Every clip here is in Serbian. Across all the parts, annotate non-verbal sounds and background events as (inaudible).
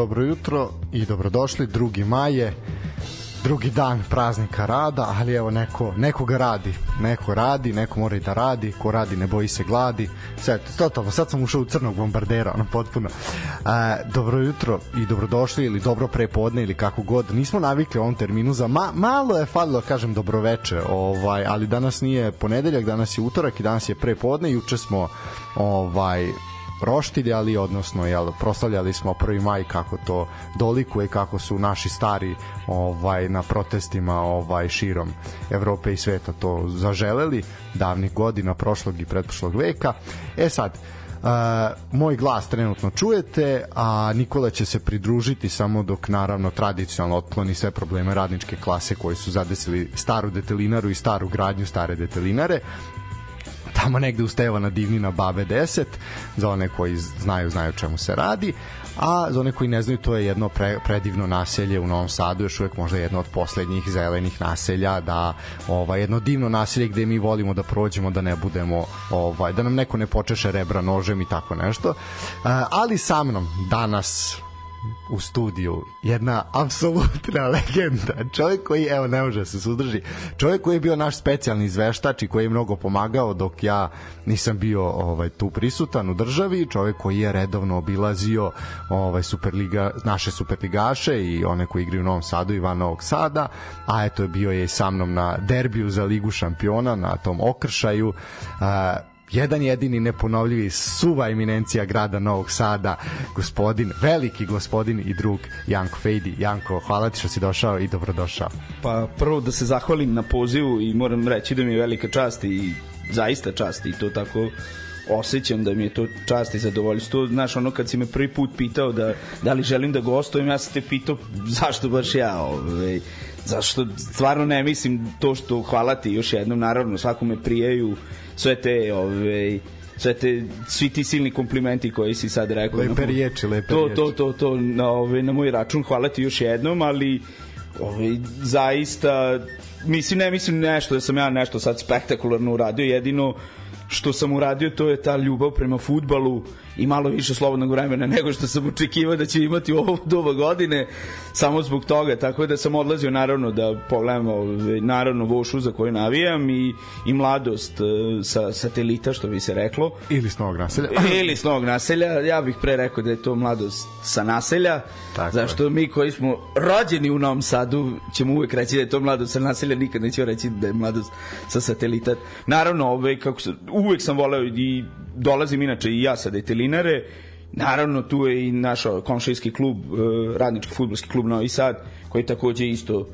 Dobro jutro. I dobrodošli. Drugi maje drugi dan praznika rada, ali evo neko, neko ga radi. Neko radi, neko mora i da radi, ko radi ne boji se gladi. Sad, totalno, sad sam ušao u crnog bombardera, ono potpuno. E, dobro jutro i dobrodošli ili dobro prepodne ili kako god. Nismo navikli ovom terminu za ma, malo je falilo, kažem, dobroveče, ovaj, ali danas nije ponedeljak, danas je utorak i danas je prepodne. Juče smo ovaj roštiljali, odnosno jel, proslavljali smo 1. maj kako to dolikuje, kako su naši stari ovaj na protestima ovaj širom Evrope i sveta to zaželeli davnih godina prošlog i pretprošlog veka. E sad, Uh, moj glas trenutno čujete, a Nikola će se pridružiti samo dok naravno tradicionalno otkloni sve probleme radničke klase koji su zadesili staru detelinaru i staru gradnju stare detelinare tamo negde u Stevana Divnina Babe 10 za one koji znaju, znaju čemu se radi a za one koji ne znaju to je jedno pre, predivno naselje u Novom Sadu još uvek možda jedno od poslednjih zelenih naselja da ovaj jedno divno naselje gde mi volimo da prođemo da ne budemo ovaj da nam neko ne počeše rebra nožem i tako nešto. Ali sa mnom danas u studiju. Jedna apsolutna (laughs) legenda. Čovjek koji evo ne može da se suzdrži. Čovjek koji je bio naš specijalni izveštač i koji je mnogo pomagao dok ja nisam bio ovaj tu prisutan u državi. Čovjek koji je redovno obilazio ovaj Superliga naše superligaše i one koji igraju u Novom Sadu i van Novog Sada. A eto bio je sa mnom na derbiju za ligu šampiona na tom okršaju. Uh, jedan jedini neponovljivi suva eminencija grada Novog Sada, gospodin, veliki gospodin i drug Janko Fejdi. Janko, hvala ti što si došao i dobrodošao. Pa prvo da se zahvalim na pozivu i moram reći da mi je velika čast i zaista čast i to tako osjećam da mi je to čast i zadovoljstvo. Znaš, ono kad si me prvi put pitao da, da li želim da gostujem, ja sam te pitao zašto baš ja, ovaj, zašto stvarno ne mislim to što hvala ti još jednom, naravno svakome prijaju sve te ove, sve te, svi ti silni komplimenti koji si sad rekao. Lepe riječi, lepe to, to, to, to, na, ove, na moj račun, hvala ti još jednom, ali ove, zaista mislim, ne mislim nešto da sam ja nešto sad spektakularno uradio, jedino što sam uradio to je ta ljubav prema futbalu i malo više slobodnog vremena (laughs) nego što sam očekivao da će imati u ovo doba godine samo zbog toga, tako da sam odlazio naravno da pogledam ovaj, naravno Vošu za koju navijam i, i mladost eh, sa satelita što bi se reklo. Ili s novog naselja. (laughs) Ili s novog naselja, ja bih pre rekao da je to mladost sa naselja tako zašto je. mi koji smo rođeni u Novom Sadu ćemo uvek reći da je to mladost sa naselja nikad nećemo reći da je mladost sa satelita. Naravno ovaj, kako uvek sam voleo i dolazim inače i ja sa detelinare, naravno tu je i naš komšijski klub, e, radnički futbolski klub Novi Sad, koji takođe isto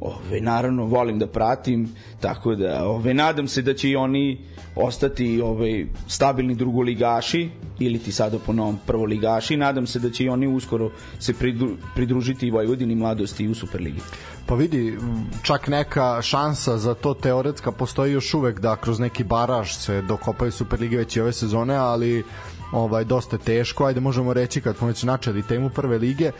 ove, naravno volim da pratim, tako da ove, nadam se da će i oni ostati ove, stabilni drugoligaši ili ti sada po novom prvoligaši, nadam se da će i oni uskoro se pridru, pridružiti i Vojvodini mladosti u Superligi. Pa vidi, čak neka šansa za to teoretska postoji još uvek da kroz neki baraž se dokopaju Superlige već i ove sezone, ali ovaj dosta teško. Ajde možemo reći kad smo već načeli temu prve lige eh,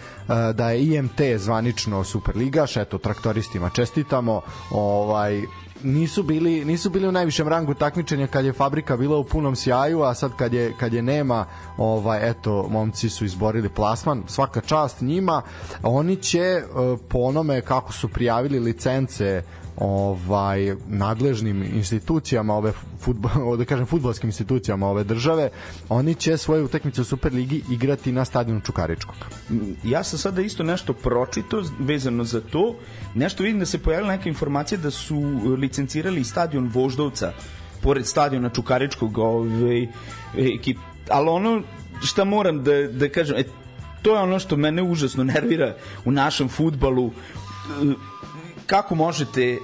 da je IMT zvanično Superligaš, eto traktoristima čestitamo. Ovaj nisu bili nisu bili u najvišem rangu takmičenja kad je fabrika bila u punom sjaju, a sad kad je kad je nema, ovaj eto momci su izborili plasman, svaka čast njima. Oni će eh, po onome kako su prijavili licence ovaj nadležnim institucijama ove fudbal, (laughs) da kažem fudbalskim institucijama ove države, oni će svoje utakmice u Superligi igrati na stadionu Čukaričkog. Ja sam sada isto nešto pročito vezano za to. Nešto vidim da se pojavila neka informacija da su licencirali stadion Voždovca pored stadiona Čukaričkog ovaj, ekip. Ali ono šta moram da, da kažem, e, to je ono što mene užasno nervira u našem futbalu kako možete e,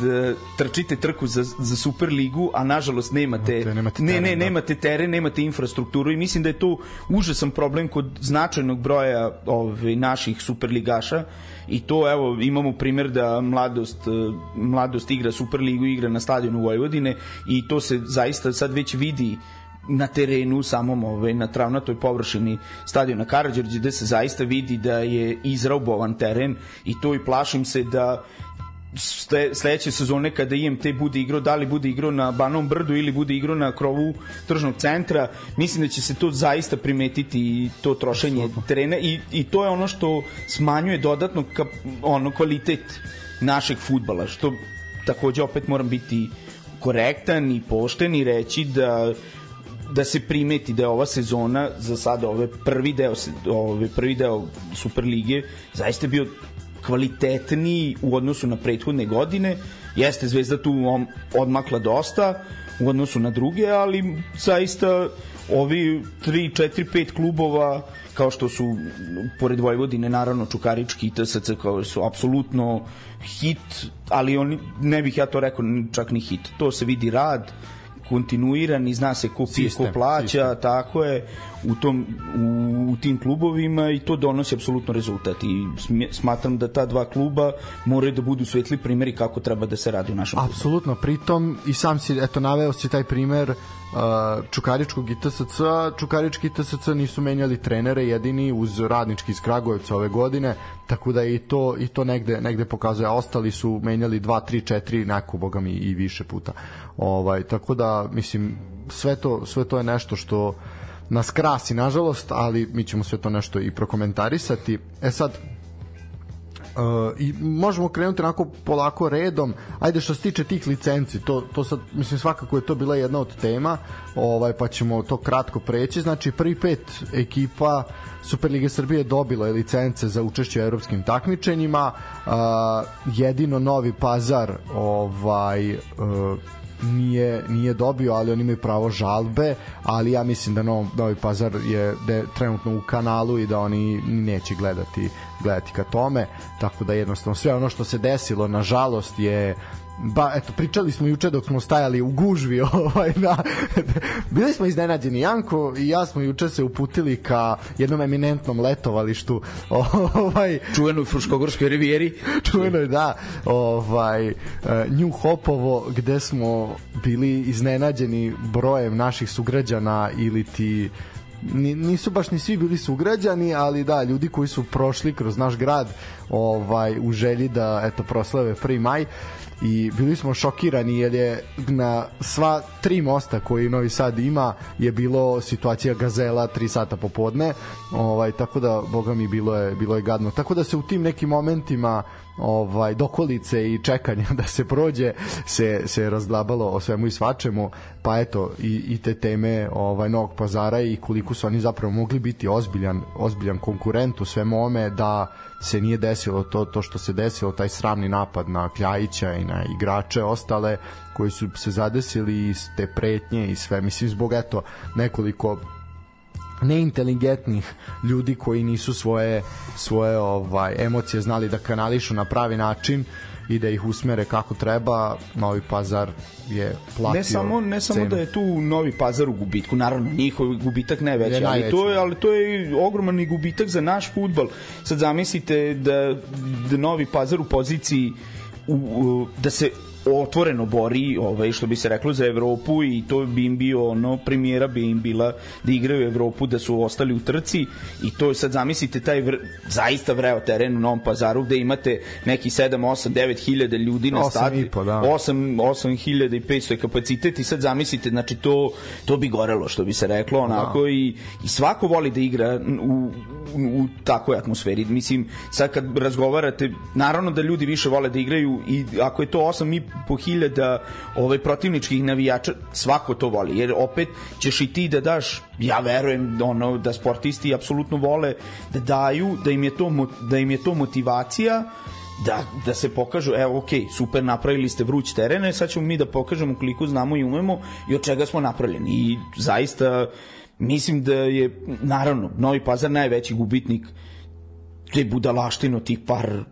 da trčite trku za, za Superligu, a nažalost nemate, ne, nemate teren, ne, ne, da. nemate teren, nemate infrastrukturu i mislim da je to užasan problem kod značajnog broja ove, naših Superligaša i to evo imamo primer da mladost, e, mladost igra Superligu, igra na stadionu Vojvodine i to se zaista sad već vidi na terenu samom ove, na travnatoj površini stadiona Karadžorđe gde se zaista vidi da je izraubovan teren i to i plašim se da sledeće sezone kada IMT bude igrao, da li bude igrao na Banom brdu ili bude igrao na krovu tržnog centra, mislim da će se to zaista primetiti i to trošenje terena i, i to je ono što smanjuje dodatno ka, ono kvalitet našeg futbala, što takođe opet moram biti korektan i pošten i reći da da se primeti da je ova sezona za sada ove prvi deo ove prvi deo Superlige zaista bio kvalitetniji u odnosu na prethodne godine. Jeste Zvezda tu odmakla dosta u odnosu na druge, ali zaista ovi 3, 4, 5 klubova kao što su pored Vojvodine naravno Čukarički i TSC kao su apsolutno hit, ali oni ne bih ja to rekao čak ni hit. To se vidi rad, kontinuiran i zna se ko pije, ko plaća, sistem. tako je u, tom, u, u tim klubovima i to donosi apsolutno rezultat i smatram da ta dva kluba moraju da budu svetli primeri kako treba da se radi u našem. Apsolutno, pritom i sam si, eto, naveo si taj primer uh, Čukaričkog i TSC, Čukarički i TSC nisu menjali trenere jedini uz radnički iz Kragujevca ove godine, tako da i to i to negde negde pokazuje, a ostali su menjali 2 3 4 neko bogami i više puta. Ovaj tako da mislim sve to sve to je nešto što nas krasi nažalost, ali mi ćemo sve to nešto i prokomentarisati. E sad Uh, i možemo krenuti onako polako redom. Ajde što se tiče tih licenci, to to sad mislim svakako je to bila jedna od tema, ovaj pa ćemo to kratko preći. Znači prvi pet ekipa Superlige Srbije dobilo je licence za učešće u evropskim takmičenjima. Uh, jedino Novi Pazar ovaj uh, nije, nije dobio, ali oni imaju pravo žalbe, ali ja mislim da Novi, Novi Pazar je da je trenutno u kanalu i da oni neće gledati gledati ka tome, tako da jednostavno sve ono što se desilo, nažalost, je ba, eto, pričali smo juče dok smo stajali u gužvi (laughs) ovaj, na, bili smo iznenađeni. Janko i ja smo juče se uputili ka jednom eminentnom letovalištu (laughs) ovaj, čuvenoj Fruškogorskoj rivijeri. čuvenoj, da ovaj, eh, New Hopovo gde smo bili iznenađeni brojem naših sugrađana ili ti nisu baš ni svi bili sugrađani, ali da, ljudi koji su prošli kroz naš grad ovaj u želji da eto proslave 1. maj i bili smo šokirani jer je na sva tri mosta koji Novi Sad ima je bilo situacija gazela 3 sata popodne. Ovaj tako da boga mi bilo je bilo je gadno. Tako da se u tim nekim momentima ovaj dokolice i čekanja (laughs) da se prođe se se razglabalo o svemu i svačemu pa eto i, i te teme ovaj Novog Pazara i koliko su oni zapravo mogli biti ozbiljan ozbiljan konkurent u svemu ome da se nije desilo to to što se desilo taj sramni napad na Kljajića i na igrače ostale koji su se zadesili i te pretnje i sve. Mislim zbog eto nekoliko neinteligentnih ljudi koji nisu svoje svoje ovaj emocije znali da kanališu na pravi način i da ih usmere kako treba, Novi Pazar je platio Ne samo ne samo cenu. da je tu Novi Pazar u gubitku, naravno njihov gubitak najveći, je ali to je ali to je ogroman i gubitak za naš fudbal. Sad zamislite da da Novi Pazar u poziciji u, u, da se otvoreno bori, ovaj što bi se reklo za Evropu i to bi im bio ono premijera bi im bila da igraju Evropu, da su ostali u trci i to je sad zamislite taj vr, zaista vreo teren u Novom Pazaru gde imate neki 7 8 9 hiljada ljudi na stadionu. Da. 8 8500 je kapacitet i sad zamislite znači to to bi gorelo što bi se reklo onako da. i i svako voli da igra u u, u takvoj atmosferi. Mislim, sad kad razgovarate, naravno da ljudi više vole da igraju i ako je to 8 i po hiljada ovaj, protivničkih navijača, svako to voli, jer opet ćeš i ti da daš, ja verujem ono, da sportisti apsolutno vole da daju, da im je to, da im je to motivacija, da, da se pokažu, evo, ok, super, napravili ste vruć terene, sad ćemo mi da pokažemo koliko znamo i umemo i od čega smo napravljeni. I zaista, mislim da je, naravno, Novi Pazar najveći gubitnik te budalaštino tih par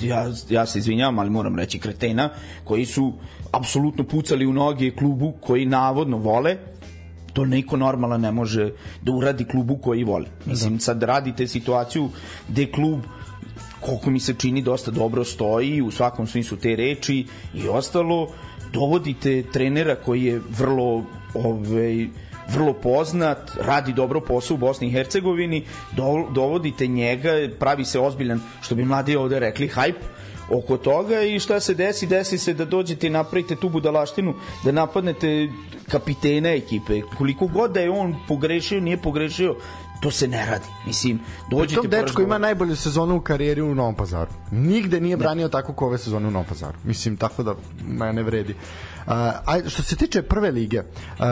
ja, ja se izvinjavam, ali moram reći kretena, koji su apsolutno pucali u noge klubu koji navodno vole, to niko normalan ne može da uradi klubu koji vole. Mislim, sad radite situaciju gde klub koliko mi se čini dosta dobro stoji u svakom smislu te reči i ostalo dovodite trenera koji je vrlo ovaj, vrlo poznat, radi dobro posao u Bosni i Hercegovini, do, dovodite njega, pravi se ozbiljan, što bi mladi ovde rekli, hype, oko toga i šta se desi, desi se da dođete i napravite tu budalaštinu, da napadnete kapitena ekipe. Koliko god da je on pogrešio, nije pogrešio, to se ne radi. Mislim, dođete... Tom dečko ima najbolju sezonu u karijeri u Novom pazaru. Nigde nije branio ne. tako kao ove sezone u Novom pazaru. Mislim, tako da ne vredi. Uh, a što se tiče prve lige, uh,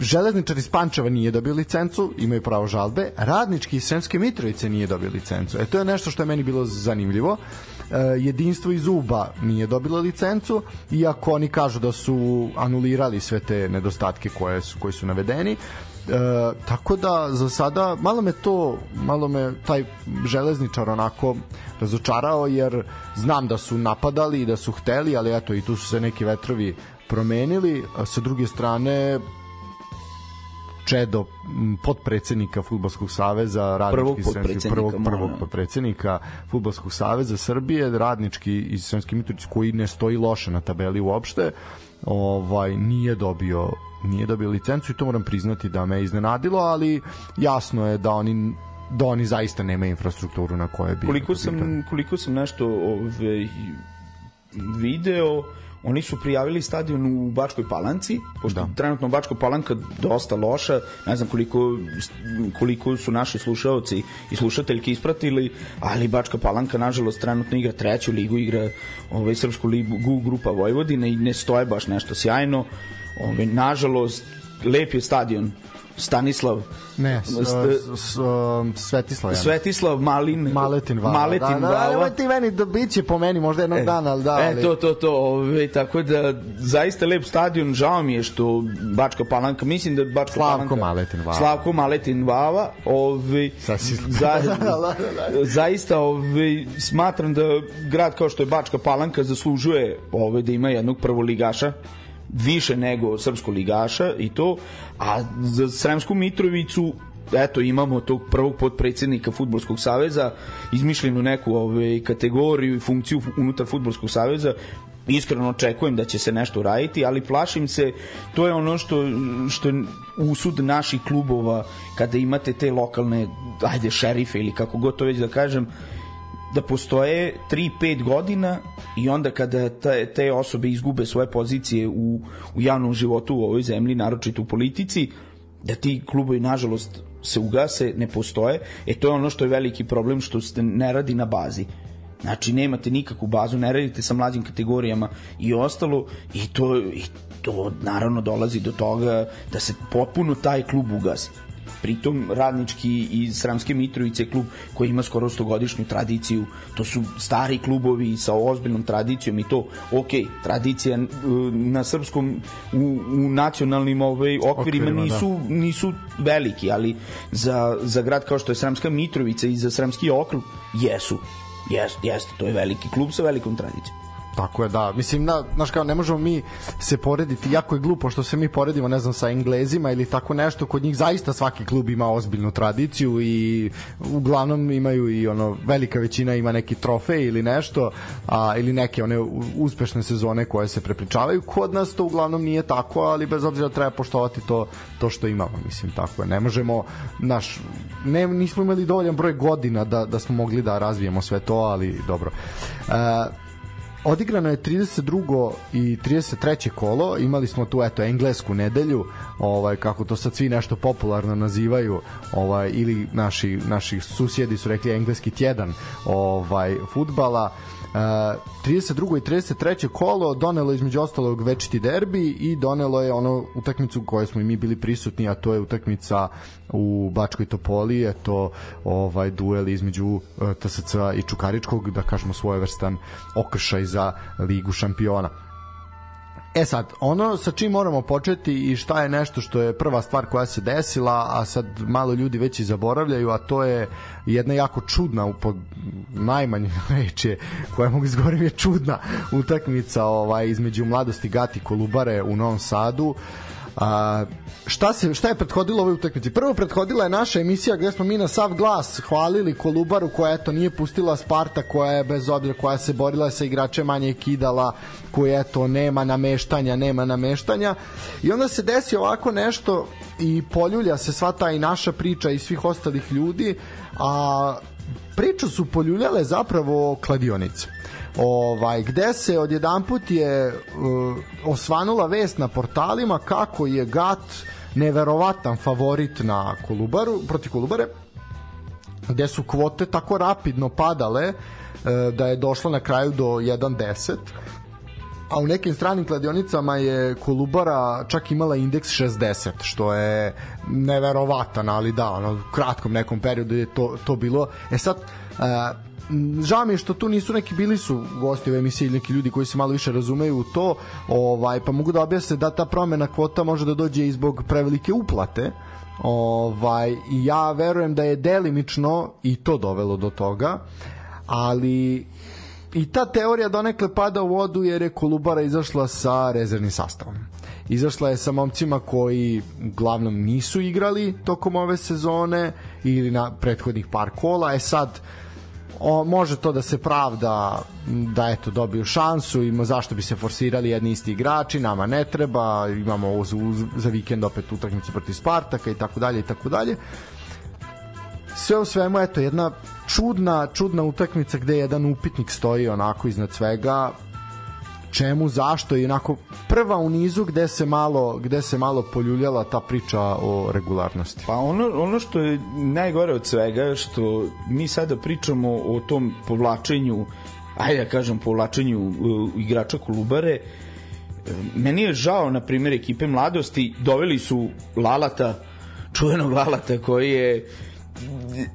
Železničar iz Pančeva nije dobio licencu, imaju pravo žalbe, Radnički iz Sremske Mitrovice nije dobio licencu. E to je nešto što je meni bilo zanimljivo. Uh, jedinstvo iz Uba nije dobilo licencu, iako oni kažu da su anulirali sve te nedostatke koje su, koji su navedeni. E, tako da za sada malo me to malo me taj železničar onako razočarao jer znam da su napadali i da su hteli ali eto i tu su se neki vetrovi promenili a sa druge strane Čedo podpredsednika Fudbalskog saveza radnički prvog sremski, prvog, prvog podpredsednika Fudbalskog saveza Srbije radnički iz Sremske Mitrovice koji ne stoji loše na tabeli uopšte ovaj nije dobio nije dobio licencu i to moram priznati da me iznenadilo, ali jasno je da oni da oni zaista nema infrastrukturu na koje bi koliko sam koliko sam nešto ove video oni su prijavili stadion u Bačkoj Palanci, pošto da. trenutno Bačka Palanka dosta loša, ne znam koliko, koliko su naši slušaoci i slušateljki ispratili, ali Bačka Palanka nažalost trenutno igra treću ligu, igra ovaj, Srpsku ligu grupa Vojvodine i ne stoje baš nešto sjajno. Ove, nažalost, lep je stadion. Stanislav ne s, s, Svetislav ja Svetislav Malin Maletin Vava Maletin da, da, Vava ti meni da biće po meni možda jednog e, dana ali da ali... e to to to ove, tako da zaista lep stadion žao mi je što Bačka Palanka mislim da Bačka Slavko Palanka Maletin Vava Slavko Maletin Vava ove, (laughs) za, (laughs) zaista ove, smatram da grad kao što je Bačka Palanka zaslužuje ove, da ima jednog prvoligaša više nego srpsko ligaša i to, a za Sremsku Mitrovicu eto imamo tog prvog podpredsednika fudbalskog saveza izmišljenu neku ovaj kategoriju i funkciju unutar fudbalskog saveza. Iskreno očekujem da će se nešto raditi, ali plašim se, to je ono što, što usud naših klubova, kada imate te lokalne, ajde, šerife ili kako god to već da kažem, da postoje 3-5 godina i onda kada te, te osobe izgube svoje pozicije u, u javnom životu u ovoj zemlji, naročito u politici, da ti klubovi nažalost se ugase, ne postoje. E to je ono što je veliki problem što se ne radi na bazi. Znači nemate nikakvu bazu, ne radite sa mlađim kategorijama i ostalo i to, i to naravno dolazi do toga da se potpuno taj klub ugasi pritom radnički iz Sramske Mitrovice klub koji ima skoro 100 godišnju tradiciju to su stari klubovi sa ozbiljnom tradicijom i to ok, tradicija na srpskom u, u nacionalnim ovaj, okvirima, okvirima nisu, da. nisu veliki, ali za, za grad kao što je Sramska Mitrovica i za Sramski okrug jesu Jeste, jeste, to je veliki klub sa velikom tradicijom. Tako je, da. Mislim, na, znaš kao, ne možemo mi se porediti, jako je glupo što se mi poredimo, ne znam, sa Englezima ili tako nešto, kod njih zaista svaki klub ima ozbiljnu tradiciju i uglavnom imaju i ono, velika većina ima neki trofej ili nešto, a, ili neke one uspešne sezone koje se prepričavaju. Kod nas to uglavnom nije tako, ali bez obzira treba poštovati to, to što imamo, mislim, tako je. Ne možemo, naš, ne, nismo imali dovoljan broj godina da, da smo mogli da razvijemo sve to, ali dobro. E, odigrano je 32. i 33. kolo, imali smo tu eto englesku nedelju, ovaj kako to sad svi nešto popularno nazivaju, ovaj ili naši naši susjedi su rekli engleski tjedan ovaj fudbala. 32. i 33. kolo donelo između ostalog večiti derbi i donelo je ono utakmicu u kojoj smo i mi bili prisutni, a to je utakmica u Bačkoj Topoli, je to ovaj duel između e, TSC i Čukaričkog, da kažemo svojevrstan okršaj za Ligu šampiona. E sad, ono sa čim moramo početi i šta je nešto što je prva stvar koja se desila, a sad malo ljudi već i zaboravljaju, a to je jedna jako čudna, pod najmanje (laughs) reče koja mogu izgovorim je čudna utakmica ovaj, između mladosti Gati Kolubare u Novom Sadu. A, šta, se, šta je prethodilo ovoj utakmici? Prvo prethodila je naša emisija gde smo mi na sav glas hvalili Kolubaru koja eto nije pustila Sparta koja je bez obzira koja se borila sa igrače manje kidala koja eto nema nameštanja nema nameštanja i onda se desi ovako nešto i poljulja se sva ta i naša priča i svih ostalih ljudi a priču su poljuljale zapravo kladionice ovaj gde se odjedanput je uh, osvanula vest na portalima kako je Gat neverovatan favorit na Kolubaru proti Kolubare gde su kvote tako rapidno padale uh, da je došlo na kraju do 1.10 a u nekim stranim kladionicama je Kolubara čak imala indeks 60, što je neverovatan, ali da, ono, u kratkom nekom periodu je to, to bilo. E sad, uh, žao mi je što tu nisu neki bili su gosti u emisiji neki ljudi koji se malo više razumeju u to ovaj pa mogu da objasne da ta promena kvota može da dođe i zbog prevelike uplate ovaj ja verujem da je delimično i to dovelo do toga ali i ta teorija donekle pada u vodu jer je Kolubara izašla sa rezervnim sastavom. Izašla je sa momcima koji uglavnom nisu igrali tokom ove sezone ili na prethodnih par kola. E sad, o, može to da se pravda da eto dobiju šansu i zašto bi se forsirali jedni isti igrači nama ne treba imamo uz, uz, za vikend opet utakmicu protiv Spartaka i tako dalje i tako dalje. Sve u svemu eto jedna čudna čudna utakmica gde jedan upitnik stoji onako iznad svega čemu, zašto i onako prva u nizu gde se malo gde se malo poljuljala ta priča o regularnosti. Pa ono ono što je najgore od svega što mi sada pričamo o tom povlačenju ajde da kažem povlačenju uh, igrača Kolubare meni je žao na primjer ekipe mladosti doveli su Lalata čuvenog Lalata koji je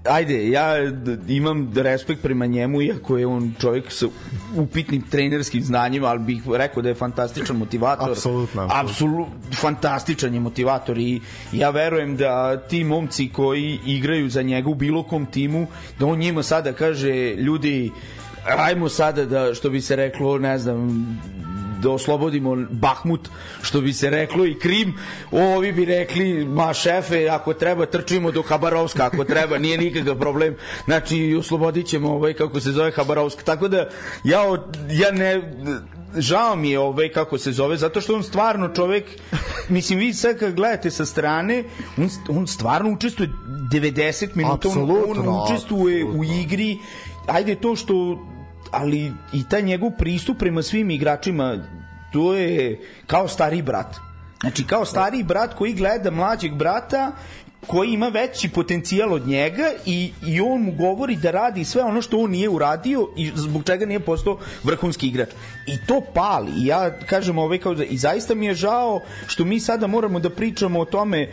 ajde, ja imam respekt prema njemu, iako je on čovjek sa upitnim trenerskim znanjima, ali bih rekao da je fantastičan motivator. Apsolutno. Apsolutno, fantastičan je motivator i ja verujem da ti momci koji igraju za njega u bilo kom timu, da on njima sada kaže, ljudi, ajmo sada da, što bi se reklo, ne znam, da oslobodimo Bahmut, što bi se reklo, i Krim, ovi bi rekli, ma šefe, ako treba trčimo do Habarovska, ako treba, nije nikakav problem, znači oslobodit ćemo ovaj, kako se zove Habarovsk, tako da ja, ja ne, žao mi je ovaj kako se zove zato što on stvarno čovek mislim vi sad kad gledate sa strane on, on stvarno učestvuje 90 minuta on, on učestvuje absolutno. u igri. Ajde to što ali i taj njegov pristup prema svim igračima to je kao stari brat znači kao stari brat koji gleda mlađeg brata koji ima veći potencijal od njega i, i on mu govori da radi sve ono što on nije uradio i zbog čega nije postao vrhunski igrač. I to pali. I ja kažem ovaj kao da, i zaista mi je žao što mi sada moramo da pričamo o tome e,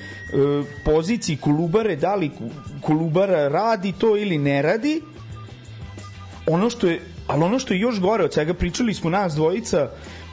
poziciji Kolubare, da li Kolubara radi to ili ne radi. Ono što je ali ono što je još gore od svega, pričali smo nas dvojica,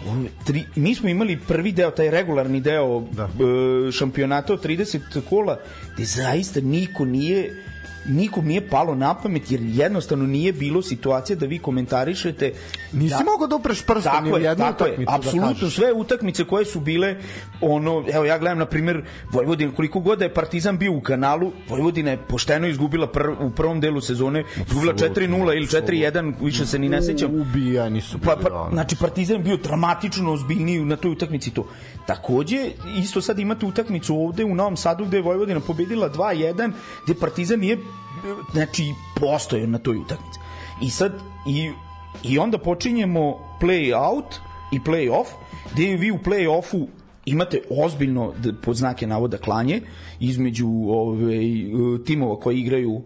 on, tri, mi smo imali prvi deo, taj regularni deo da. E, šampionata od 30 kola, gde zaista niko nije nikom nije palo na pamet jer jednostavno nije bilo situacija da vi komentarišete. Nisi da, mogao da upreš prstom ni u jednu utakmicu da apsolutno. da sve utakmice koje su bile ono evo ja gledam na primer Vojvodina koliko god da je Partizan bio u kanalu Vojvodina je pošteno izgubila pr, u prvom delu sezone izgubila 4:0 ili 4:1 više se ni ne sećam. Ubijani su pa, pa, znači Partizan bio dramatično ozbiljniji na toj utakmici to takođe isto sad imate utakmicu ovde u Novom Sadu gde je Vojvodina pobedila 2:1 gde Partizan nije znači postoje na toj utakmici. I sad i, i onda počinjemo play out i play off gde vi u play offu imate ozbiljno pod znake navoda klanje između ove, timova koji igraju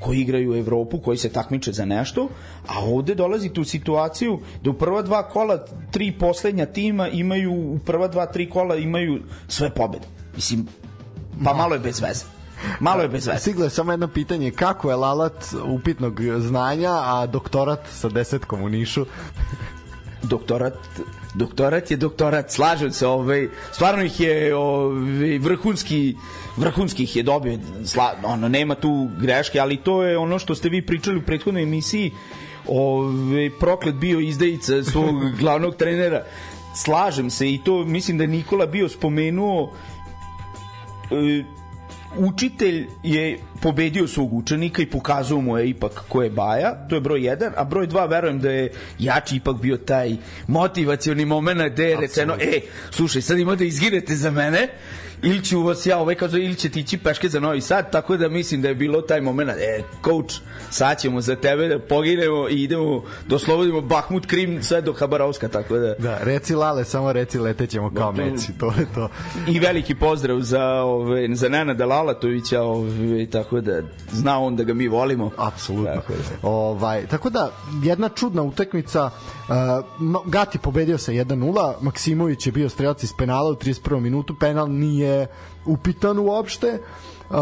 koji igraju u Evropu, koji se takmiče za nešto, a ovde dolazite u situaciju da u prva dva kola tri poslednja tima imaju, u prva dva, tri kola imaju sve pobede. Mislim, pa malo je bez veze. Malo je bez veze. Stiglo je samo jedno pitanje, kako je Lalat upitnog znanja, a doktorat sa desetkom u Nišu? doktorat doktorat je doktorat, slažem se, ovaj, stvarno ih je ovaj, vrhunski vrhunski ih je dobio, sla, ono, nema tu greške, ali to je ono što ste vi pričali u prethodnoj emisiji, ovaj, proklet bio izdajica svog (laughs) glavnog trenera, slažem se i to mislim da je Nikola bio spomenuo e, učitelj je pobedio svog učenika i pokazao mu je ipak ko je Baja, to je broj 1, a broj 2 verujem da je jači ipak bio taj motivacioni moment gde je rečeno, e, slušaj, sad imate da izginete za mene, ili ću vas ja ovaj kaže ili ćete ići peške za Novi Sad, tako da mislim da je bilo taj moment, e, coach, sad ćemo za tebe da poginemo i idemo da oslobodimo Bahmut Krim sve do Habarovska, tako da... Da, reci Lale, samo reci letećemo kao da, meci, to je to. I veliki pozdrav za, ove, za Nenada Lalatovića, ove, tako da zna on da ga mi volimo. Apsolutno. Tako da. Ovaj, tako da, jedna čudna utakmica, uh, Gati pobedio sa 1-0, Maksimović je bio strelac iz penala u 31. minutu, penal nije upitan uopšte. Uh,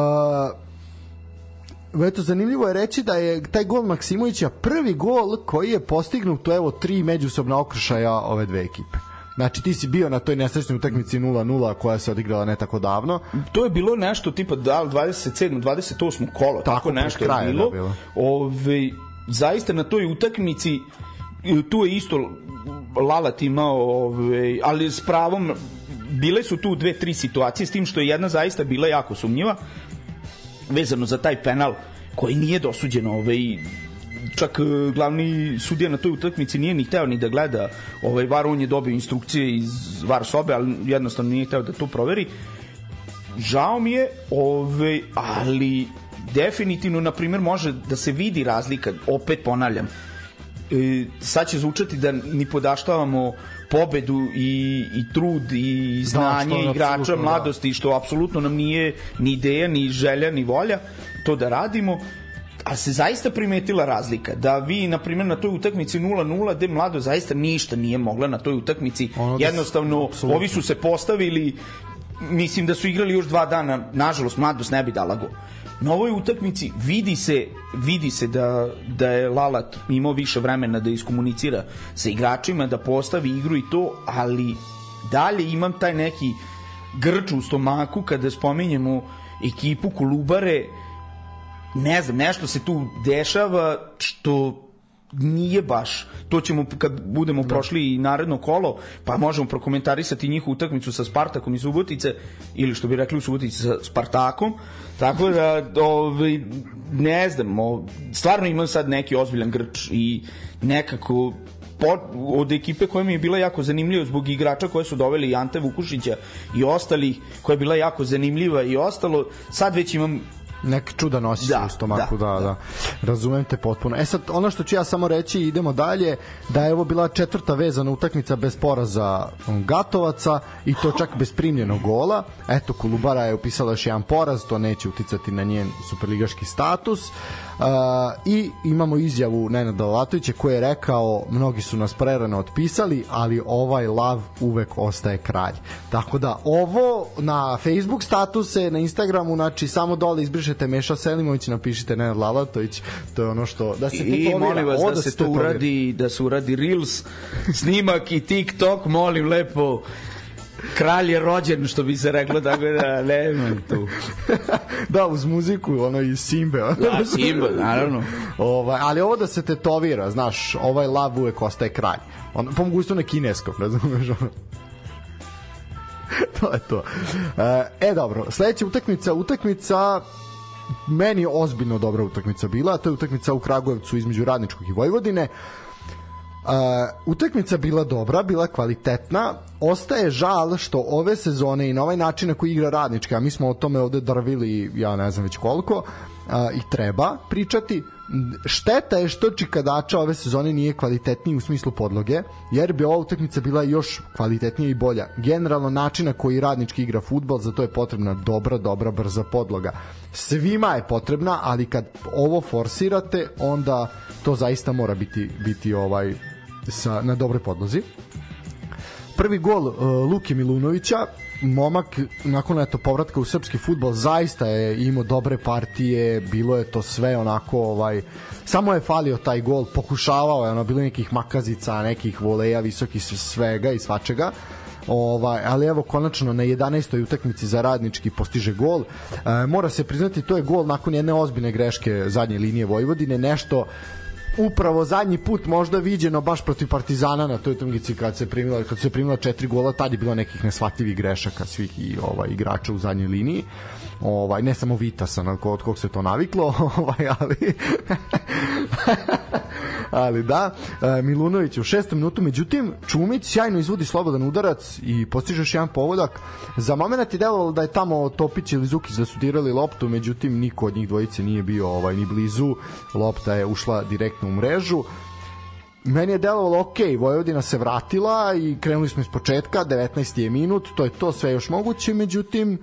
eto, zanimljivo je reći da je taj gol Maksimovića prvi gol koji je postignut u evo tri međusobna okršaja ove dve ekipe. Znači ti si bio na toj nesrećnoj utakmici 0-0 koja se odigrala ne tako davno. To je bilo nešto tipa da 27. 28. kolo, tako, tako nešto je bilo. Da bilo. Ove, zaista na toj utakmici tu je isto Lalat imao, ove, ali s pravom bile su tu dve, tri situacije, s tim što je jedna zaista bila jako sumnjiva, vezano za taj penal koji nije dosuđen ovaj, čak e, glavni sudija na toj utakmici nije ni hteo ni da gleda ovaj VAR, on je dobio instrukcije iz VAR sobe, ali jednostavno nije hteo da to proveri. Žao mi je, ovaj, ali definitivno, na primjer, može da se vidi razlika, opet ponavljam, e, sad će zvučati da ni podaštavamo pobedu i, i trud i da, znanje da, igrača mladosti da. što apsolutno nam nije ni ideja, ni želja, ni volja to da radimo ali se zaista primetila razlika da vi na primjer na toj utakmici 0-0 gde mlado zaista ništa nije mogla na toj utakmici ono da jednostavno absolutno. ovi su se postavili mislim da su igrali još dva dana nažalost mladost ne bi dala go na ovoj utakmici vidi se vidi se da, da je Lalat imao više vremena da iskomunicira sa igračima, da postavi igru i to, ali dalje imam taj neki grč u stomaku kada spominjemo ekipu Kolubare. Ne znam, nešto se tu dešava što nije baš. To ćemo kad budemo da. prošli i naredno kolo, pa možemo prokomentarisati njihovu utakmicu sa Spartakom iz Subotice ili što bi rekli u Subotici sa Spartakom. Tako da ovaj ne znam, stvarno imam sad neki ozbiljan grč i nekako od ekipe koja mi je bila jako zanimljiva zbog igrača koje su doveli Ante Vukušića i ostalih, koja je bila jako zanimljiva i ostalo, sad već imam neki čudan osjećaj da, u stomaku, da, da, da, da. Razumem te potpuno. E sad, ono što ću ja samo reći, idemo dalje, da je ovo bila četvrta vezana utakmica bez poraza Gatovaca i to čak bez primljenog gola. Eto, Kolubara je upisala još jedan poraz, to neće uticati na njen superligaški status. Uh, I imamo izjavu Nenada Latovića koji je rekao, mnogi su nas prerano otpisali, ali ovaj lav uvek ostaje kralj. Tako da, ovo na Facebook statuse, na Instagramu, znači samo dole izbriše pišete Meša Selimović, napišite Nenad Lalatović, to je ono što da se I molim vas da, da se to uradi, da se uradi Reels, snimak i TikTok, molim lepo kralj je rođen, što bi se reklo, tako da nema tu. (laughs) da, uz muziku, ono i Simbe. da, Simbe, naravno. Ovaj, ali ovo da se tetovira, znaš, ovaj lav uvek ostaje kralj. On, po mogućstvu na kineskom, razumeš, ono. (laughs) to je to. E, e dobro, sledeća utakmica, utakmica meni ozbiljno dobra utakmica bila, to je utakmica u Kragujevcu između Radničkog i Vojvodine. Uh, utakmica bila dobra, bila kvalitetna. Ostaje žal što ove sezone i na ovaj način na koji igra Radnička, a mi smo o tome ovde drvili, ja ne znam već koliko, uh, i treba pričati, šteta je što Čikadača ove sezone nije kvalitetniji u smislu podloge, jer bi ova utakmica bila još kvalitetnija i bolja. Generalno način na koji radnički igra futbol, za to je potrebna dobra, dobra, brza podloga. Svima je potrebna, ali kad ovo forsirate, onda to zaista mora biti biti ovaj sa na dobroj podlozi. Prvi gol uh, Luke Milunovića momak nakon eto povratka u srpski fudbal zaista je imao dobre partije, bilo je to sve onako ovaj samo je falio taj gol, pokušavao je ono bilo nekih makazica, nekih voleja, visokih svega i svačega. Ovaj, ali evo konačno na 11. utakmici za radnički postiže gol. E, mora se priznati to je gol nakon jedne ozbiljne greške zadnje linije Vojvodine, nešto upravo zadnji put možda viđeno baš protiv Partizana na toj utakmici kad se primila kad se primila četiri gola, tad je bilo nekih nesvatljivih grešaka svih i ovaj igrača u zadnjoj liniji. Ovaj ne samo Vitasa, na kod kog se to naviklo, (laughs) ovaj ali (laughs) ali da, e, Milunović u šestom minutu, međutim Čumić sjajno izvodi slobodan udarac i postiže još jedan povodak. Za moment je delovalo da je tamo Topić ili Zukić da su dirali loptu, međutim niko od njih dvojice nije bio ovaj ni blizu. Lopta je ušla direktno u mrežu meni je delovalo ok, Vojvodina se vratila i krenuli smo iz početka, 19. je minut, to je to sve još moguće, međutim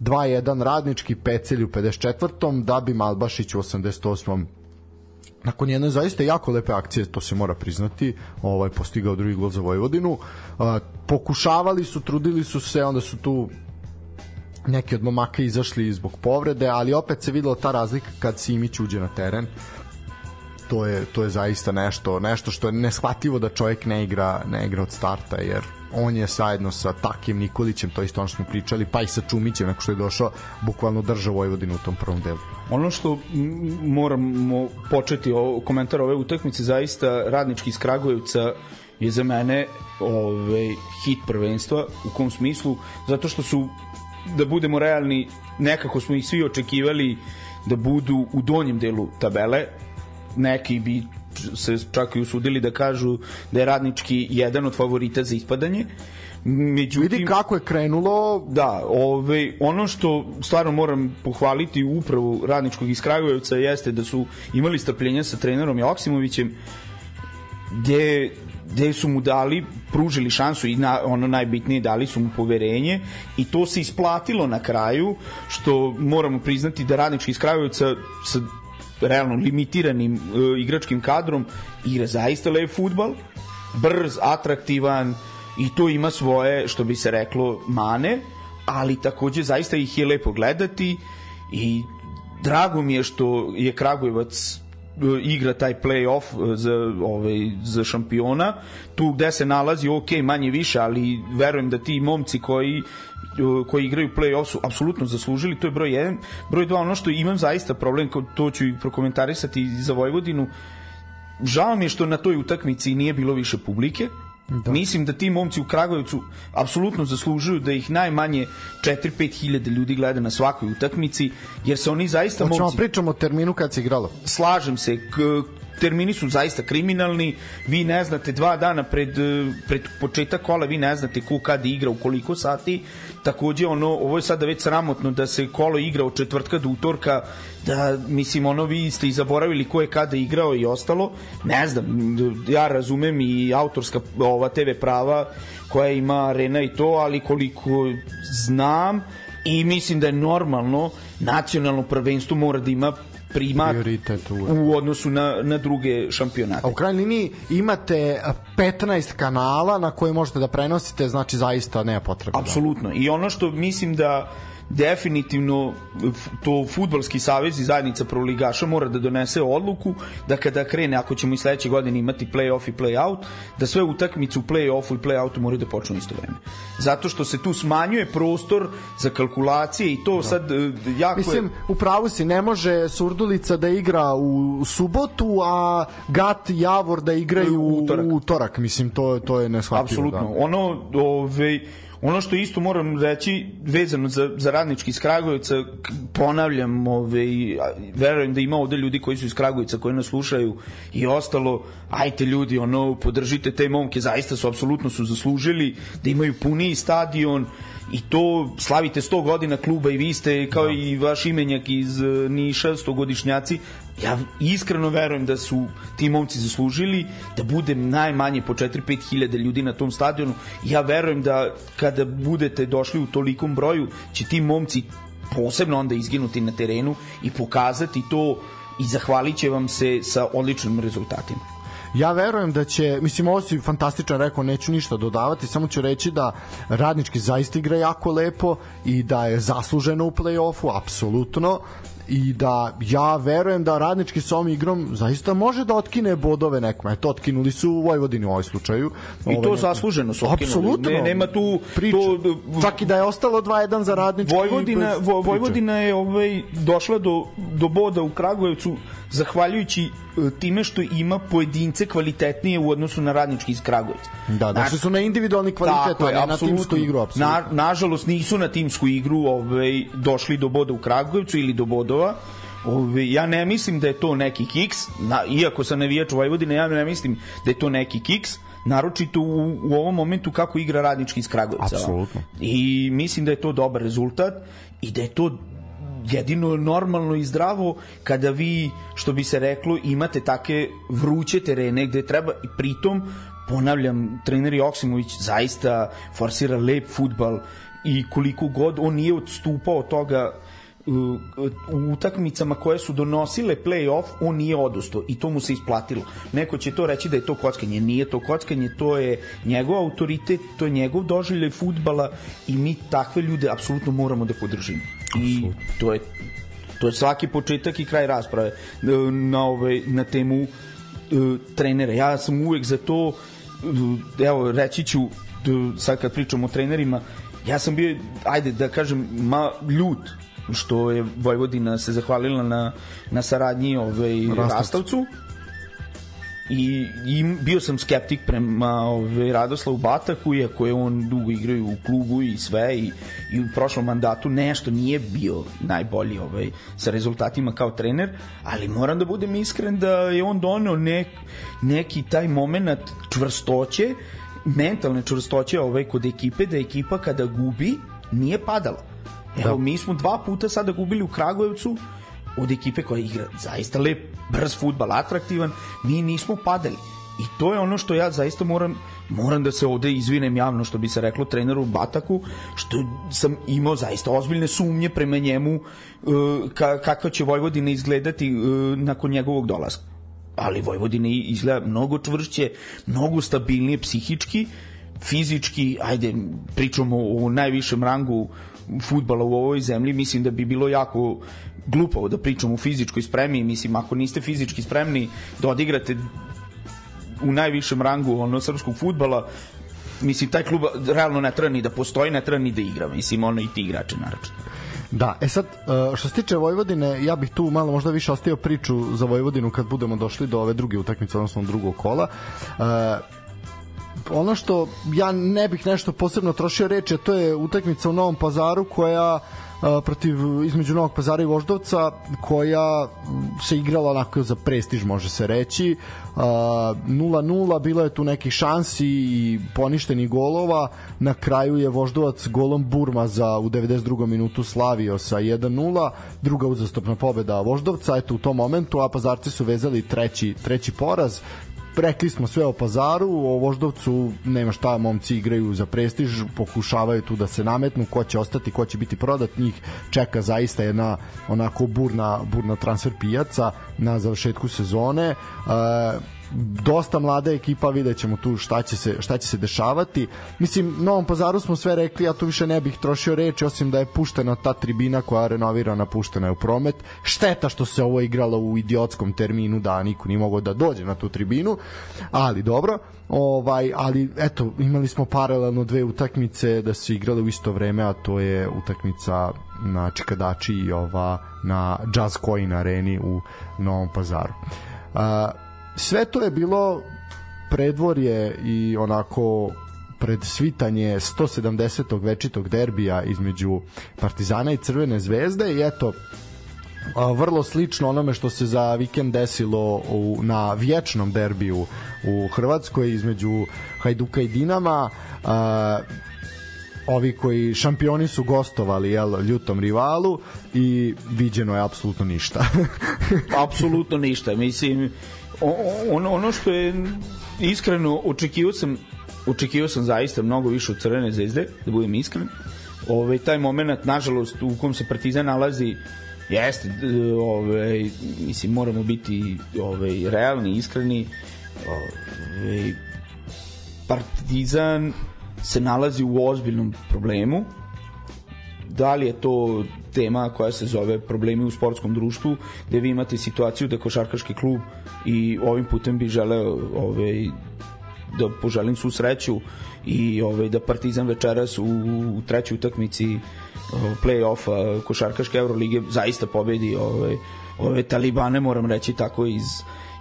2-1 radnički, Pecelj u 54. da bi Malbašić u 88 nakon jedne zaista jako lepe akcije, to se mora priznati, ovaj postigao drugi gol za Vojvodinu. A, pokušavali su, trudili su se, onda su tu neki od momaka izašli zbog povrede, ali opet se videla ta razlika kad Simić uđe na teren. To je to je zaista nešto, nešto što je neshvatljivo da čovjek ne igra, ne igra od starta jer on je sajedno sa Takim Nikolićem, to isto ono što smo pričali, pa i sa Čumićem, nakon što je došao, bukvalno držao Vojvodinu u tom prvom delu. Ono što moramo početi o komentar ove utakmice, zaista radnički iz Kragujevca je za mene ovaj, hit prvenstva, u kom smislu, zato što su, da budemo realni, nekako smo ih svi očekivali da budu u donjem delu tabele, neki bi se čak i usudili da kažu da je radnički jedan od favorita za ispadanje. Međutim, vidi kako je krenulo da, ove, ono što stvarno moram pohvaliti upravo radničkog iz Kragujevca jeste da su imali strpljenja sa trenerom Joksimovićem gde gde su mu dali, pružili šansu i na, ono najbitnije dali su mu poverenje i to se isplatilo na kraju, što moramo priznati da radnički iz Kragujevca sa realno limitiranim uh, igračkim kadrom igra zaista lep futbal, brz, atraktivan i to ima svoje, što bi se reklo, mane, ali takođe zaista ih je lepo gledati i drago mi je što je Kragujevac e, igra taj play-off e, za, ovaj, za šampiona. Tu gde se nalazi ok, manje više ali verujem da ti momci koji koji igraju play-off su apsolutno zaslužili, to je broj 1. Broj 2, ono što imam zaista problem, to ću i prokomentarisati za Vojvodinu, žao mi je što na toj utakmici nije bilo više publike, Da. Mislim da ti momci u Kragujevcu apsolutno zaslužuju da ih najmanje 4-5 hiljade ljudi gleda na svakoj utakmici, jer se oni zaista Hoćemo momci... pričamo o terminu kad se igralo. Slažem se, termini su zaista kriminalni, vi ne znate dva dana pred, pred početak kola, vi ne znate ko kad igra u koliko sati, takođe ono, ovo je sada već sramotno da se kolo igra od četvrtka do utorka, da mislim ono vi ste i zaboravili ko je kada igrao i ostalo, ne znam, ja razumem i autorska ova TV prava koja ima arena i to, ali koliko znam i mislim da je normalno nacionalno prvenstvo mora da ima primat Prioritet u, odnosu na, na druge šampionate. A u krajnjoj liniji imate 15 kanala na koje možete da prenosite, znači zaista nema potrebe. Da. Apsolutno. I ono što mislim da definitivno to futbalski savez i zajednica proligaša mora da donese odluku da kada krene, ako ćemo i sledeće godine imati play-off i play-out, da sve utakmice u play-offu i play-outu moraju da počnu isto vreme. Zato što se tu smanjuje prostor za kalkulacije i to da. sad e, jako Mislim, je... u pravu si, ne može Surdulica da igra u subotu, a Gat i Javor da igraju u utorak. U utorak. Mislim, to, to je neshvatljivo. Apsolutno. Da. Ono, ove, ovaj, Ono što isto moram reći vezano za, za radnički iz Kragujevca, ponavljam, ove, verujem da ima ovde ljudi koji su iz Kragujevca, koji nas slušaju i ostalo, ajte ljudi, ono, podržite te momke, zaista su, apsolutno su zaslužili da imaju puniji stadion, i to slavite 100 godina kluba i vi ste kao da. i vaš imenjak iz e, Niša 100 godišnjaci ja iskreno verujem da su ti momci zaslužili da bude najmanje po 4-5 hiljade ljudi na tom stadionu. Ja verujem da kada budete došli u tolikom broju će ti momci posebno onda izginuti na terenu i pokazati to i zahvalit će vam se sa odličnim rezultatima. Ja verujem da će, mislim ovo si fantastičan rekao, neću ništa dodavati, samo ću reći da radnički zaista igra jako lepo i da je zasluženo u play-offu, apsolutno i da ja verujem da radnički sa ovom igrom zaista može da otkine bodove nekome. Eto, otkinuli su u Vojvodini u ovoj slučaju. I to zasluženo su otkinuli. Apsolutno. Ne, nema tu... Priča. To, Čak i da je ostalo 2-1 za radnički. Vojvodina, Vojvodina je ovaj, došla do, do boda u Kragujevcu zahvaljujući time što ima pojedince kvalitetnije u odnosu na radnički iz Kragujevca. Da, došli su na individualni kvalitet, a ne na timsku igru, apsolutno. Na, nažalost, nisu na timsku igru ovaj, došli do boda u Kragujevcu ili do bodova, Ove, ja ne mislim da je to neki kiks, na, iako sam navijač Vojvodine, ja ne mislim da je to neki kiks, naročito u, u ovom momentu kako igra radnički iz Kragujevca. Apsolutno. I mislim da je to dobar rezultat i da je to jedino normalno i zdravo kada vi, što bi se reklo, imate take vruće terene gde treba i pritom ponavljam, trener Joksimović zaista forsira lep futbal i koliko god on nije odstupao od toga u, utakmicama koje su donosile play-off, on nije odustao i to mu se isplatilo. Neko će to reći da je to kockanje. Nije to kockanje, to je njegov autoritet, to je njegov doživljaj futbala i mi takve ljude apsolutno moramo da podržimo. I to je to je svaki početak i kraj rasprave e, na ovaj na temu uh, trenera. Ja sam uvek za to uh, evo reći ću sad kad pričamo o trenerima ja sam bio ajde da kažem ma ljut što je Vojvodina se zahvalila na, na saradnji ovaj, Rastavcu. I, i bio sam skeptik prema ove, Radoslavu Bataku iako je on dugo igrao u klubu i sve i, i u prošlom mandatu nešto nije bio najbolji ovaj, sa rezultatima kao trener ali moram da budem iskren da je on doneo nek, neki taj moment čvrstoće mentalne čvrstoće ovaj, kod ekipe da ekipa kada gubi nije padala Evo, da. mi smo dva puta sada gubili u Kragujevcu od ekipe koja igra zaista lep, brz futbal, atraktivan, mi nismo padali. I to je ono što ja zaista moram moram da se ovde izvinem javno što bi se reklo treneru Bataku što sam imao zaista ozbiljne sumnje prema njemu uh, ka, kako će Vojvodina izgledati uh, nakon njegovog dolaska ali Vojvodina izgleda mnogo čvršće mnogo stabilnije psihički fizički ajde pričamo o najvišem rangu futbala u ovoj zemlji, mislim da bi bilo jako glupavo da pričamo u fizičkoj spremi, mislim ako niste fizički spremni da odigrate u najvišem rangu ono srpskog futbala, mislim taj klub realno ne treba ni da postoji, ne treba ni da igra, mislim ono i ti igrače naravno. Da, e sad, e, što se tiče Vojvodine, ja bih tu malo možda više ostavio priču za Vojvodinu kad budemo došli do ove druge utakmice, odnosno drugog kola. Uh, ono što ja ne bih nešto posebno trošio reči, to je utakmica u Novom pazaru koja protiv između Novog pazara i Voždovca koja se igrala onako za prestiž može se reći 0-0 bilo je tu nekih šansi i poništenih golova na kraju je Voždovac golom Burma za u 92. minutu slavio sa 1-0 druga uzastopna pobeda Voždovca eto u tom momentu a Pazarci su vezali treći, treći poraz rekli smo sve o pazaru, o Voždovcu nema šta, momci igraju za prestiž, pokušavaju tu da se nametnu, ko će ostati, ko će biti prodat, njih čeka zaista jedna onako burna, burna transfer pijaca na završetku sezone. E, dosta mlada ekipa, vidjet ćemo tu šta će se, šta će se dešavati. Mislim, Novom Pazaru smo sve rekli, ja tu više ne bih trošio reči, osim da je puštena ta tribina koja je renovirana, puštena je u promet. Šteta što se ovo igralo u idiotskom terminu, da niko nije mogao da dođe na tu tribinu, ali dobro. Ovaj, ali eto, imali smo paralelno dve utakmice da se igrale u isto vreme, a to je utakmica na Čikadači i ova na Jazz Coin areni u Novom Pazaru. Uh, sve to je bilo predvorje i onako pred svitanje 170. večitog derbija između Partizana i Crvene zvezde i eto vrlo slično onome što se za vikend desilo u, na vječnom derbiju u Hrvatskoj između Hajduka i Dinama a, ovi koji šampioni su gostovali jel, ljutom rivalu i viđeno je apsolutno ništa. (laughs) apsolutno ništa. Mislim, ono, ono što je iskreno očekivao sam očekivao sam zaista mnogo više od Crvene zvezde, da budem iskren. Ove, taj moment, nažalost, u kom se Partizan nalazi, jeste, ove, mislim, moramo biti ove, realni, iskreni. Ove, Partizan se nalazi u ozbiljnom problemu. Da li je to tema koja se zove problemi u sportskom društvu, gde vi imate situaciju da košarkaški klub i ovim putem bi želeo ovaj, da poželim svu sreću i ovaj, da Partizan večeras u, u trećoj utakmici play-offa košarkaške Eurolige zaista pobedi ovaj, ove talibane moram reći tako iz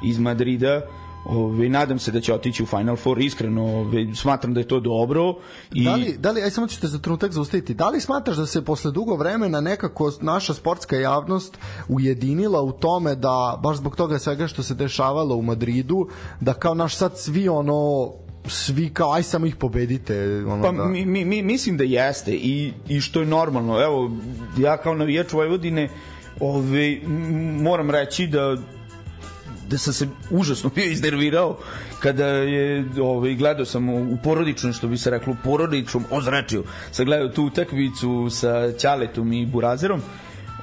iz Madrida Ove, nadam se da će otići u Final Four, iskreno ove, smatram da je to dobro. I... Da li, da li, aj samo ćete za trenutak zaustaviti, da li smatraš da se posle dugo vremena nekako naša sportska javnost ujedinila u tome da, baš zbog toga svega što se dešavalo u Madridu, da kao naš sad svi ono svi kao aj samo ih pobedite ono pa da. mi, mi, mi, mislim da jeste i, i što je normalno evo ja kao navijač Vojvodine ove, moram reći da da sam se užasno bio iznervirao kada je ovaj gledao sam u porodičnom što bi se reklo porodičnom ozračju. Sam gledao tu utakmicu sa Ćaletom i Burazerom.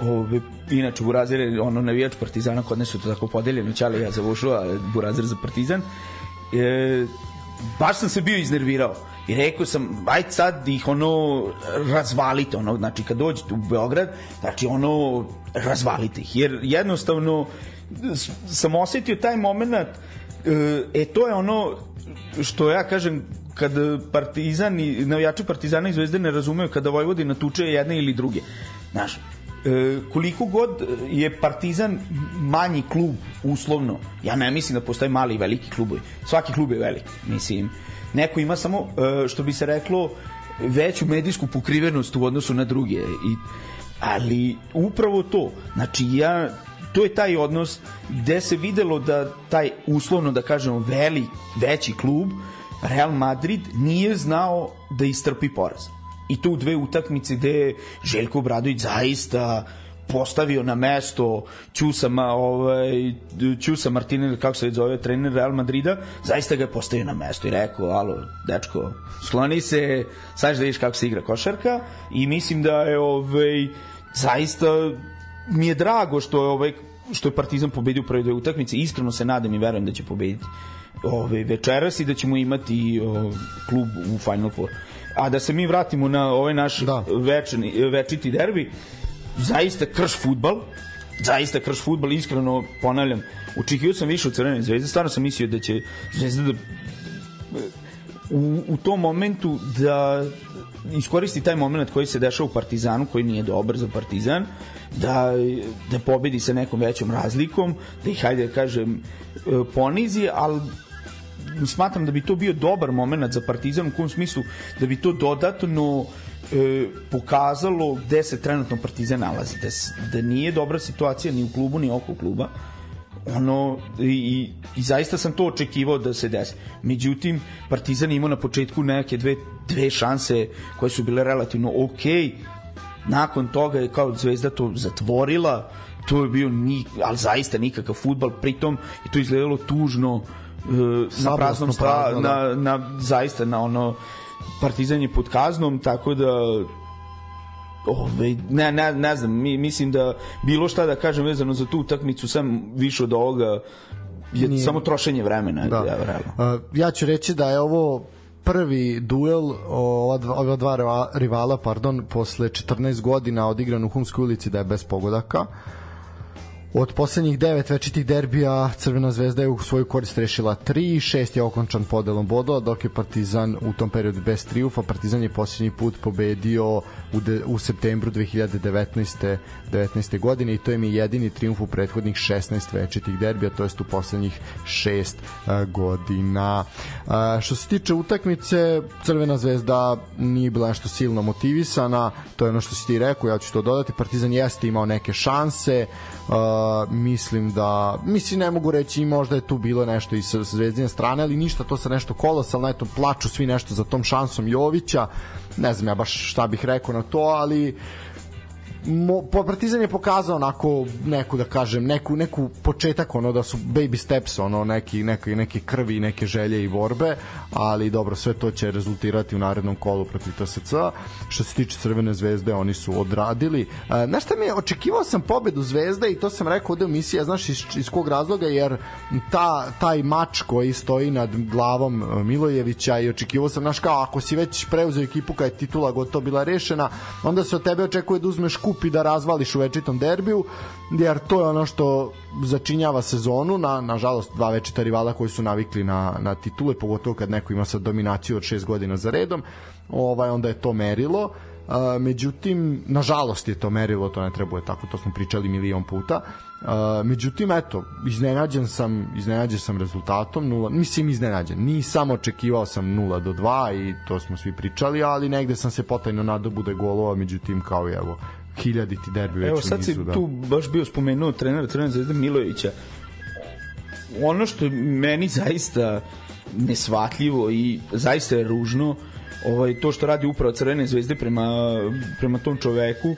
Ove, inače Burazer je ono navijač Partizana kod nas su to tako podeljeno Ćale ja za Vošu a Burazer za Partizan. E, baš sam se bio iznervirao i rekao sam ajde sad ih ono razvalite ono znači kad dođete u Beograd znači ono razvalite ih. Jer jednostavno sam osetio taj moment e, e to je ono što ja kažem kad Partizan i navijači Partizana i Zvezde ne razumeju kada Vojvodina tuče jedne ili druge. Znaš, e, koliko god je Partizan manji klub uslovno, ja ne mislim da postoje mali i veliki klubovi. Svaki klub je velik, mislim. Neko ima samo, e, što bi se reklo, veću medijsku pokrivenost u odnosu na druge. I, ali upravo to. Znači, ja to je taj odnos gde se videlo da taj uslovno da kažemo veli, veći klub Real Madrid nije znao da istrpi poraz. I to u dve utakmice gde je Željko Bradović zaista postavio na mesto Ćusama, ovaj, Ćusa Martinez, kako se zove, trener Real Madrida, zaista ga je postavio na mesto i rekao, alo, dečko, skloni se, sad da vidiš kako se igra košarka i mislim da je ovaj, zaista mi je drago što je ovaj što je Partizan pobedio u prve dve utakmice, iskreno se nadam i verujem da će pobediti ove večeras i da ćemo imati o, klub u Final Four. A da se mi vratimo na ovaj naš da. večni, večiti derbi, zaista krš futbal, zaista krš futbal, iskreno ponavljam, očekivao sam više od Crvene zvezde, stvarno sam mislio da će Zvezda da u, u tom momentu da iskoristi taj moment koji se dešava u Partizanu, koji nije dobar za Partizan, da, da pobedi sa nekom većom razlikom, da ih, hajde da kažem, e, ponizi, ali smatram da bi to bio dobar moment za Partizan u kom smislu da bi to dodatno e, pokazalo gde se trenutno Partizan nalazi da, da nije dobra situacija ni u klubu ni oko kluba ono i, i zaista sam to očekivao da se desi. Međutim, Partizan imao na početku neke dve, dve šanse koje su bile relativno okej. Nakon toga je kao Zvezda to zatvorila, to je bio ni, ali zaista nikakav futbal, pritom je to izgledalo tužno uh, na praznom sta, da. na, na, zaista na ono Partizan je pod kaznom, tako da Ove, ne, ne, ne znam, mi, mislim da bilo šta da kažem vezano za tu utakmicu sam više od ovoga je Nije. samo trošenje vremena. Da. Ja, uh, ja ću reći da je ovo prvi duel ova dva, ova dva rivala pardon posle 14 godina odigran u Humskoj ulici da je bez pogodaka. Uh, Od poslednjih devet večitih derbija Crvena zvezda je u svoju korist rešila 3, šest je okončan podelom bodova, dok je Partizan u tom periodu bez triufa. Partizan je poslednji put pobedio u, de, u septembru 2019. 19. godine i to je mi jedini triumf u prethodnih 16 večitih derbija, to jest u poslednjih 6 uh, godina. Uh, što se tiče utakmice, Crvena zvezda nije bila nešto silno motivisana, to je ono što si ti rekao, ja ću to dodati. Partizan jeste imao neke šanse, uh, mislim da mislim ne mogu reći možda je tu bilo nešto i sa zvezdine strane ali ništa to sa nešto kolosalno eto plaču svi nešto za tom šansom Jovića. Ne znam ja baš šta bih rekao na to ali mo, Partizan je pokazao onako neku da kažem neku neku početak ono da su baby steps ono neki neki neki krvi neke želje i borbe ali dobro sve to će rezultirati u narednom kolu protiv TSC što se tiče Crvene zvezde oni su odradili. E, znaš šta mi je očekivao sam pobedu Zvezde i to sam rekao ovde u misiji znaš iz, iz kog razloga jer ta, taj mač koji stoji nad glavom Milojevića i očekivao sam znaš kao ako si već preuzeo ekipu kada je titula gotovo bila rešena onda se od tebe očekuje da uzmeš kup stup i da razvališ u večitom derbiju, jer to je ono što začinjava sezonu, na, nažalost dva večita rivala koji su navikli na, na titule, pogotovo kad neko ima sad dominaciju od šest godina za redom, ovaj, onda je to merilo. Uh, međutim, nažalost je to merilo, to ne trebuje tako, to smo pričali milion puta. Uh, međutim, eto, iznenađen sam, iznenađen sam rezultatom, nula, mislim iznenađen, ni samo očekivao sam 0 do 2 i to smo svi pričali, ali negde sam se potajno nadao bude golova, međutim, kao i evo, hiljaditi derbi već Evo sad si da. tu baš bio spomenuo trenera, trenera Zvezda Milovića. Ono što meni zaista nesvatljivo i zaista je ružno, ovaj, to što radi upravo Crvene zvezde prema, prema tom čoveku,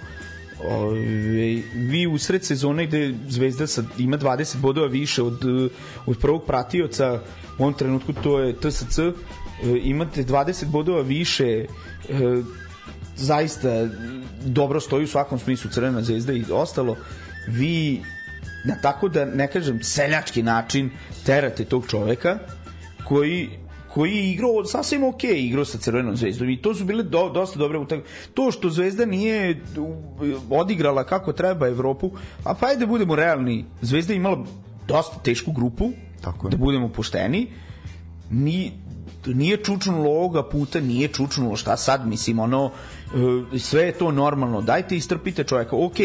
Ove, vi u sred sezone gde Zvezda sad ima 20 bodova više od, od prvog pratioca u ovom trenutku to je TSC imate 20 bodova više e, zaista dobro stoji u svakom smislu Crvena zvezda i ostalo vi na tako da ne kažem seljački način terate tog čoveka koji koji je igrao sasvim ok, igrao sa Crvenom zvezdom i to su bile do, dosta dobre utakmice. To što Zvezda nije odigrala kako treba Evropu, a pa ajde da budemo realni, Zvezda je imala dosta tešku grupu, Tako je. da budemo pošteni, ni nije čučnulo ovoga puta, nije čučnulo šta sad, mislim, ono, sve je to normalno, dajte istrpite čoveka, ok,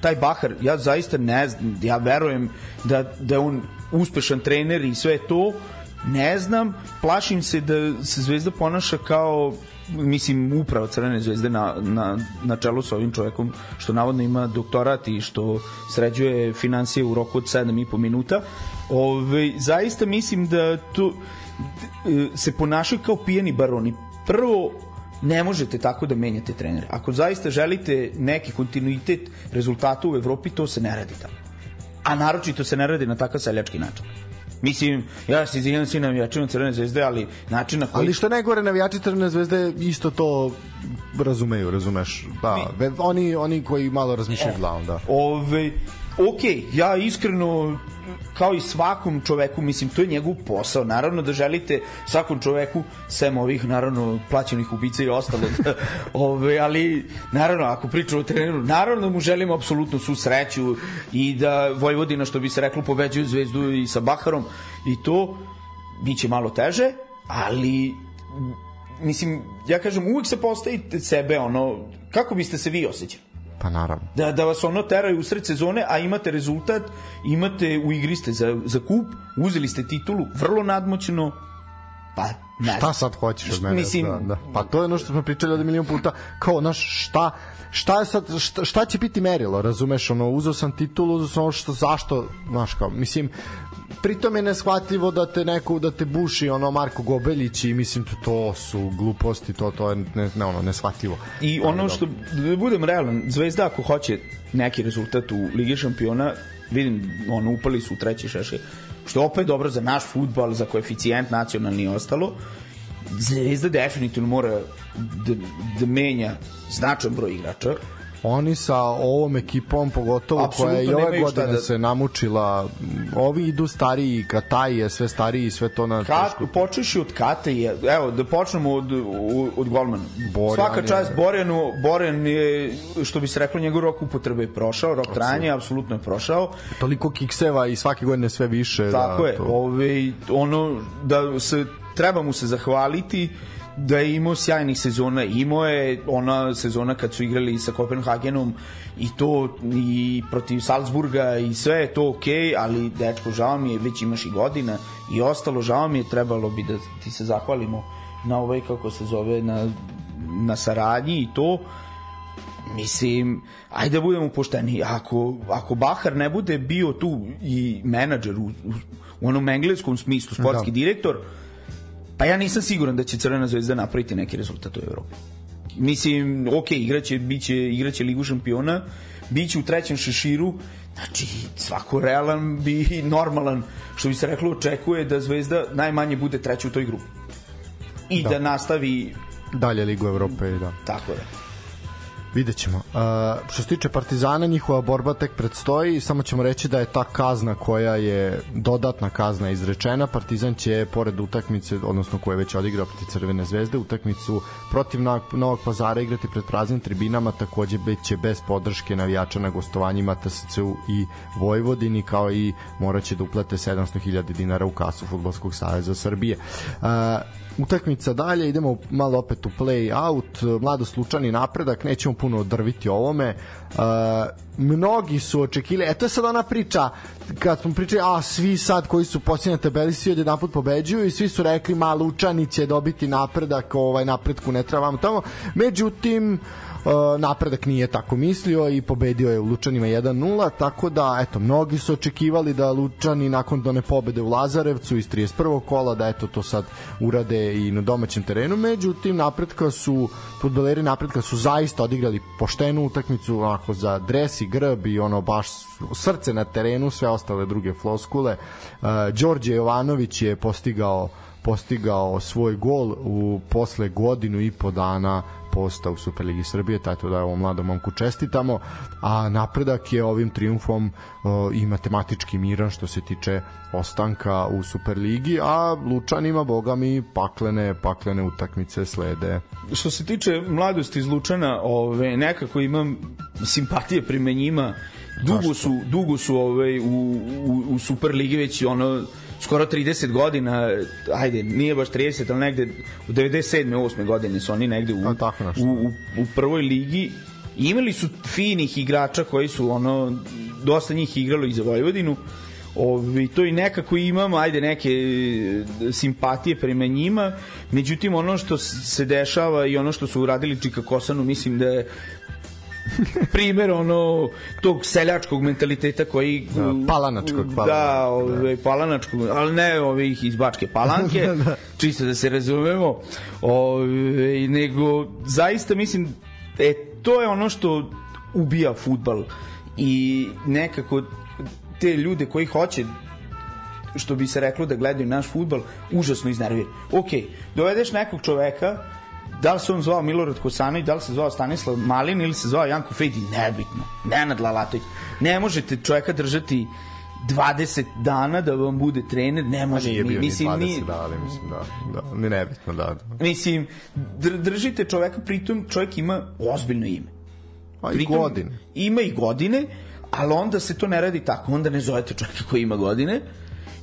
taj Bahar, ja zaista ne znam, ja verujem da, da je on uspešan trener i sve to, ne znam, plašim se da se Zvezda ponaša kao mislim upravo Crvene zvezde na, na, na čelu sa ovim čovekom što navodno ima doktorat i što sređuje financije u roku od 7,5 minuta. Ove, zaista mislim da tu se ponašaju kao pijeni baroni. Prvo ne možete tako da menjate trenere. Ako zaista želite neki kontinuitet rezultata u Evropi, to se ne radi tako. A naročito se ne radi na takav seljački način. Mislim, ja se izvinjam svi navijačima Crvene zvezde, ali način na koji... Ali što najgore, navijači Crvene zvezde isto to razumeju, razumeš? Da, Mi... oni, oni koji malo razmišljaju e, glavom, da. Ove, ok, ja iskreno kao i svakom čoveku, mislim, to je njegov posao. Naravno da želite svakom čoveku, sem ovih, naravno, plaćenih ubica i ostalo, (laughs) da, ove, ali, naravno, ako pričamo o treneru, naravno da mu želimo apsolutno svu sreću i da Vojvodina, što bi se reklo, pobeđuju zvezdu i sa Baharom i to, biće malo teže, ali mislim, ja kažem, uvek se postavite sebe, ono, kako biste se vi osjećali? Pa naravno. Da, da vas ono teraju u sred sezone, a imate rezultat, imate u igri ste za, za kup, uzeli ste titulu, vrlo nadmoćno, pa ne Šta sad hoćeš od mene? Mislim, da, da. Pa to je ono što smo pričali od milion puta, kao, znaš, šta, šta je sad, šta, šta će biti merilo, razumeš, ono, uzeo sam titulu, uzeo sam ono što, zašto, znaš, kao, mislim, pritom je neshvatljivo da te neko da te buši ono Marko Gobeljić i mislim to, to su gluposti to to je ne, ne ono neshvatljivo. I ono što da budem realan Zvezda ako hoće neki rezultat u Ligi šampiona vidim ono upali su u treći šeši što je opet dobro za naš futbal za koeficijent nacionalni i ostalo. Zvezda definitivno mora da, da menja značan broj igrača oni sa ovom ekipom pogotovo Absolutno koja je i ove godine da... se namučila ovi idu stariji Kataj je sve stariji sve to na Kat, počeš od Kate evo da počnemo od, od golmana. Borjan svaka čast je... Borjanu. Borjan je što bi se reklo njegov rok upotrebe je prošao rok trajanja apsolutno je prošao. Toliko kikseva i svake godine sve više da tako da, je. to... ove, ono da se treba mu se zahvaliti da je imao sjajnih sezona. Imao je ona sezona kad su igrali sa Kopenhagenom i to i protiv Salzburga i sve je to okej, okay, ali dečko, žao mi je, već imaš i godina i ostalo, žao mi je, trebalo bi da ti se zahvalimo na ovaj, kako se zove, na, na saradnji i to mislim, ajde da budemo pošteni, ako, ako Bahar ne bude bio tu i menadžer u, u, u onom engleskom smislu, sportski da. direktor, Pa ja nisam siguran da će Crvena zvezda napraviti neki rezultat u Evropi. Mislim, ok, igraće, biće, igraće Ligu šampiona, biće u trećem šeširu, znači svako realan bi normalan, što bi se reklo, očekuje da Zvezda najmanje bude treća u toj grupi. I da, da nastavi dalje Ligu Evrope, da. Tako je. Vidjet ćemo. Uh, što se tiče Partizana, njihova borba tek predstoji, samo ćemo reći da je ta kazna koja je dodatna kazna izrečena. Partizan će, pored utakmice, odnosno koje je već odigrao protiv Crvene zvezde, utakmicu protiv Novog pazara igrati pred praznim tribinama, takođe će bez podrške navijača na gostovanjima TSC-u i Vojvodini, kao i moraće da uplate 700.000 dinara u kasu Futbolskog saveza Srbije. Uh, utakmica dalje, idemo malo opet u play out, mlado slučani napredak, nećemo puno odrviti ovome. Uh, mnogi su očekili, eto je sad ona priča kad smo pričali, a svi sad koji su posljednji na tabeli svi od jedan put pobeđuju i svi su rekli, ma Lučani će dobiti napredak, ovaj napredku ne trebamo tamo. Međutim, uh, napredak nije tako mislio i pobedio je u Lučanima 1-0, tako da eto mnogi su očekivali da Lučani nakon done pobede u Lazarevcu iz 31. kola da eto to sad urade i na domaćem terenu, međutim napredka su fudbaleri napredka su zaista odigrali poštenu utakmicu onako za dres i grb i ono baš srce na terenu, sve ostale druge floskule. Uh, Đorđe Jovanović je postigao postigao svoj gol u posle godinu i po dana posta u Superligi Srbije, tako da ovom mladom momku čestitamo, a napredak je ovim triumfom o, i matematički miran što se tiče ostanka u Superligi, a Lučanima, boga mi, paklene, paklene utakmice slede. Što se tiče mladosti iz Lučana, ove, nekako imam simpatije prime njima, dugo su, dugo su ove, u, u, u Superligi već ono skoro 30 godina, ajde, nije baš 30, ali negde u 97. 8. godine su oni negde u, u, u, u prvoj ligi i imali su finih igrača koji su ono dosta njih igralo i za Vojvodinu Ovi, to i nekako imamo, ajde, neke simpatije prema njima, međutim ono što se dešava i ono što su uradili Čika Kosanu, mislim da je (laughs) primer ono tog seljačkog mentaliteta koji da, palanačkog da, da, ovaj da. palanačkog ali ne ovih iz Bačke Palanke (laughs) da. čisto da se razumemo ovaj nego zaista mislim e to je ono što ubija fudbal i nekako te ljude koji hoće što bi se reklo da gledaju naš futbal, užasno iznervira. Ok, dovedeš nekog čoveka da li se on zvao Milorad Kosanović, da li se zvao Stanislav Malin ili se zvao Janko Fejdi, nebitno. Nenad Lalatović. Ne možete čoveka držati 20 dana da vam bude trener, ne može. Nije bio mislim, ni 20 nije... da, ali mislim da, da, ne nebitno, da, da. Mislim, držite čoveka, pritom čovjek ima ozbiljno ime. A i godine. Ima i godine, ali onda se to ne radi tako, onda ne zovete čoveka koji ima godine,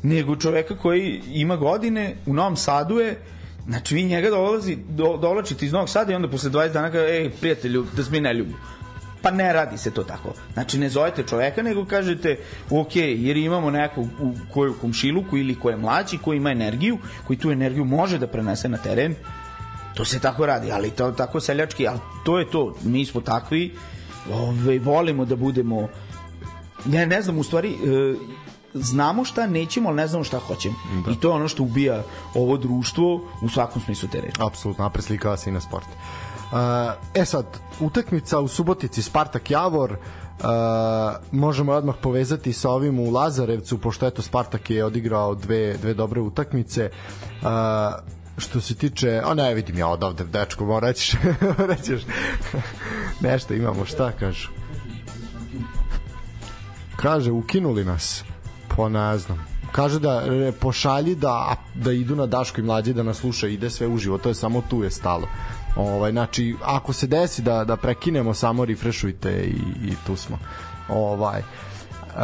nego čoveka koji ima godine, u Novom Sadu je Znači, vi njega dolazi, do, dolačite iz Novog Sada i onda posle 20 dana kaže, ej, prijatelju, da se mi ne ljubimo. Pa ne radi se to tako. Znači, ne zovete čoveka, nego kažete, ok, jer imamo nekog u koju komšiluku ili ko je mlađi, ko ima energiju, koji tu energiju može da prenese na teren, to se tako radi, ali to tako seljački, ali to je to, mi smo takvi, ove, volimo da budemo ne, ne znam, u stvari, e, znamo šta nećemo, ali ne znamo šta hoćemo. Da. I to je ono što ubija ovo društvo u svakom smislu te reči. Apsolutno, a preslikava se i na sport. Uh, e sad, utakmica u Subotici Spartak Javor, uh, možemo odmah povezati sa ovim u Lazarevcu, pošto eto Spartak je odigrao dve, dve dobre utakmice. Uh, što se tiče, a ne vidim ja odavde dečko, mora rećeš, (laughs) rećeš nešto imamo, šta kažu kaže ukinuli nas Pa ne znam. Kaže da pošalji da, da idu na Daško i mlađe da nas sluša, ide sve uživo, to je samo tu je stalo. Ovaj, znači, ako se desi da, da prekinemo, samo refreshujte i, i tu smo. Ovaj,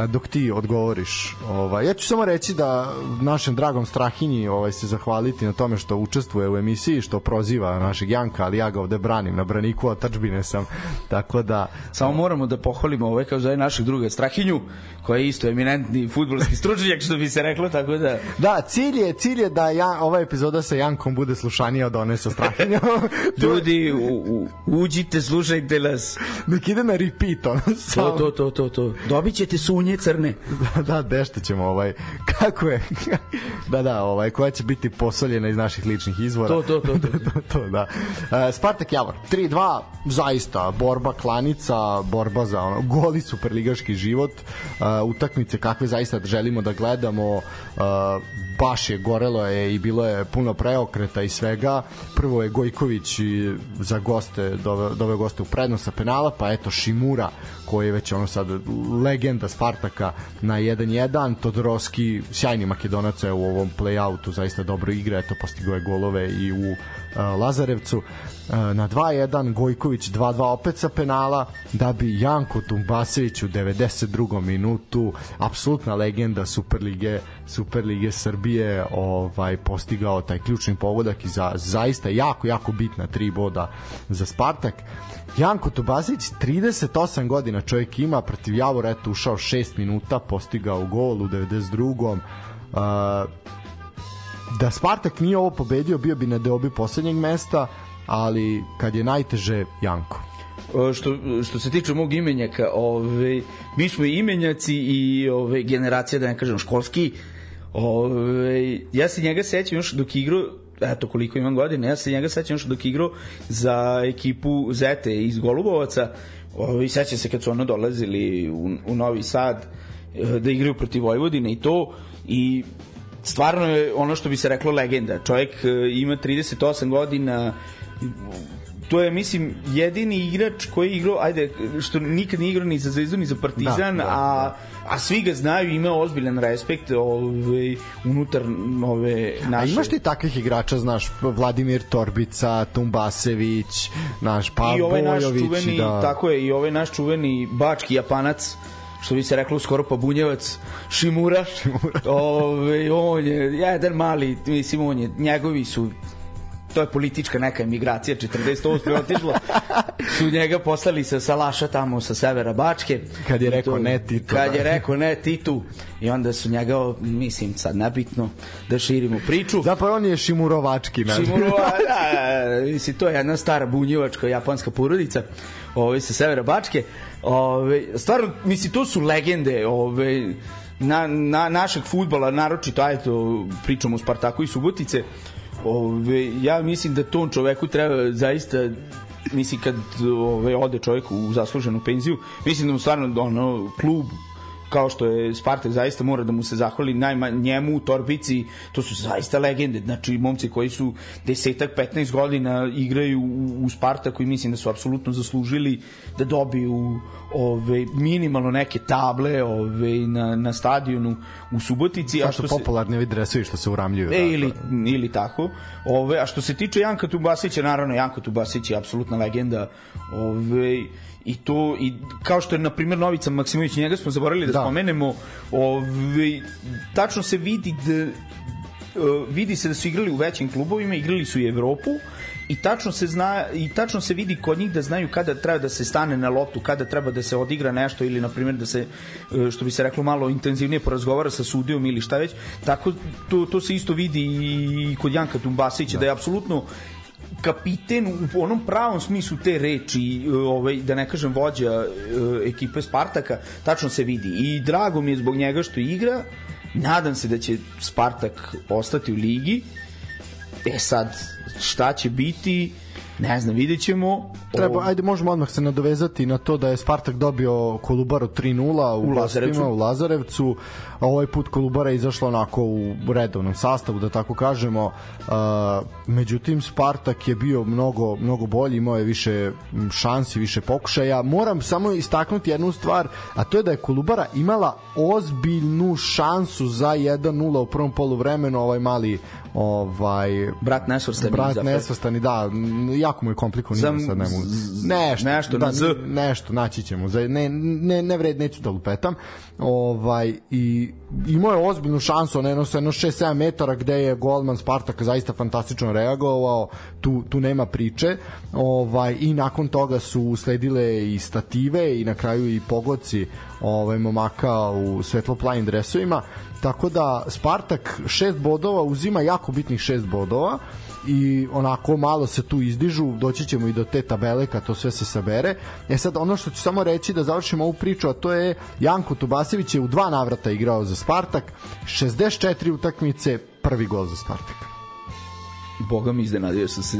dok ti odgovoriš. Ovaj ja ću samo reći da našem dragom Strahinji ovaj se zahvaliti na tome što učestvuje u emisiji, što proziva našeg Janka, ali ja ga ovde branim na braniku, a tačbine sam. Tako da samo moramo da pohvalimo ovaj kao za našeg druga Strahinju, koji je isto eminentni fudbalski stručnjak što bi se reklo, tako da Da, cilj je cilj je da ja ova epizoda sa Jankom bude slušanija od one sa Strahinjom. (laughs) Ljudi, u, u, uđite, slušajte nas. Nek ide na repeat, ono. To, to, to, to, to. Dobićete su bunje crne. (laughs) da, da, dešta ćemo ovaj, kako je, (laughs) da, da, ovaj, koja će biti posoljena iz naših ličnih izvora. To, to, to. to. (laughs) to, to da. Uh, Spartak Javor, 3-2, zaista, borba klanica, borba za ono, goli superligaški život, uh, utakmice kakve zaista želimo da gledamo, uh, baš je gorelo je i bilo je puno preokreta i svega. Prvo je Gojković za goste, dove, dove goste u prednost sa penala, pa eto Šimura koji je već ono sad legenda Spartaka na 1-1, Todorovski sjajni makedonac u ovom play-outu zaista dobro igra, eto postigao je golove i u uh, Lazarevcu na 2-1, Gojković 2-2 opet sa penala, da bi Janko Tumbasević u 92. minutu, apsolutna legenda Superlige, Superlige Srbije, ovaj postigao taj ključni pogodak i za zaista jako jako bitna tri boda za Spartak. Janko Tobasić 38 godina čovjek ima protiv Javora eto ušao 6 minuta postigao gol u 92. Uh, da Spartak nije ovo pobedio bio bi na deobi poslednjeg mesta ali kad je najteže Janko što, što se tiče mog imenjaka, ove, mi smo imenjaci i ove, generacija, da ne kažem, školski. Ove, ja se njega sećam još dok igrao eto koliko imam godina, ja se njega sećam još dok igrao za ekipu Zete iz Golubovaca, i sećam se kad su ono dolazili u, u Novi Sad e, da igraju protiv Vojvodine i to i stvarno je ono što bi se reklo legenda. Čovjek e, ima 38 godina, to je mislim jedini igrač koji je igrao ajde što nikad nije igrao ni za Zvezdu ni za Partizan da, da, a da. a svi ga znaju ima ozbiljan respekt ovaj unutar ove naše A imaš ti takvih igrača znaš Vladimir Torbica Tumbasević naš Pa I ovaj naš čuveni da. tako je i ovaj naš čuveni bački Japanac što bi se reklo skoro pa bunjevac Šimura, Šimura. Ove, on je jedan mali mislim on je njegovi su to je politička neka emigracija 48. otišlo. Su njega poslali sa Salaša tamo sa severa Bačke. Kad je rekao ne Titu kad je rekao ne Titu i onda su njega mislim sad nebitno da širimo priču. Zapravo on je Šimurovački Šimurova, da, da, mislim to je jedna stara bunjevačka japanska porodica ovaj, sa severa Bačke. Ovaj, stvarno mislim to su legende ovaj, na, na našeg futbala naročito ajde pričamo o Spartaku i Subotice Ove, ja mislim da tom čoveku treba zaista mislim kad ove, ode čovjek u zasluženu penziju, mislim da mu stvarno ono, klub kao što je Spartak zaista mora da mu se zahvali najma njemu u Torbici to su zaista legende. Znači momci koji su desetak 15 godina igraju u, u Spartaku i mislim da su apsolutno zaslužili da dobiju ove minimalno neke table ove na na stadionu u Subotici a što popularni vid dresovi što se uramljuju e, da, ili ili tako. Ove a što se tiče Janka Tubasića naravno Janko Tubasić je apsolutna legenda ove i to i kao što je na primjer Novica Maksimović njega smo zaboravili da, da. spomenemo ovaj tačno se vidi da vidi se da su igrali u većim klubovima, igrali su i Evropu i tačno se zna i tačno se vidi kod njih da znaju kada treba da se stane na loptu, kada treba da se odigra nešto ili na primjer da se e, što bi se reklo malo intenzivnije porazgovara sa sudijom ili šta već. Tako to to se isto vidi i kod Janka Tumbasića da, da je apsolutno kapiten u onom pravom smislu te reči, e, ovaj, da ne kažem vođa e, ekipe Spartaka, tačno se vidi. I drago mi je zbog njega što igra, nadam se da će Spartak ostati u ligi. E sad, šta će biti, Ne znam, vidjet ćemo. Treba, ajde, možemo odmah se nadovezati na to da je Spartak dobio Kolubaru 3-0 u, u Lazarevcu. u Lazarevcu. A ovaj put Kolubara je izašla onako u redovnom sastavu, da tako kažemo. Uh, međutim, Spartak je bio mnogo, mnogo bolji, imao je više šansi, više pokušaja. Moram samo istaknuti jednu stvar, a to je da je Kolubara imala ozbiljnu šansu za 1-0 u prvom polu vremenu, ovaj mali ovaj brat nesvrstani brat nesvrstani da jako mu je komplikovano sad ne mogu nešto nešto da, z. nešto naći ćemo za ne ne ne vred neću da lupetam. Ovaj i imao je ozbiljnu šansu na jedno 6-7 metara gde je golman Spartaka zaista fantastično reagovao tu, tu nema priče. Ovaj i nakon toga su usledile i stative i na kraju i pogodci ovaj momaka u svetloplanim dresovima. Tako da Spartak šest bodova uzima jako bitnih šest bodova i onako malo se tu izdižu, doći ćemo i do te tabele kad to sve se sabere. E sad ono što ću samo reći da završimo ovu priču, a to je Janko Tubasević je u dva navrata igrao za Spartak, 64 utakmice, prvi gol za Spartak. Boga mi iznenadio sam se.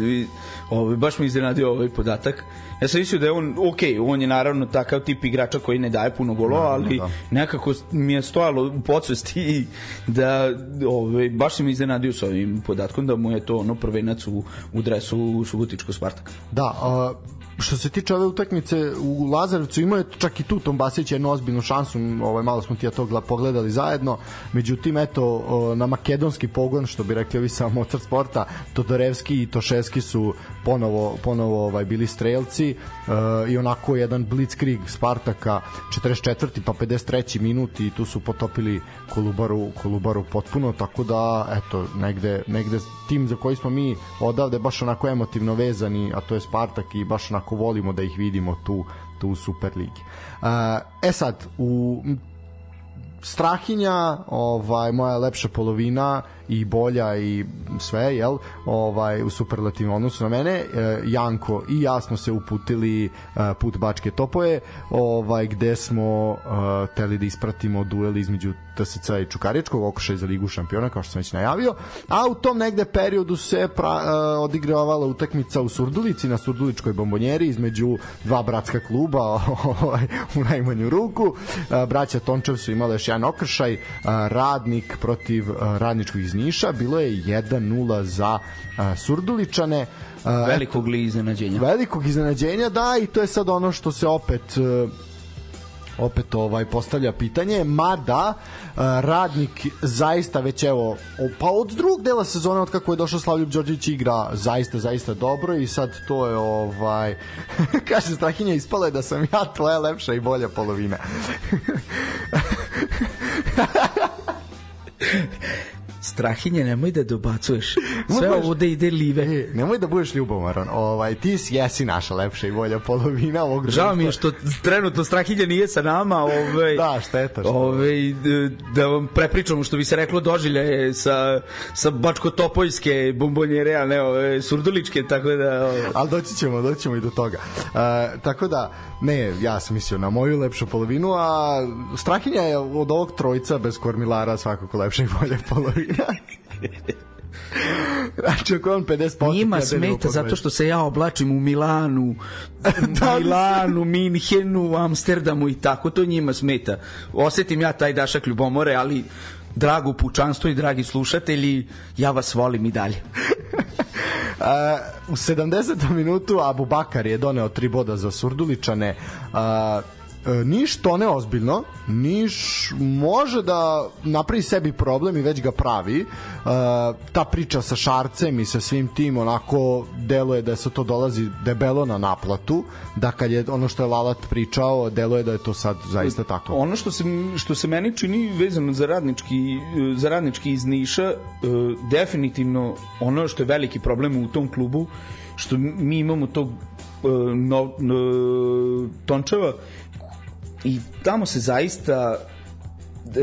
Ovaj, baš mi iznenadio ovaj podatak. Ja sam mislio da je on, ok, on je naravno takav tip igrača koji ne daje puno golova, ali da. nekako mi je stojalo u podsvesti da ovaj, baš mi iznenadio sa ovim podatkom da mu je to ono prvenac u, u dresu u Subotičko Spartak. Da, uh, što se tiče ove utakmice u Lazarevcu imao je čak i tu Tombasić jednu ozbiljnu šansu ovaj malo smo ti ja to pogledali zajedno međutim eto na makedonski pogon što bi rekli ovi sa Mozart sporta Todorevski i Toševski su ponovo ponovo ovaj bili strelci uh, i onako jedan blitzkrieg Spartaka 44. pa 53. minut i tu su potopili Kolubaru Kolubaru potpuno tako da eto negde negde tim za koji smo mi odavde baš onako emotivno vezani a to je Spartak i baš onako volimo da ih vidimo tu tu u Superligi. E sad, u Strahinja, ovaj moja lepša polovina i bolja i sve, jel, ovaj u superlativnom odnosu na mene, e, Janko i ja smo se uputili e, put Bačke Topoje, ovaj gde smo e, teli da ispratimo duel između TSC i Čukaričkog okršaj za ligu šampiona kao što sam već najavio, a u tom negde periodu se pra, odigravala utakmica u Surdulici na Surduličkoj bombonjeri između dva bratska kluba (laughs) ovaj u najmanju ruku. Braća Tončev su imali još jedan okršaj, radnik protiv radničkog iz Niša, bilo je 1-0 za uh, Surduličane. Uh, velikog li iznenađenja. Velikog iznenađenja, da, i to je sad ono što se opet uh, opet ovaj postavlja pitanje mada uh, radnik zaista već evo pa od drugog dela sezone od kako je došao Slavljub Đorđević igra zaista zaista dobro i sad to je ovaj (laughs) kaže Strahinja ispalo je da sam ja tvoja lepša i bolja polovina (laughs) Strahinje, nemoj da dobacuješ. (laughs) Sve budeš, ovo da ide live. E, nemoj da budeš ljubomoran. Ovaj, ti si, jesi naša lepša i bolja polovina ovog društva. Žao mi je što trenutno Strahinje nije sa nama. Ovaj, da, šteta. Što... Ovaj, da vam prepričamo što bi se reklo dožilje sa, sa Bačko-Topojske bombonjere, a ne ove, surduličke, tako da... Ovaj. Ali doći ćemo, doći ćemo i do toga. Uh, tako da, Ne, ja sam mislio na moju lepšu polovinu, a Strahinja je od ovog trojca bez kormilara svakako lepša i bolja polovina. (laughs) znači ako on 50% njima smeta zato što se ja oblačim u Milanu (laughs) da, Milanu, Minhenu Amsterdamu i tako to njima smeta osetim ja taj dašak ljubomore ali drago pučanstvo i dragi slušatelji ja vas volim i dalje (laughs) u 70. minutu Abu Bakar je doneo tri boda za Surduličane. Uh, Niš to ne ozbiljno, Niš može da napravi sebi problem i već ga pravi. E, ta priča sa Šarcem i sa svim tim onako deluje da se to dolazi debelo na naplatu, da kad je ono što je Lalat pričao, deluje da je to sad zaista tako. Ono što se, što se meni čini vezano za radnički, za radnički iz Niša, e, definitivno ono što je veliki problem u tom klubu, što mi imamo tog no, no, Tončeva i tamo se zaista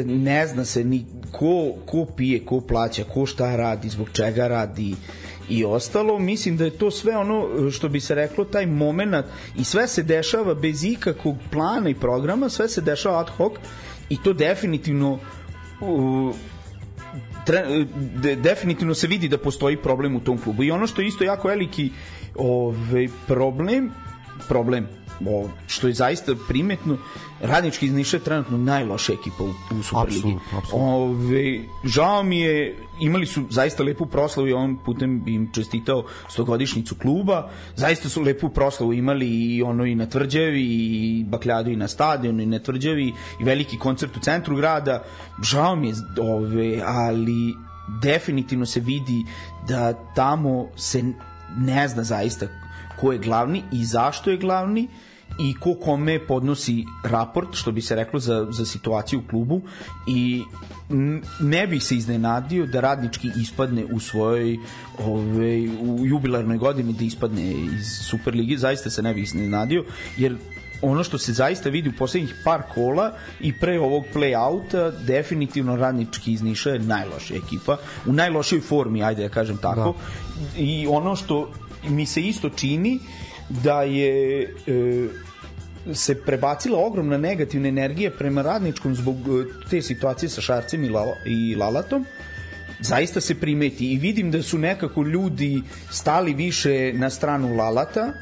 ne zna se ni ko, ko pije, ko plaća, ko šta radi, zbog čega radi i ostalo. Mislim da je to sve ono što bi se reklo taj moment i sve se dešava bez ikakvog plana i programa, sve se dešava ad hoc i to definitivno tre, de, definitivno se vidi da postoji problem u tom klubu i ono što je isto jako veliki ovaj, problem problem o, što je zaista primetno Radnički iz Niša je trenutno najloša ekipa u, u Superligi. Ove, žao mi je, imali su zaista lepu proslavu i on putem bi im čestitao stogodišnicu kluba. Zaista su lepu proslavu imali i ono i na tvrđevi i bakljadu i na stadionu i na tvrđevi i veliki koncert u centru grada. Žao mi je, ove, ali definitivno se vidi da tamo se ne zna zaista ko je glavni i zašto je glavni i ko kome podnosi raport, što bi se reklo za, za situaciju u klubu i ne bih se iznenadio da radnički ispadne u svojoj ove, u jubilarnoj godini da ispadne iz Superligi, zaista se ne bih iznenadio, jer ono što se zaista vidi u poslednjih par kola i pre ovog play-outa, definitivno radnički iz Niša je najlošija ekipa, u najlošijoj formi, ajde da kažem tako. i ono što mi se isto čini da je e, se prebacila ogromna negativna energija prema radničkom zbog e, te situacije sa Šarcem i, Lala, i Lalatom. Zaista se primeti i vidim da su nekako ljudi stali više na stranu Lalata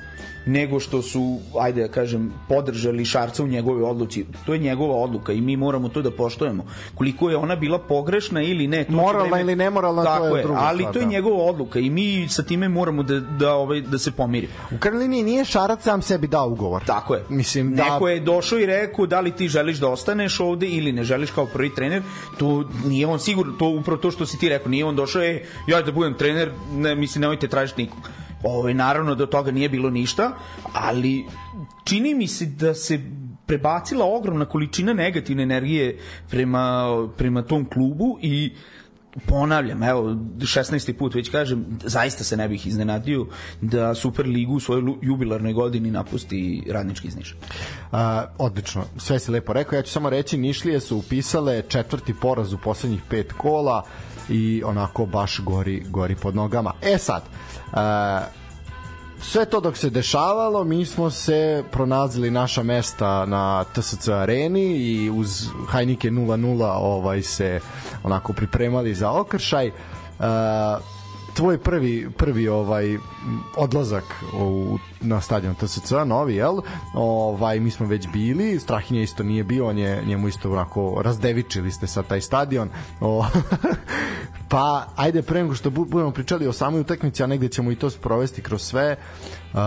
nego što su, ajde da kažem, podržali Šarca u njegove odluci. To je njegova odluka i mi moramo to da poštujemo. Koliko je ona bila pogrešna ili ne. To moralna vreme... ili nemoralna, Tako to je, je druga Ali stvar, to je da. njegova odluka i mi sa time moramo da, da, ovaj, da se pomirimo. U Karolini nije Šarac sam sebi dao ugovor. Tako je. Mislim da... Neko je došao i rekao da li ti želiš da ostaneš ovde ili ne želiš kao prvi trener. To nije on sigurno, to upravo to što si ti rekao, nije on došao, e, ja da budem trener, ne, mislim, nemojte tražiti nikog. Ovo, naravno, do toga nije bilo ništa, ali čini mi se da se prebacila ogromna količina negativne energije prema, prema tom klubu i ponavljam, evo, 16. put već kažem, zaista se ne bih iznenadio da Superligu u svojoj jubilarnoj godini napusti radnički iz Niša. A, odlično, sve si lepo rekao. Ja ću samo reći, Nišlije su upisale četvrti poraz u poslednjih pet kola i onako baš gori, gori pod nogama. E sad, a, sve to dok se dešavalo, mi smo se pronazili naša mesta na TSC areni i uz Hajnike 0-0 ovaj se onako pripremali za okršaj. Uh, tvoj prvi prvi ovaj odlazak u, na stadion TSC novi jel? Ovaj mi smo već bili Strahinja isto nije bio on je njemu isto onako razdevičili ste sa taj stadion. O, (laughs) pa ajde pre nego što bu- budemo pričali o samoj utakmici a negde ćemo i to sprovesti kroz sve uh,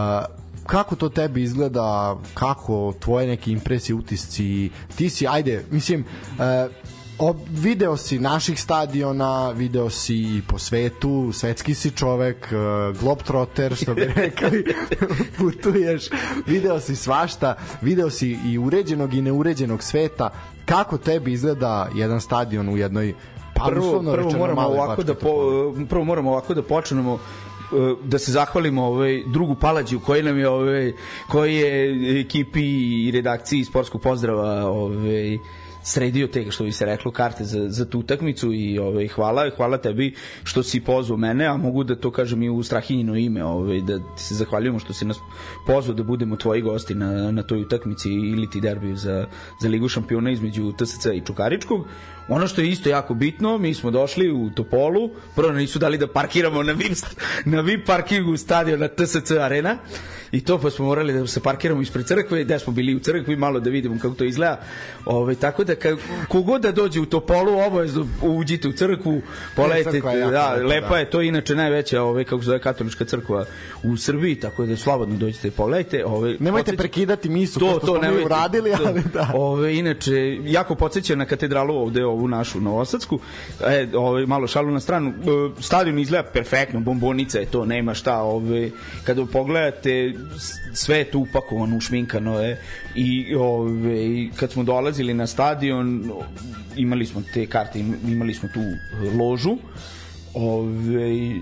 kako to tebi izgleda, kako tvoje neke impresije, utisci, ti si, ajde, mislim, uh, ob, video si naših stadiona, video si i po svetu, svetski si čovek, uh, globetrotter, što bi (laughs) rekli, putuješ, video si svašta, video si i uređenog i neuređenog sveta, kako tebi izgleda jedan stadion u jednoj pa prvo, prvo moramo ovako da po, prvo moramo ovako da počnemo e, da se zahvalimo ovaj drugu Palađiju koji nam je ovaj koji je ekipi i redakciji sportskog pozdrava ovaj sredio te što bi se reklo karte za, za tu utakmicu i ovaj hvala hvala tebi što si pozvao mene a mogu da to kažem i u Strahinjino ime ovaj da ti se zahvaljujemo što si nas pozvao da budemo tvoji gosti na, na toj utakmici ili ti derbiju za, za Ligu šampiona između TSC i Čukaričkog Ono što je isto jako bitno, mi smo došli u Topolu, prvo nisu dali da parkiramo na VIP, na VIP parkingu stadiona TSC Arena i to pa smo morali da se parkiramo ispred crkve, da smo bili u crkvi malo da vidimo kako to izgleda. Ove, tako da kogod da dođe u Topolu, obavezno uđite u crkvu, je jako da, lepa, lepa da. je to inače najveća, ove, kako se zove katolička crkva u Srbiji, tako da slobodno dođite i pogledajte. Ove, Nemojte podsjeća- prekidati misu, pošto smo mi nemojte. uradili, To- ali da. Ove, inače, jako podsjeća na katedralu ovde, ovu našu Novosadsku. E, ove, malo šalu na stranu. E, stadion izgleda perfektno, bombonica je to, nema šta. Ove, kada pogledate, sve je tu upakovano, ušminkano je. I ove, kad smo dolazili na stadion, imali smo te karte, im- imali smo tu ložu. Ove,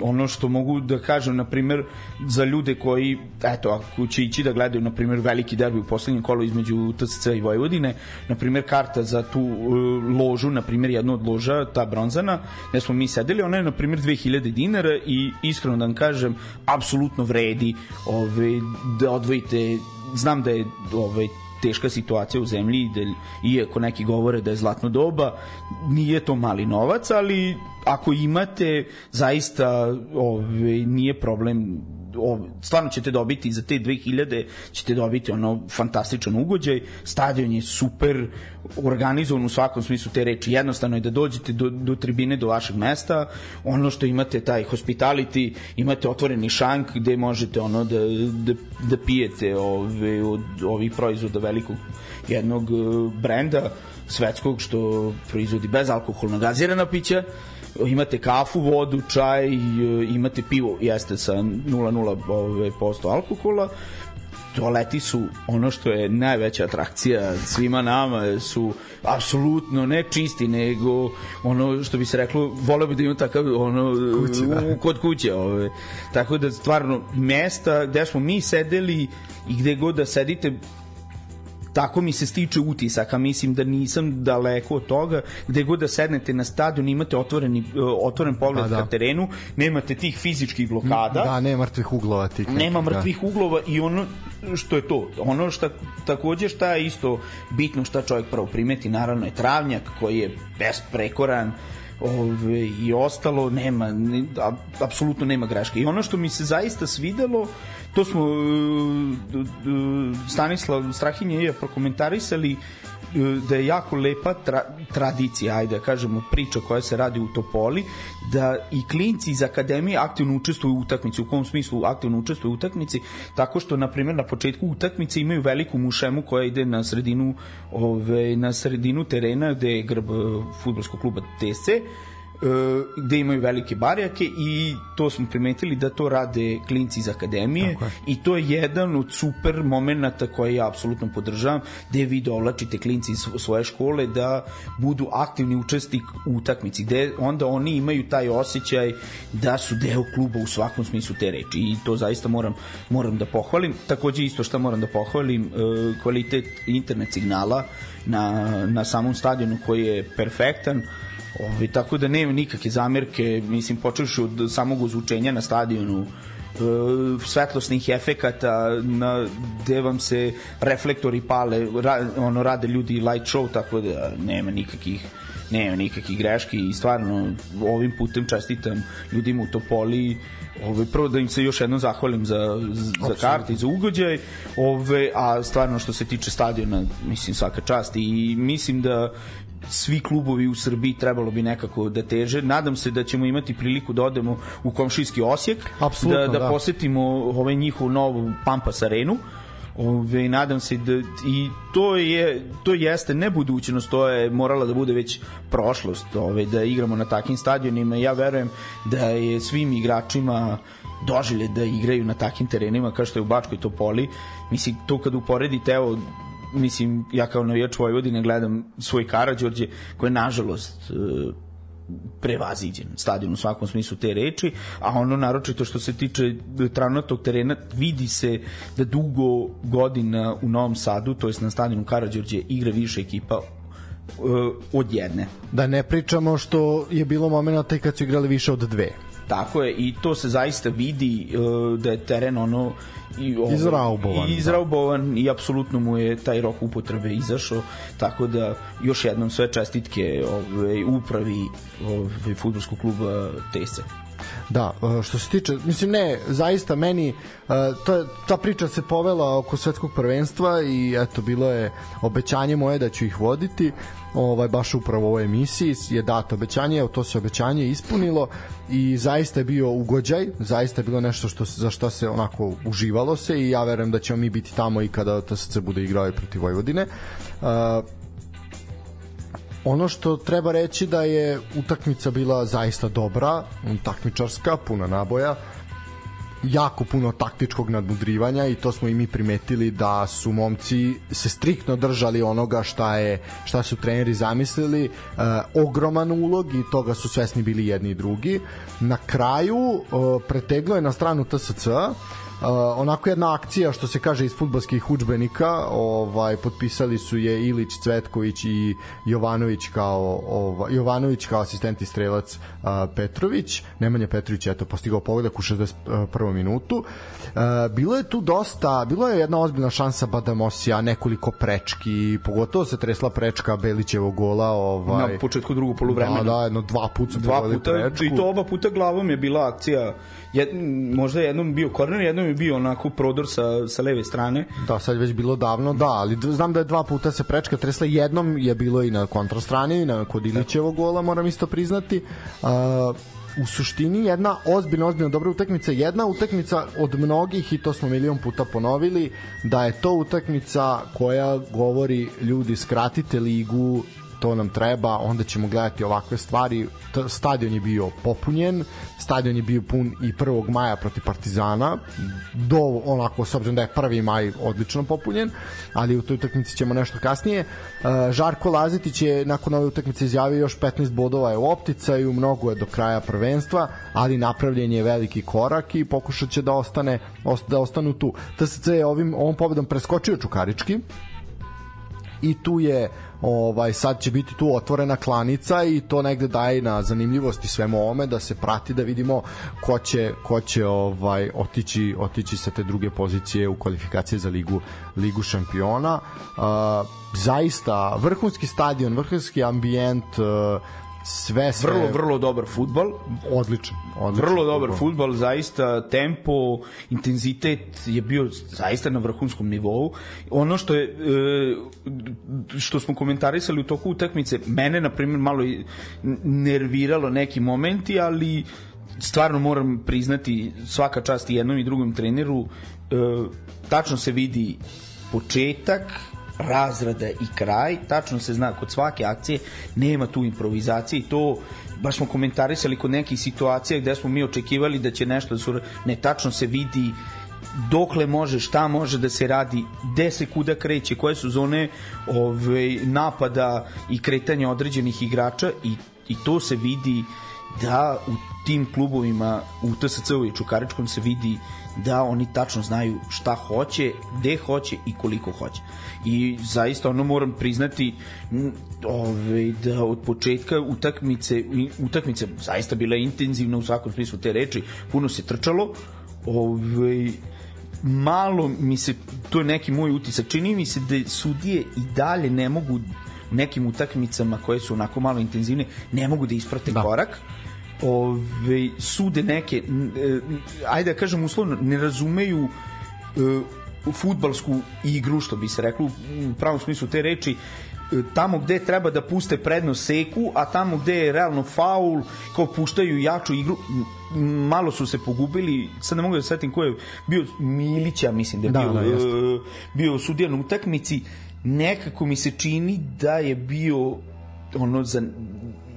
ono što mogu da kažem na primer za ljude koji eto ako će ići da gledaju na primer veliki derbi u poslednjem kolu između TSC i Vojvodine na primer karta za tu uh, ložu na primer jednu od loža ta bronzana gde smo mi sedeli ona je na primer 2000 dinara i iskreno da vam kažem apsolutno vredi ove, da odvojite znam da je ovaj teška situacija u zemlji i da, iako neki govore da je zlatno doba nije to mali novac ali ako imate zaista ovaj, nije problem stvarno ćete dobiti za te 2000 ćete dobiti ono fantastičan ugođaj. Stadion je super organizovan u svakom smislu te reči. Jednostavno je da dođete do, do tribine do vašeg mesta. Ono što imate taj hospitality imate otvoreni šank gde možete ono da, da, da pijete ove, od ovih proizvoda velikog jednog eh, brenda svetskog što proizvodi bezalkoholna gazirana pića imate kafu, vodu, čaj, e, imate pivo, jeste sa 0,0 ove, posto alkohola, toaleti su ono što je najveća atrakcija svima nama su apsolutno ne čisti nego ono što bi se reklo voleo bi da imam takav ono Kući, da. u, kod kuće ove. tako da stvarno mesta gde smo mi sedeli i gde god da sedite tako mi se stiče utisak, a mislim da nisam daleko od toga, gde god da sednete na stadion imate otvoreni, otvoren pogled pa, da. ka terenu, nemate tih fizičkih blokada. Da, nema mrtvih uglova. Tih nema da. mrtvih da. uglova i ono što je to. Ono što takođe šta je isto bitno šta čovjek prvo primeti, naravno je travnjak koji je besprekoran, ove, i ostalo nema, ne, a, apsolutno nema greške. I ono što mi se zaista svidelo, to smo uh, Stanislav Strahinje je prokomentarisali da je jako lepa tra, tradicija, ajde da kažemo, priča koja se radi u Topoli, da i klinci iz akademije aktivno učestvuju u utakmici, u kom smislu aktivno učestvuju u utakmici, tako što, na primjer, na početku utakmice imaju veliku mušemu koja ide na sredinu, ove, na sredinu terena gde je grb uh, futbolskog kluba TSC, gde imaju velike barjake i to smo primetili da to rade klinci iz akademije i to je jedan od super momenata koje ja apsolutno podržavam gde vi dovlačite klinci iz svoje škole da budu aktivni učesnik u utakmici gde onda oni imaju taj osjećaj da su deo kluba u svakom smislu te reči i to zaista moram, moram da pohvalim. Takođe isto što moram da pohvalim e, kvalitet internet signala na, na samom stadionu koji je perfektan Ovi, tako da nema nikakve zamerke, mislim, počeš od samog ozvučenja na stadionu, e, svetlosnih efekata na gde vam se reflektori pale ra, ono rade ljudi light show tako da nema nikakih nema nikakih greški i stvarno ovim putem čestitam ljudima u Topoli. Ove, prvo da im se još jednom zahvalim za, za karte i za ugođaj, ove, a stvarno što se tiče stadiona, mislim svaka čast i mislim da svi klubovi u Srbiji trebalo bi nekako da teže. Nadam se da ćemo imati priliku da odemo u komšijski Osijek, Absolutno, da, da, da posetimo ovaj njihov novu Pampas arenu. Ove, nadam se da i to je to jeste ne budućnost, to je morala da bude već prošlost, ove, da igramo na takvim stadionima. Ja verujem da je svim igračima doželje da igraju na takvim terenima kao što je u Bačkoj Topoli. Mislim, to kad uporedite, evo, mislim, ja kao navijač Vojvodine gledam svoj Karadžorđe, koji je nažalost e, prevaziđen stadion u svakom smislu te reči, a ono naročito što se tiče travnatog terena, vidi se da dugo godina u Novom Sadu, to jest na stadionu Karadžorđe, igra više ekipa uh, od jedne. Da ne pričamo što je bilo momenta i kad su igrali više od dve. Tako je, i to se zaista vidi uh, da je teren ono i ovaj, izraubovan. I izraubovan da. i apsolutno mu je taj rok upotrebe izašao, tako da još jednom sve čestitke ovaj, upravi ovaj, futbolskog kluba Tese. Da, e, što se tiče, mislim ne, zaista meni e, ta, ta priča se povela oko svetskog prvenstva i eto bilo je obećanje moje da ću ih voditi ovaj baš upravo ovoj emisiji je dato obećanje, to se obećanje ispunilo i zaista je bio ugođaj, zaista je bilo nešto što za što se onako uživalo se i ja verujem da ćemo mi biti tamo i kada TSC bude igrao protiv Vojvodine. Uh, ono što treba reći da je utakmica bila zaista dobra, takmičarska, puna naboja, jako puno taktičkog nadmudrivanja i to smo i mi primetili da su momci se striktno držali onoga šta je šta su treneri zamislili e, ogroman ulog i toga su svesni bili jedni i drugi. Na kraju e, preteglo je na stranu TSC Uh, onako jedna akcija što se kaže iz fudbalskih udžbenika, ovaj potpisali su je Ilić, Cvetković i Jovanović kao ovaj Jovanović kao asistent i strelac uh, Petrović, Nemanja Petrović je to postigao pogodak u 61. minutu. Uh, bilo je tu dosta, bilo je jedna ozbiljna šansa Badamosija, nekoliko prečki, pogotovo se tresla prečka Belićevog gola, ovaj na početku drugog poluvremena. Da, da, jedno dva puta dva puta prečku. i to oba puta glavom je bila akcija jed, možda jednom bio korner, jednom je bio onako prodor sa, sa leve strane. Da, sad već bilo davno, da, ali znam da je dva puta se prečka tresla, jednom je bilo i na kontrastrani, na kod Ilićevog gola, moram isto priznati. Uh, u suštini jedna ozbiljna, ozbiljna dobra utakmica, jedna utakmica od mnogih i to smo milion puta ponovili, da je to utakmica koja govori ljudi skratite ligu, to nam treba, onda ćemo gledati ovakve stvari. Stadion je bio popunjen, stadion je bio pun i 1. maja protiv Partizana, do onako, s obzirom da je 1. maj odlično popunjen, ali u toj utakmici ćemo nešto kasnije. E, Žarko Lazitić je nakon ove utakmice izjavio još 15 bodova je u opticaju, mnogo je do kraja prvenstva, ali napravljen je veliki korak i pokušat će da ostane da ostanu tu. TSC je ovim, ovom pobedom preskočio Čukarički, i tu je ovaj sad će biti tu otvorena klanica i to negde daje na zanimljivosti svemu ovome da se prati da vidimo ko će ko će ovaj otići otići sa te druge pozicije u kvalifikacije za ligu ligu šampiona. Uh, zaista vrhunski stadion vrhunski ambijent uh, sve, sve. Vrlo vrlo dobar fudbal odličan, odličan vrlo dobar fudbal zaista tempo intenzitet je bio zaista na vrhunskom nivou. Ono što je e, što smo komentarisali u toku utakmice mene na primjer malo nerviralo neki momenti ali stvarno moram priznati svaka čast i jednom i drugom treneru e, tačno se vidi početak razrada i kraj, tačno se zna kod svake akcije nema tu improvizacije i to baš smo komentarisali kod nekih situacija gde smo mi očekivali da će nešto da su ne tačno se vidi dokle može, šta može da se radi, gde se kuda kreće, koje su zone ove, napada i kretanja određenih igrača i, i to se vidi da u tim klubovima u TSC-u i Čukaričkom se vidi da oni tačno znaju šta hoće, gde hoće i koliko hoće. I zaista ono moram priznati ove, da od početka utakmice, utakmice zaista bila intenzivna u svakom smislu te reči, puno se trčalo, ove, malo mi se, to je neki moj utisak, čini mi se da sudije i dalje ne mogu nekim utakmicama koje su onako malo intenzivne, ne mogu da isprate da. korak ove, sude neke, e, ajde da kažem uslovno, ne razumeju e, futbalsku igru, što bi se reklo, u pravom smislu te reči, e, tamo gde treba da puste prednost seku, a tamo gde je realno faul, kao puštaju jaču igru, malo su se pogubili, sad ne mogu da setim ko je bio Milića, mislim da je da, bio, da, bio sudija na utakmici, nekako mi se čini da je bio ono za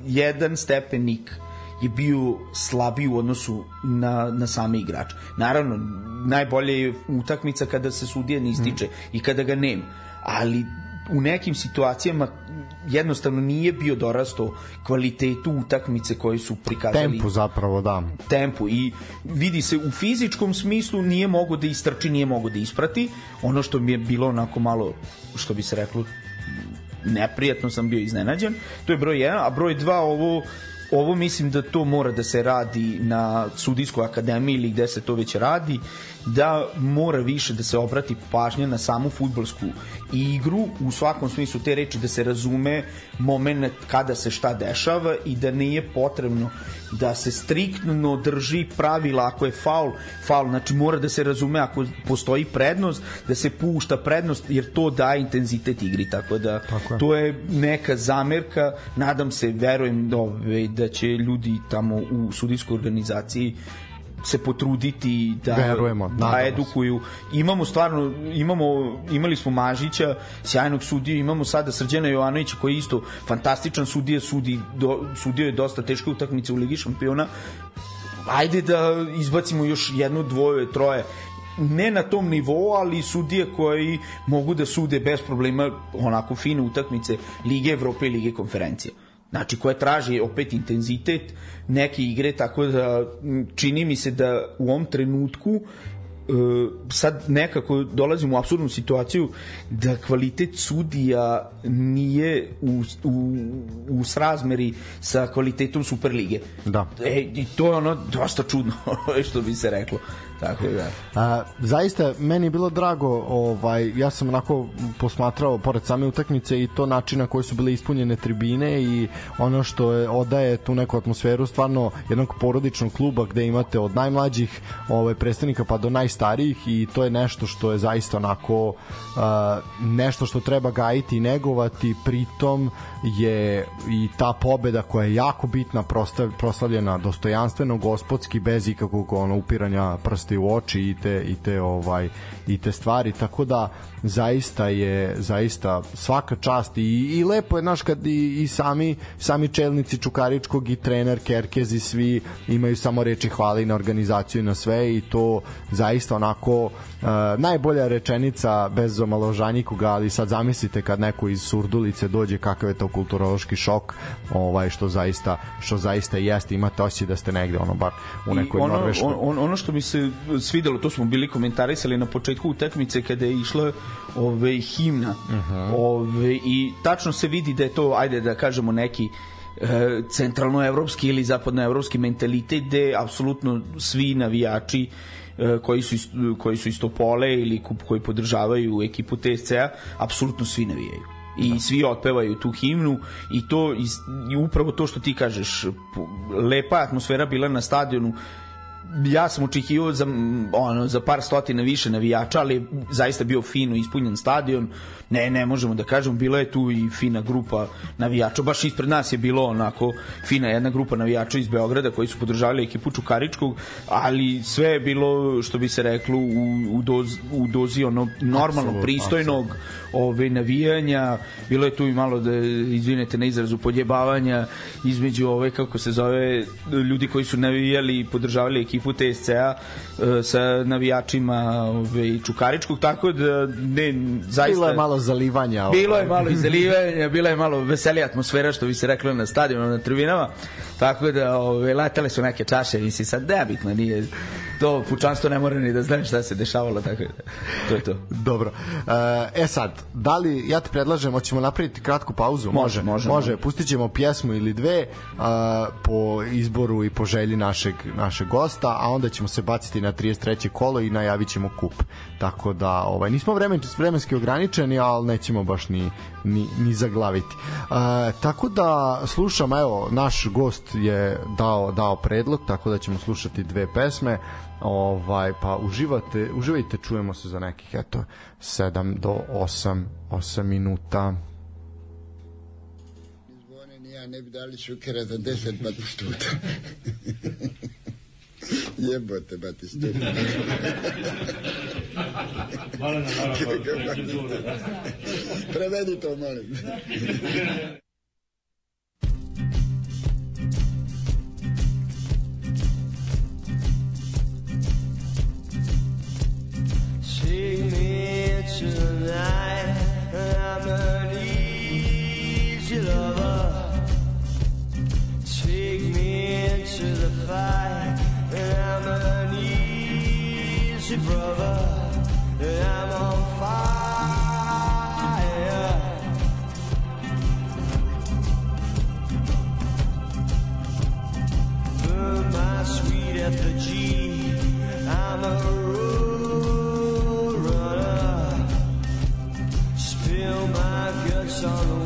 jedan stepenik je bio slabiji u odnosu na, na same igrače. Naravno, najbolje je utakmica kada se sudija ne ističe mm. i kada ga nema. Ali u nekim situacijama jednostavno nije bio dorasto kvalitetu utakmice koje su prikazali. Tempu zapravo, da. Tempu i vidi se u fizičkom smislu nije mogo da istrči, nije mogo da isprati. Ono što mi je bilo onako malo, što bi se reklo, neprijatno sam bio iznenađen. To je broj 1, a broj 2 ovo ovo mislim da to mora da se radi na sudijskoj akademiji ili gde se to već radi da mora više da se obrati pažnja na samu futbolsku igru u svakom smislu te reči da se razume moment kada se šta dešava i da nije potrebno da se striktno drži pravila ako je faul, faul znači mora da se razume ako postoji prednost da se pušta prednost jer to daje intenzitet igri tako da tako je. to je neka zamerka nadam se, verujem da, da će ljudi tamo u sudijskoj organizaciji se potruditi da Verujemo, da edukuju. Imamo stvarno imamo imali smo Mažića, sjajnog sudiju, imamo sada Srđana Jovanovića koji je isto fantastičan sudija, sudi do, sudio je dosta teške utakmice u Ligi šampiona. Ajde da izbacimo još jednu, dvoje, troje ne na tom nivou, ali sudije koji mogu da sude bez problema onako fine utakmice Lige Evrope i Lige konferencije. Znači, koje traži opet intenzitet neke igre, tako da čini mi se da u ovom trenutku uh, sad nekako dolazimo u absurdnu situaciju da kvalitet sudija nije u, u, u srazmeri sa kvalitetom Superlige. Da. E, I to je ono dosta čudno, (laughs) što bi se reklo. Tako da. A, zaista, meni je bilo drago, ovaj, ja sam onako posmatrao, pored same utakmice, i to načina koji su bile ispunjene tribine i ono što je, odaje tu neku atmosferu stvarno jednog porodičnog kluba gde imate od najmlađih ovaj, predstavnika pa do najstarijih i to je nešto što je zaista onako a, nešto što treba gajiti i negovati, pritom je i ta pobeda koja je jako bitna proslavljena dostojanstveno, gospodski, bez ikakvog ono, upiranja prsta prste u oči i te, i te, ovaj, i te stvari, tako da zaista je zaista svaka čast i, i lepo je naš kad i, i sami sami čelnici Čukaričkog i trener Kerkez i svi imaju samo reči hvale i na organizaciju i na sve i to zaista onako uh, najbolja rečenica bez omaložanja nikoga, ali sad zamislite kad neko iz Surdulice dođe kakav je to kulturološki šok, ovaj što zaista što zaista jeste, imate osjećaj da ste negde ono bar u nekoj ono, Norveškoj. On, ono što mi se svidelo, to smo bili komentarisali na početku utakmice kada je išla ove himna. Uh mhm. -huh. ove i tačno se vidi da je to ajde da kažemo neki e, centralnoevropski ili zapadnoevropski mentalitet gde apsolutno svi navijači e, koji su koji su isto pole ili koji podržavaju ekipu TSC-a apsolutno svi navijaju i da. svi otpevaju tu himnu i to i upravo to što ti kažeš lepa atmosfera bila na stadionu ja sam očekivao za, ono, za par stotina više navijača, ali zaista bio fino ispunjen stadion. Ne, ne možemo da kažemo, bila je tu i fina grupa navijača. Baš ispred nas je bilo onako fina jedna grupa navijača iz Beograda koji su podržavali ekipu Čukaričkog, ali sve je bilo, što bi se reklo, u, u, doz, u dozi ono normalno absolut, pristojnog ove navijanja. Bilo je tu i malo da izvinete na izrazu podjebavanja između ove kako se zove ljudi koji su navijali i podržavali ekipu TSC-a e, sa navijačima ove, Čukaričkog, tako da ne, zaista... Bilo je malo zalivanja. Bilo je malo zalivanja, bila je malo veselija atmosfera, što bi se reklo na stadionu, na tribinama, tako da ove, letale su neke čaše, mislim, sad nebitno, nije to pučanstvo ne mora ni da zna šta se dešavalo, tako da to je to. Dobro. E, e sad, da li, ja ti predlažem, hoćemo napraviti kratku pauzu? Može, može. Može, pustit ćemo pjesmu ili dve a, po izboru i po želji našeg, našeg gosta, a onda ćemo se baciti na 33. kolo i najavit ćemo kup. Tako da, ovaj, nismo vremen, vremenski ograničeni, ali nećemo baš ni, ni, ni zaglaviti. E, tako da, slušam, evo, naš gost je dao, dao predlog, tako da ćemo slušati dve pesme. Ovaj pa uživate, uživajte, čujemo se za nekih eto 7 do 8 8 minuta. Izvone ni ja ne bi dali šukera za 10 batistuta. (laughs) Jebote batistuta. (laughs) Prevedi to, molim. My sweet effigy. I'm a sorrow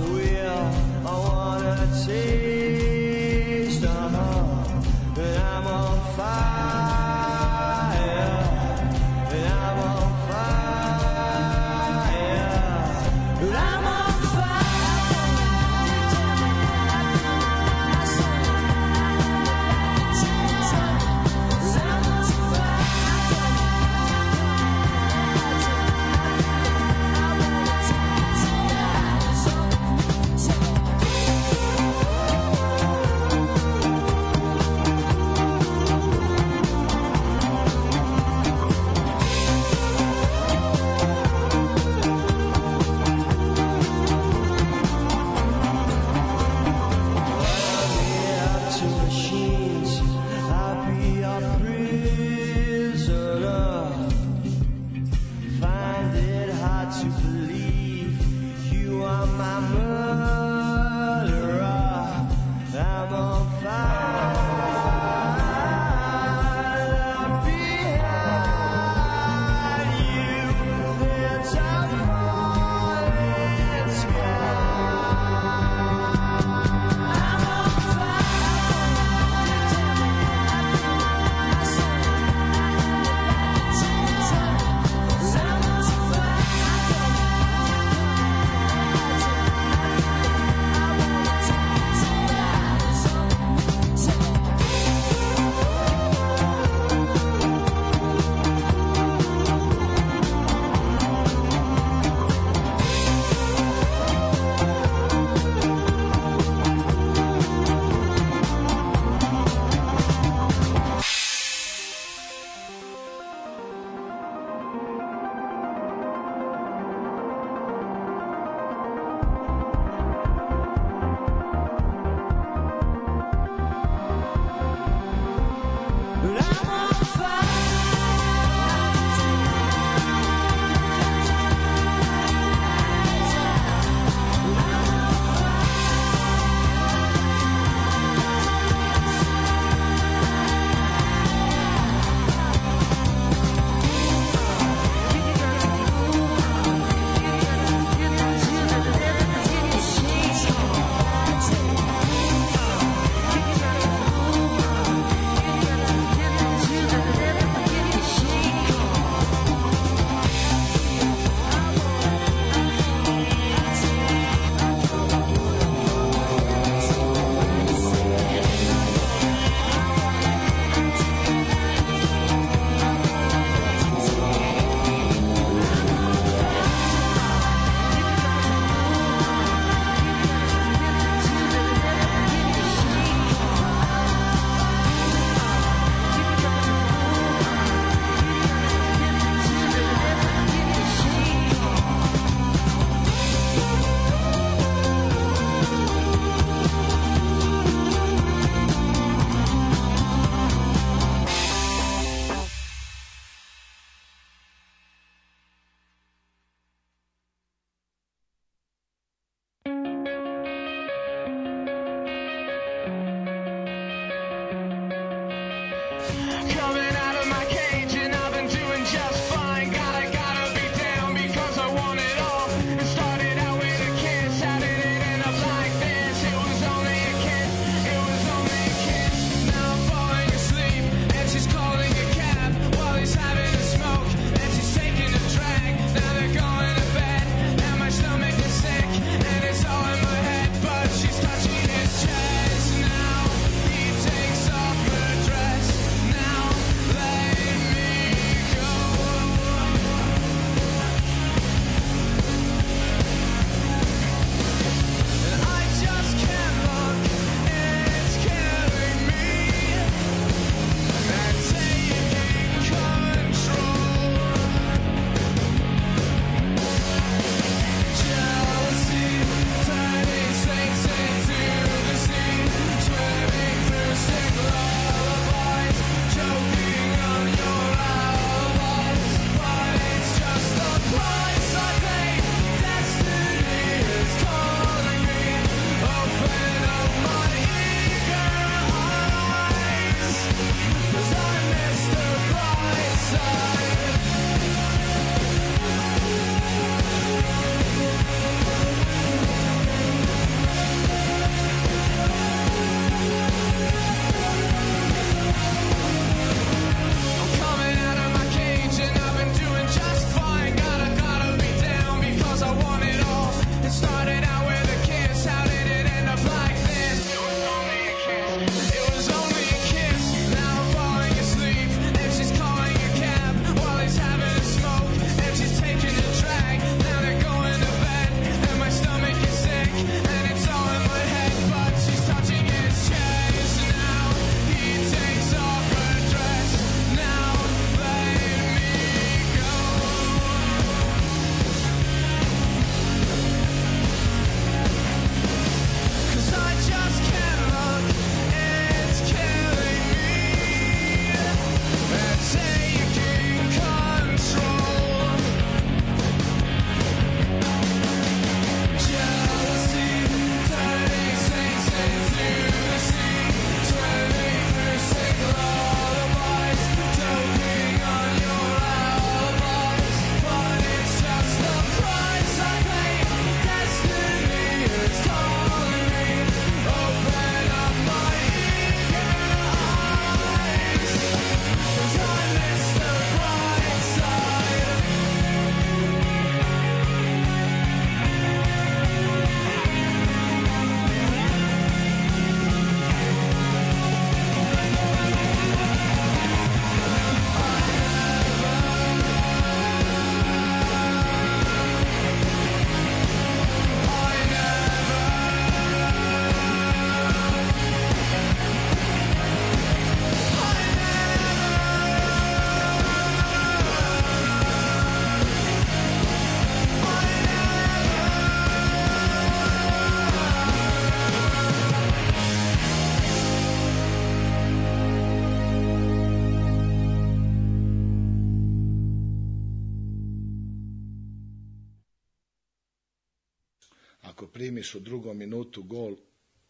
u drugom minutu gol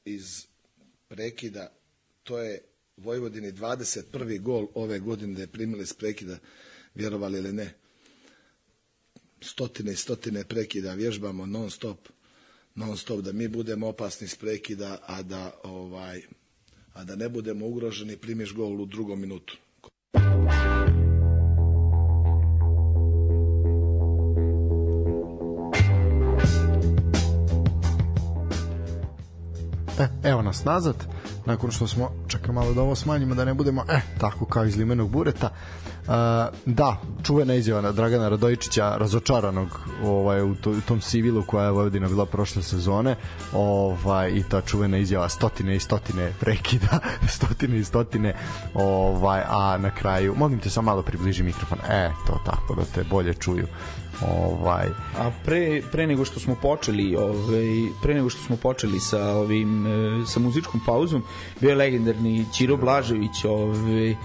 iz prekida, to je Vojvodini 21. gol ove godine da je primili iz prekida, vjerovali ili ne. Stotine i stotine prekida vježbamo non stop, non stop da mi budemo opasni iz prekida, a da ovaj a da ne budemo ugroženi primiš gol u drugom minutu. E, evo nas nazad, nakon što smo, čekaj malo da ovo smanjimo, da ne budemo, e, tako kao iz limenog bureta. Da, čuvena izjava na Dragana Radojičića, razočaranog ovaj, u, to, u tom civilu koja je Vojvodina bila prošle sezone, ovaj, i ta čuvena izjava stotine i stotine prekida, (laughs) stotine i stotine, ovaj, a na kraju, molim te samo malo približi mikrofon, e, to tako, da te bolje čuju ovaj. A pre pre nego što smo počeli ovaj pre nego što smo počeli sa ovim e, sa muzičkom pauzom bio je legendarni Ćiro Blažević ovaj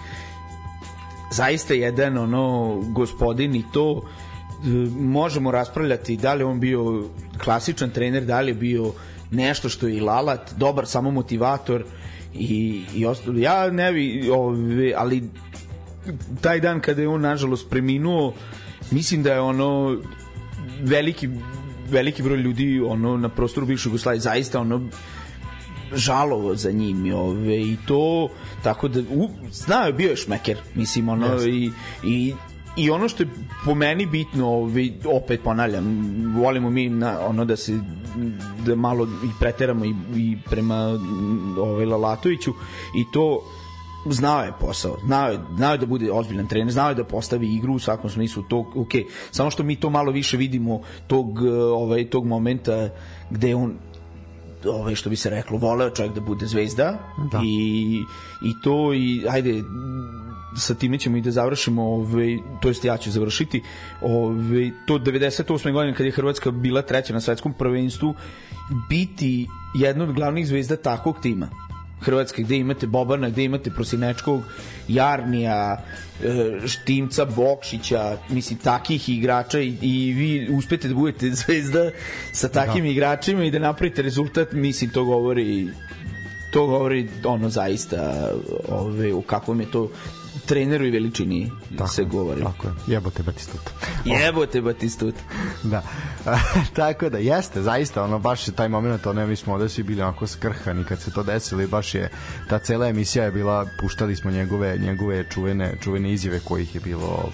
zaista jedan ono gospodin i to e, možemo raspravljati da li on bio klasičan trener, da li je bio nešto što je i lalat, dobar samo motivator i, i ostalo. Ja ne bi, ove, ali taj dan kada je on nažalost preminuo, mislim da je ono veliki veliki broj ljudi ono na prostoru bivše Jugoslavije zaista ono žalovo za njim ove, i to tako da u, znao je bio je šmeker mislim ono yes. i, i i ono što je po meni bitno ovaj opet ponavljam volimo mi na ono da se da malo i preteramo i, i prema ovaj Lalatoviću i to znao je posao, znao je, znao je da bude ozbiljan trener, znao je da postavi igru u svakom smislu to, ok, samo što mi to malo više vidimo tog, ovaj, tog momenta gde on ovaj što bi se reklo voleo čovjek da bude zvezda da. i i to i ajde sa time ćemo i da završimo ovaj to jest ja ću završiti ovaj to 98. godine kad je Hrvatska bila treća na svetskom prvenstvu biti jedna od glavnih zvezda takvog tima Hrvatske, gde imate Bobana, gde imate Prosinečkog, Jarnija, e, Štimca, Bokšića, mislim, takih igrača i, i vi uspete da budete (laughs) zvezda sa takim da. igračima i da napravite rezultat, mislim, to govori to govori ono zaista ove, u kakvom je to treneru i veličini tako, se govori. Tako je, jebote Batistuta. (laughs) Jebote Batistuta. (laughs) da. (laughs) tako da, jeste, zaista, ono, baš je taj moment, ono, mi smo ovde svi bili onako skrhani kad se to desilo i baš je, ta cela emisija je bila, puštali smo njegove, njegove čuvene, čuvene izjave kojih je bilo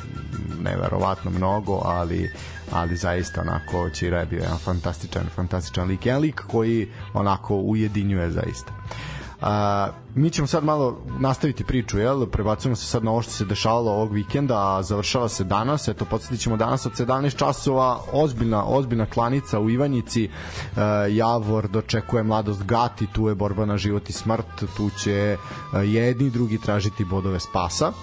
neverovatno mnogo, ali ali zaista onako Čira je bio jedan fantastičan, fantastičan lik, jedan lik koji onako ujedinjuje zaista. A, mi ćemo sad malo nastaviti priču, jel? Prebacujemo se sad na ovo što se dešavalo ovog vikenda, a završava se danas. Eto, podsjetit ćemo danas od 17 časova ozbiljna, ozbiljna klanica u Ivanjici. E, Javor dočekuje mladost Gati, tu je borba na život i smrt, tu će e, jedni i drugi tražiti bodove spasa. E,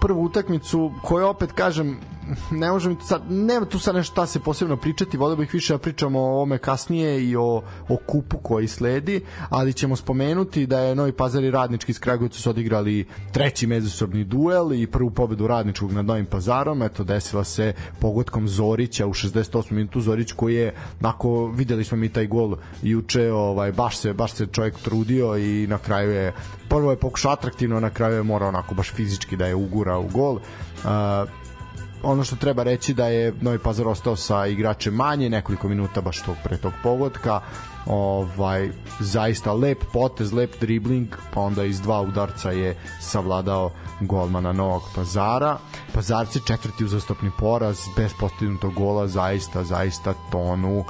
prvu utakmicu koju opet kažem (laughs) ne možemo sad, nema tu sad nešto šta se posebno pričati, volio bih više da pričamo o ome kasnije i o, o kupu koji sledi, ali ćemo spomenuti da je Novi Pazar i Radnički iz Kragujevca su odigrali treći međusobni duel i prvu pobedu Radničkog nad Novim Pazarom, eto desila se pogodkom Zorića u 68. minutu Zorić koji je, nako videli smo mi taj gol juče, ovaj, baš se, baš se čovjek trudio i na kraju je prvo je pokušao atraktivno, na kraju je morao onako baš fizički da je ugura u gol. Uh, ono što treba reći da je Novi Pazar ostao sa igračem manje, nekoliko minuta baš tog pre tog pogotka, ovaj zaista lep potez, lep dribling, pa onda iz dva udarca je savladao golmana Novog Pazara. Pazarci četvrti uzastopni poraz, bez postignutog gola, zaista, zaista tonu.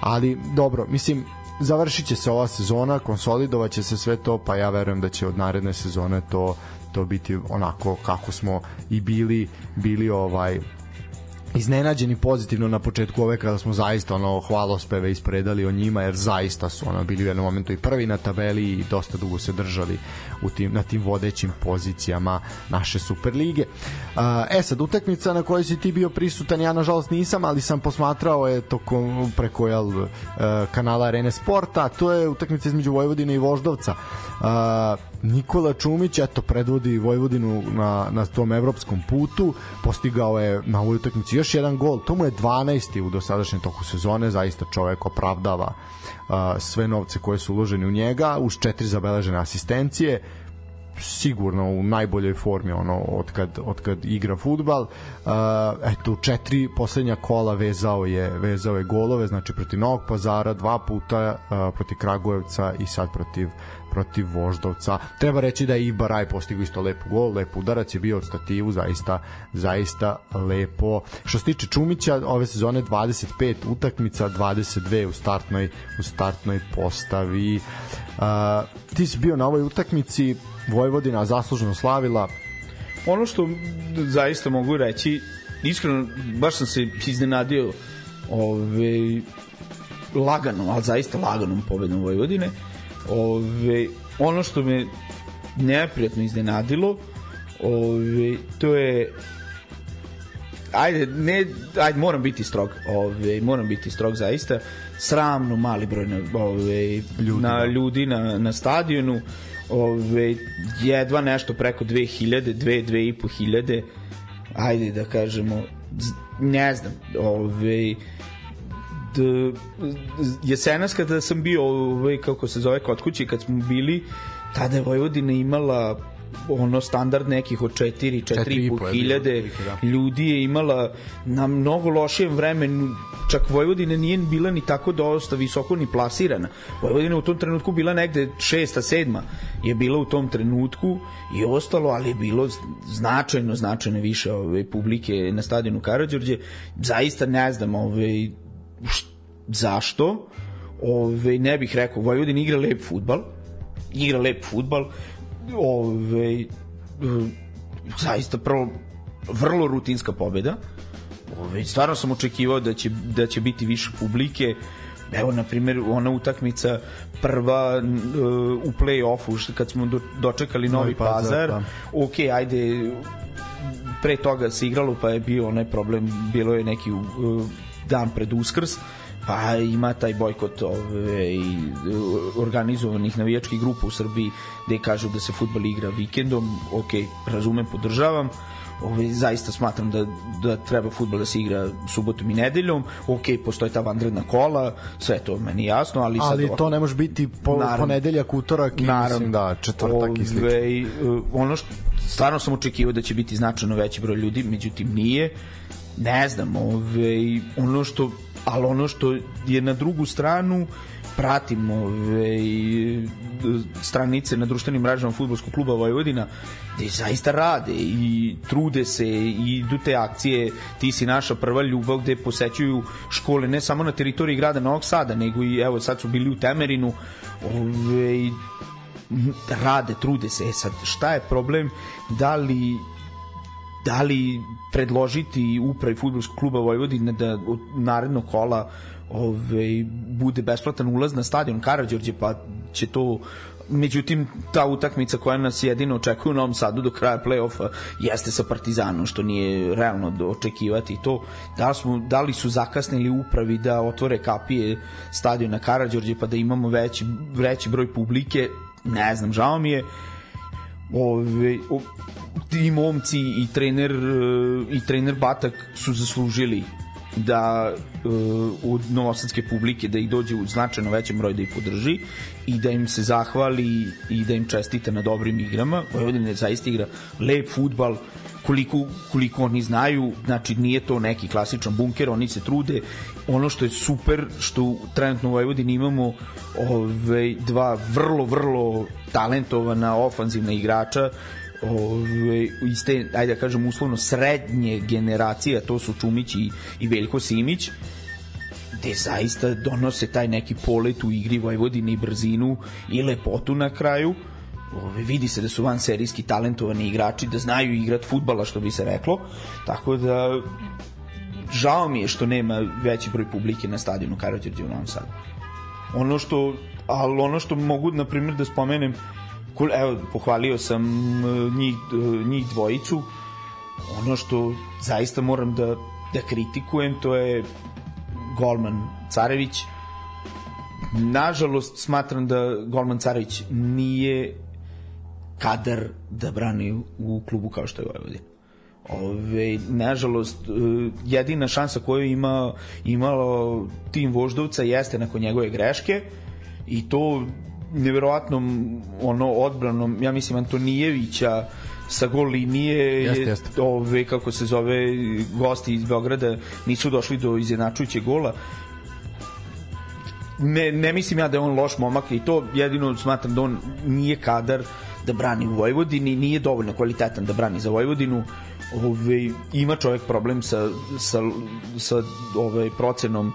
Ali dobro, mislim, završit će se ova sezona, konsolidovaće se sve to, pa ja verujem da će od naredne sezone to to biti onako kako smo i bili bili ovaj iznenađeni pozitivno na početku ove kada smo zaista ono hvalospeve ispredali o njima jer zaista su ono bili u jednom momentu i prvi na tabeli i dosta dugo se držali u tim, na tim vodećim pozicijama naše Superlige. E sad, utakmica na kojoj si ti bio prisutan, ja nažalost nisam, ali sam posmatrao je tokom preko jel, kanala Arene Sporta, to je utakmica između Vojvodine i Voždovca Nikola Čumić eto predvodi Vojvodinu na, na tom evropskom putu postigao je na ovoj utakmici još jedan gol to mu je 12. u dosadašnjem toku sezone zaista čovek opravdava uh, sve novce koje su uloženi u njega uz četiri zabeležene asistencije sigurno u najboljoj formi ono od kad, od kad igra fudbal uh, eto četiri poslednja kola vezao je vezao je golove znači protiv Novog Pazara dva puta uh, protiv Kragujevca i sad protiv protiv Voždovca. Treba reći da je i Baraj postigao isto lep gol, lep udarac je bio od stativu, zaista, zaista lepo. Što se tiče Čumića, ove sezone 25 utakmica, 22 u startnoj, u startnoj postavi. Uh, ti si bio na ovoj utakmici, Vojvodina zasluženo slavila. Ono što zaista mogu reći, iskreno, baš sam se iznenadio ove, laganom, ali zaista laganom pobedom Vojvodine. Ove, ono što me neprijatno iznenadilo, ove, to je ajde, ne, ajde, moram biti strog, ove, moram biti strog zaista, sramno mali broj na, ove, ljudi, na, da. ljudi na, na stadionu, ove, jedva nešto preko 2000, 2, 2500, ajde da kažemo, ne znam, ove, d, jesenas kada sam bio ovaj, kako se zove kod kući kad smo bili tada je Vojvodina imala ono standard nekih od 4 4,5 hiljade da. ljudi je imala na mnogo lošijem vremenu. Čak Vojvodina nije bila ni tako dosta visoko ni plasirana. Vojvodina u tom trenutku bila negde šesta, sedma je bila u tom trenutku i ostalo, ali je bilo značajno, značajno više ove publike na stadionu Karadžorđe. Zaista ne znam ove, zašto? Ove, ne bih rekao Vojvodina igra lep futbal igra lep futbal ove, zaista prvo vrlo rutinska pobeda ove, stvarno sam očekivao da će, da će biti više publike. Evo na primjer ona utakmica prva uh, u play-offu kad smo do, dočekali Novi, Novi Pazar, pazar. pa. ok, ajde pre toga se igralo pa je bio onaj problem bilo je neki uh, dan pred Uskrs pa ima taj bojkot ove, i organizovanih navijačkih grupa u Srbiji gde kažu da se futbal igra vikendom, ok, razumem, podržavam, ovaj, zaista smatram da, da treba futbol da se igra subotom i nedeljom, ok, postoje ta vanredna kola, sve to meni jasno, ali, ali sad, to ne može biti po, naravno, ponedeljak, utorak i naravno, mislim da četvrtak i slično. Ovaj, ono što stvarno sam očekivao da će biti značajno veći broj ljudi, međutim nije, ne znam, ovaj, ono što ali ono što je na drugu stranu pratim ove, stranice na društvenim mrežama futbolskog kluba Vojvodina gde zaista rade i trude se i idu te akcije. Ti si naša prva ljubav gde posećuju škole ne samo na teritoriji grada Novog Sada nego i evo sad su bili u Temerinu. Ove, rade, trude se. E sad šta je problem? Da li da li predložiti upravi futbolskog kluba Vojvodine da od narednog kola ove, bude besplatan ulaz na stadion Karadžorđe, pa će to međutim ta utakmica koja nas jedino očekuje u Novom Sadu do kraja play-offa jeste sa Partizanom što nije realno očekivati to. Da smo, da li su zakasnili upravi da otvore kapije stadiona Karadžorđe pa da imamo veći, veći broj publike? Ne znam, žao mi je ove, o, ti momci i trener i trener Batak su zaslužili da uh, od novosadske publike da ih dođe u značajno većem broju da ih podrži i da im se zahvali i da im čestite na dobrim igrama. Vojvodina je zaista igra lep futbal, koliko, koliko oni znaju, znači nije to neki klasičan bunker, oni se trude. Ono što je super, što trenutno u Vojvodini imamo ove, dva vrlo, vrlo talentovana ofanzivna igrača ove, iz te, ajde da kažem, uslovno srednje generacije, to su Čumić i, i Veljko Simić, gde zaista donose taj neki polet u igri Vojvodine i brzinu i lepotu na kraju. Ove, vidi se da su van serijski talentovani igrači, da znaju igrat futbala, što bi se reklo. Tako da žao mi je što nema veći broj publike na stadionu Karadžorđe u Novom Sadu. Ono što, ali ono što mogu, na primjer, da spomenem, evo, pohvalio sam e, njih, e, njih dvojicu. Ono što zaista moram da, da kritikujem, to je golman Carević. Nažalost, smatram da golman Carević nije kadar da brani u klubu kao što je Vojvodina. Ove, nažalost, e, jedina šansa koju ima imalo tim Voždovca jeste nakon njegove greške i to neverovatnom ono odbranom, ja mislim Antonijevića sa gol linije Jeste, je, jeste. ove, kako se zove gosti iz Beograda nisu došli do izjednačujućeg gola ne, ne mislim ja da je on loš momak i to jedino smatram da on nije kadar da brani u Vojvodini, nije dovoljno kvalitetan da brani za Vojvodinu. Ove, ima čovjek problem sa, sa, sa ovaj procenom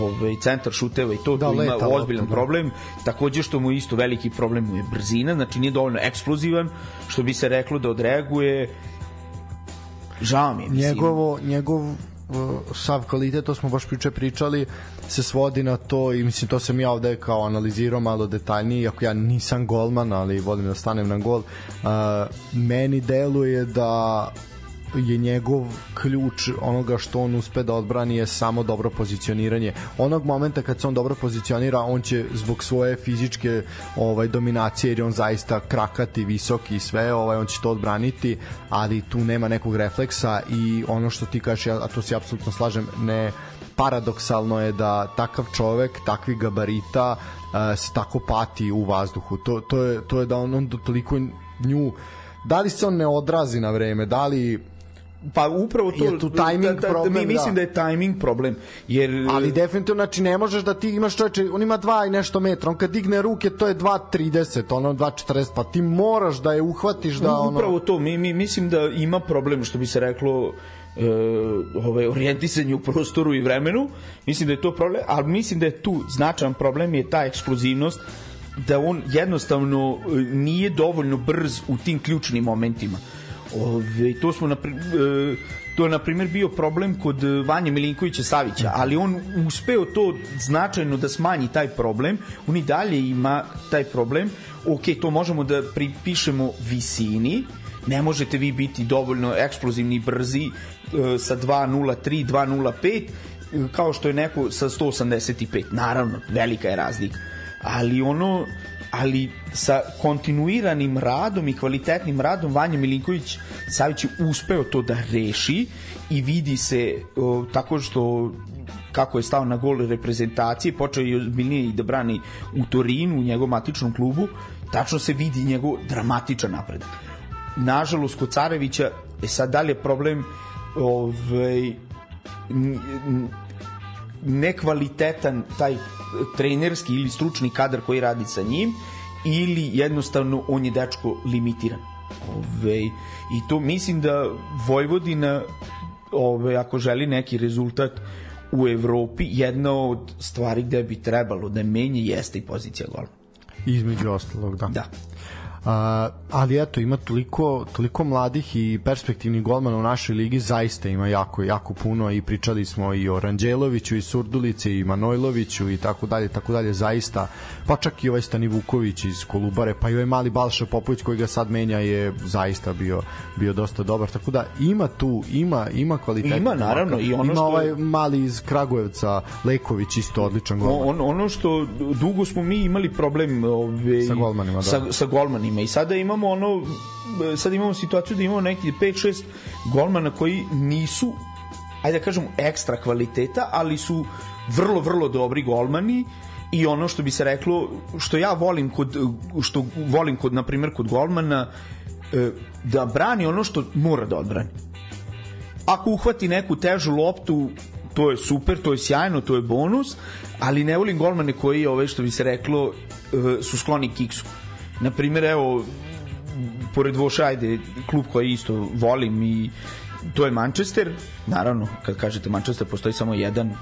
ovaj centar šuteva i to Da, ima leta ozbiljan lopta, da. problem. Takođe što mu isto veliki problem mu je brzina, znači nije dovoljno eksplozivan, što bi se reklo da odreaguje žao mi je, mislim. njegovo njegov sav kvalitet, to smo baš priče pričali, se svodi na to i mislim to sam ja ovde kao analizirao malo detaljnije, iako ja nisam golman, ali volim da stanem na gol. Uh, meni deluje da je njegov ključ onoga što on uspe da odbrani je samo dobro pozicioniranje. Onog momenta kad se on dobro pozicionira, on će zbog svoje fizičke ovaj dominacije jer je on zaista krakati, visoki i sve, ovaj on će to odbraniti, ali tu nema nekog refleksa i ono što ti kažeš, a to se apsolutno slažem, ne paradoksalno je da takav čovek, takvi gabarita uh, se tako pati u vazduhu. To, to, je, to je da on, on toliko nju da li se on ne odrazi na vreme, da li Pa upravo to Je tu timing da, da, problem, mi mislim da. da. je timing problem jer Ali definitivno, znači ne možeš da ti imaš čoveče, on ima dva i nešto metra, on kad digne ruke to je 2.30, ono 2.40, pa ti moraš da je uhvatiš da ono... upravo to mi, mi mislim da ima problem što bi se reklo e, ovaj orijentisanje u prostoru i vremenu mislim da je to problem ali mislim da je tu značajan problem je ta eksplozivnost da on jednostavno e, nije dovoljno brz u tim ključnim momentima Ove, to smo na e, to je na primjer bio problem kod Vanje Milinkovića Savića, ali on uspeo to značajno da smanji taj problem, on i dalje ima taj problem, ok, to možemo da pripišemo visini, ne možete vi biti dovoljno eksplozivni brzi e, sa 2.03, 2.05, e, kao što je neko sa 185. Naravno, velika je razlika. Ali ono, ali sa kontinuiranim radom i kvalitetnim radom Vanja Milinković Savić je uspeo to da reši i vidi se o, tako što kako je stao na gol reprezentacije, počeo je ozbiljnije i da brani u Torinu, u njegovom matičnom klubu, tačno se vidi njegov dramatičan napredak. Nažalost, kod Carevića, e sad da li je problem ovaj, nekvalitetan taj trenerski ili stručni kadar koji radi sa njim ili jednostavno on je dečko limitiran. Ove, I to mislim da Vojvodina ove, ako želi neki rezultat u Evropi, jedna od stvari gde bi trebalo da menje jeste i pozicija gola. Između ostalog, da. Da. A, ali eto, ima toliko, toliko mladih i perspektivnih golmana u našoj ligi, zaista ima jako, jako puno i pričali smo i o Ranđeloviću i Surdulici i Manojloviću i tako dalje, tako dalje, zaista, pa čak i ovaj Stani Vuković iz Kolubare, pa i ovaj mali Balša Popović koji ga sad menja je zaista bio, bio dosta dobar, tako da ima tu, ima, ima kvalitet. Ima, naravno, i ono ima što- ovaj mali iz Kragujevca, Leković, isto odličan golman. On, ono što dugo smo mi imali problem ove, Sa golmanima, da. sa, sa golmanima i sada imamo ono sad imamo situaciju da imamo neki 5-6 golmana koji nisu ajde da kažemo ekstra kvaliteta ali su vrlo vrlo dobri golmani. I ono što bi se reklo što ja volim kod što volim kod na primjer kod golmana e, da brani ono što mora da odbrani. Ako uhvati neku težu loptu to je super, to je sjajno, to je bonus, ali ne volim golmane koji, ove, što bi se reklo, e, su skloni kiksu. Na primjer, evo, pored Voša, ajde, klub koji isto volim i to je Manchester, naravno, kad kažete Manchester, postoji samo jedan,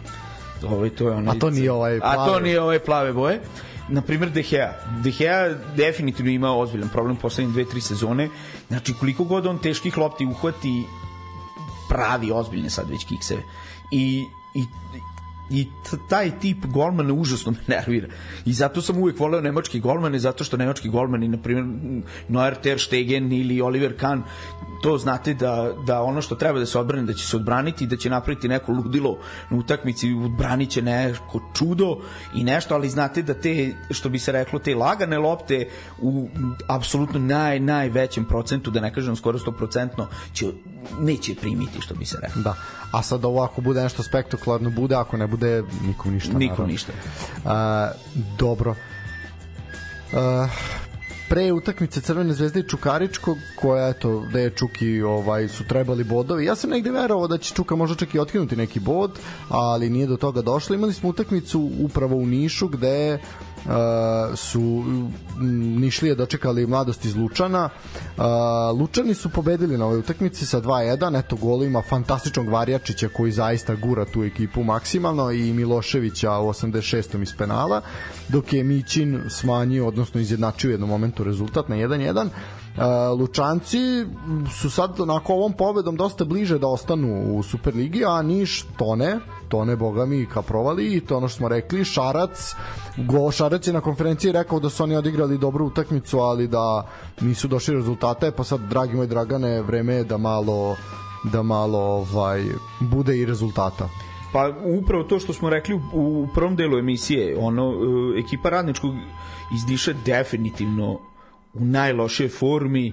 ovaj, to je onaj, A to nije ovaj a to plave. nije ove plave boje. Na primjer De Gea. De Gea definitivno ima ozbiljan problem poslednje dve, tri sezone. Znači, koliko god on teških lopti uhvati, pravi ozbiljne sad već kikseve. I, i i taj tip golmana užasno me (laughs) nervira. I zato sam uvek voleo nemački golmane, zato što nemački golmani, na primjer, Neuer Ter Stegen ili Oliver Kahn, to znate da, da ono što treba da se odbrani, da će se odbraniti, da će napraviti neko ludilo na utakmici, odbranit će neko čudo i nešto, ali znate da te, što bi se reklo, te lagane lopte u apsolutno naj, najvećem procentu, da ne kažem skoro 100%, će, neće primiti, što bi se reklo. Da. A sad ovo ako bude nešto spektakularno bude, ako ne bude nikom ništa. Nikom naravno. ništa. A, dobro. Uh, pre utakmice Crvene zvezde i Čukaričkog koja eto da je Čuki ovaj su trebali bodovi. Ja sam negde verovao da će Čuka možda čak i otkinuti neki bod, ali nije do toga došlo. Imali smo utakmicu upravo u Nišu gde uh, su mm, Nišlije dočekali mladost iz Lučana. Uh, Lučani su pobedili na ovoj utakmici sa 2-1, eto golima fantastičnog Varjačića koji zaista gura tu ekipu maksimalno i Miloševića u 86. iz penala, dok je Mićin smanjio, odnosno izjednačio u jednom momentu rezultat na 1-1. Lučanci su sad onako ovom pobedom dosta bliže da ostanu u Superligi, a Niš tone, tone boga mi ka provali. I to ono što smo rekli, Šarac go Šarac je na konferenciji rekao da su oni odigrali dobru utakmicu, ali da nisu došli rezultate, pa sad dragi moj Dragane, vreme je da malo da malo ovaj bude i rezultata. Pa upravo to što smo rekli u, u prvom delu emisije, ono e, ekipa radničkog iz Niša definitivno u najlošoj formi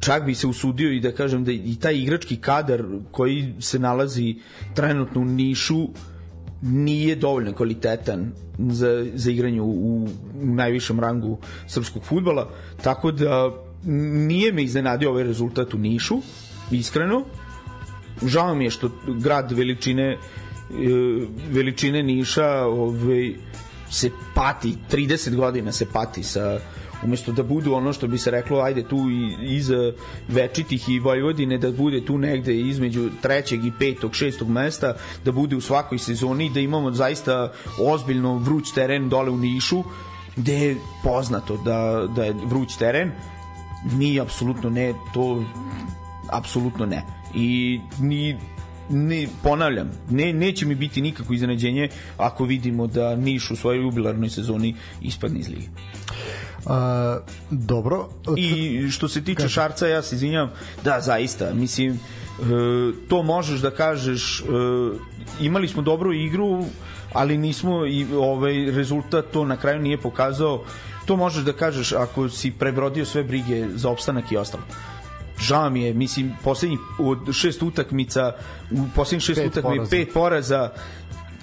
čak bi se usudio i da kažem da i taj igrački kadar koji se nalazi trenutno u Nišu nije dovoljno kvalitetan za, za igranje u, u najvišem rangu srpskog futbala, tako da nije me iznenadio ovaj rezultat u Nišu, iskreno. Žao mi je što grad veličine e, veličine Niša ovaj, se pati, 30 godina se pati sa umesto da budu ono što bi se reklo ajde tu i, iza Večitih i Vojvodine da bude tu negde između trećeg i petog, šestog mesta da bude u svakoj sezoni da imamo zaista ozbiljno vruć teren dole u Nišu gde je poznato da, da je vruć teren mi apsolutno ne to apsolutno ne i ni ne, ponavljam, ne, neće mi biti nikako iznenađenje ako vidimo da Niš u svojoj jubilarnoj sezoni ispadne iz lige. Uh, dobro. I što se tiče Kaži. Šarca, ja se izvinjam, da, zaista, mislim, e, to možeš da kažeš, e, imali smo dobru igru, ali nismo i ovaj rezultat to na kraju nije pokazao. To možeš da kažeš ako si prebrodio sve brige za opstanak i ostalo žao mi je, mislim, poslednjih od šest utakmica, u poslednjih šest utakmica, pet poraza,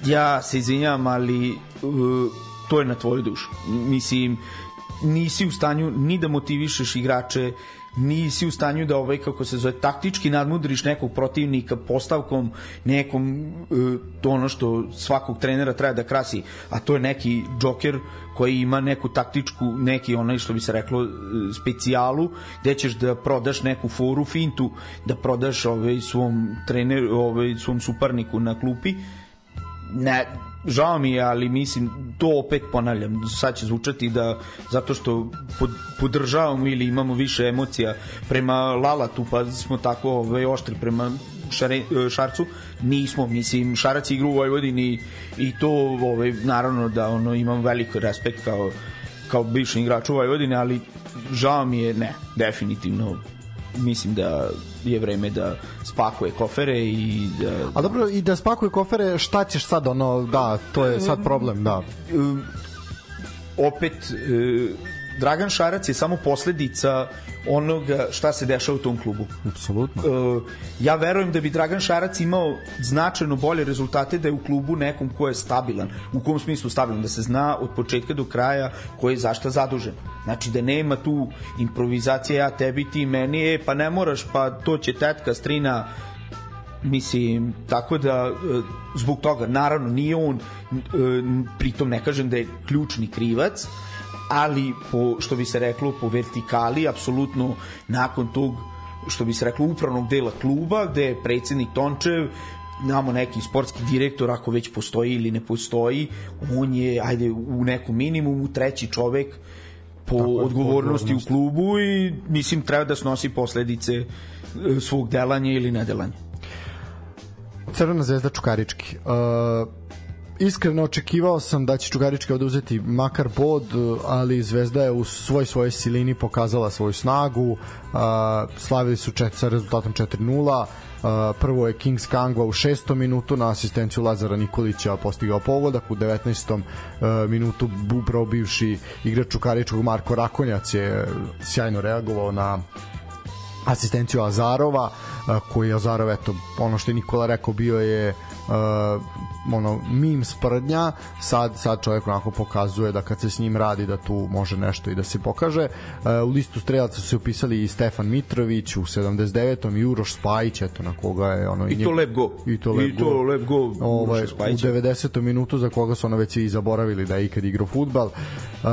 ja se izvinjam, ali uh, to je na tvoju dušu. Mislim, nisi u stanju ni da motivišeš igrače, nisi u stanju da ovaj kako se zove taktički nadmudriš nekog protivnika postavkom nekom uh, to ono što svakog trenera treba da krasi a to je neki džoker koji ima neku taktičku neki onaj što bi se reklo uh, specijalu gde ćeš da prodaš neku foru fintu da prodaš ovaj svom treneru ovaj svom suparniku na klupi. Ne žao mi je, ali mislim, to opet ponavljam, sad će zvučati da zato što pod, podržavamo ili imamo više emocija prema Lalatu, pa smo tako ovaj, oštri prema šare, Šarcu, nismo, mislim, Šarac igra u Vojvodini i to, ovaj, naravno da ono, imam veliko respekt kao, kao bivši igrač u ali žao mi je, ne, definitivno mislim da je vreme da spakuje kofere i da... A dobro, i da spakuje kofere, šta ćeš sad, ono, da, to je sad problem, da. Opet, uh, Dragan Šarac je samo posledica onoga šta se dešava u tom klubu. Apsolutno. Uh, ja verujem da bi Dragan Šarac imao značajno bolje rezultate da je u klubu nekom ko je stabilan. U kom smislu stabilan? Da se zna od početka do kraja ko je zašta zadužen. Znači da nema tu improvizacija ja tebi ti meni, e, pa ne moraš, pa to će tetka, strina, mislim, tako da zbog toga, naravno nije on pritom ne kažem da je ključni krivac ali po, što bi se reklo po vertikali, apsolutno nakon tog što bi se reklo upravnog dela kluba gde je predsednik Tončev namo neki sportski direktor ako već postoji ili ne postoji on je ajde u nekom minimumu treći čovek po Tako, odgovornosti u klubu i mislim treba da snosi posledice e, svog delanja ili nedelanja. Crvena zvezda Čukarički. Uh, iskreno očekivao sam da će Čugarička oduzeti makar bod, ali Zvezda je u svoj svojoj silini pokazala svoju snagu. Slavili su čet, sa rezultatom 4-0. Uh, prvo je Kings Kangwa u šestom minutu na asistenciju Lazara Nikolića postigao pogodak u 19. Uh, minutu upravo bivši igrač Čukaričkog Marko Rakonjac je sjajno reagovao na asistenciju Azarova uh, koji Azarov eto ono što je Nikola rekao bio je ono mim sprdnja sad sad čovjek onako pokazuje da kad se s njim radi da tu može nešto i da se pokaže uh, u listu strelaca su se upisali i Stefan Mitrović u 79. i Uroš Spajić eto na koga je ono i to lep go i to lep I to go, lep go ovaj, u 90. minutu za koga su ono već i zaboravili da je ikad igrao futbal uh,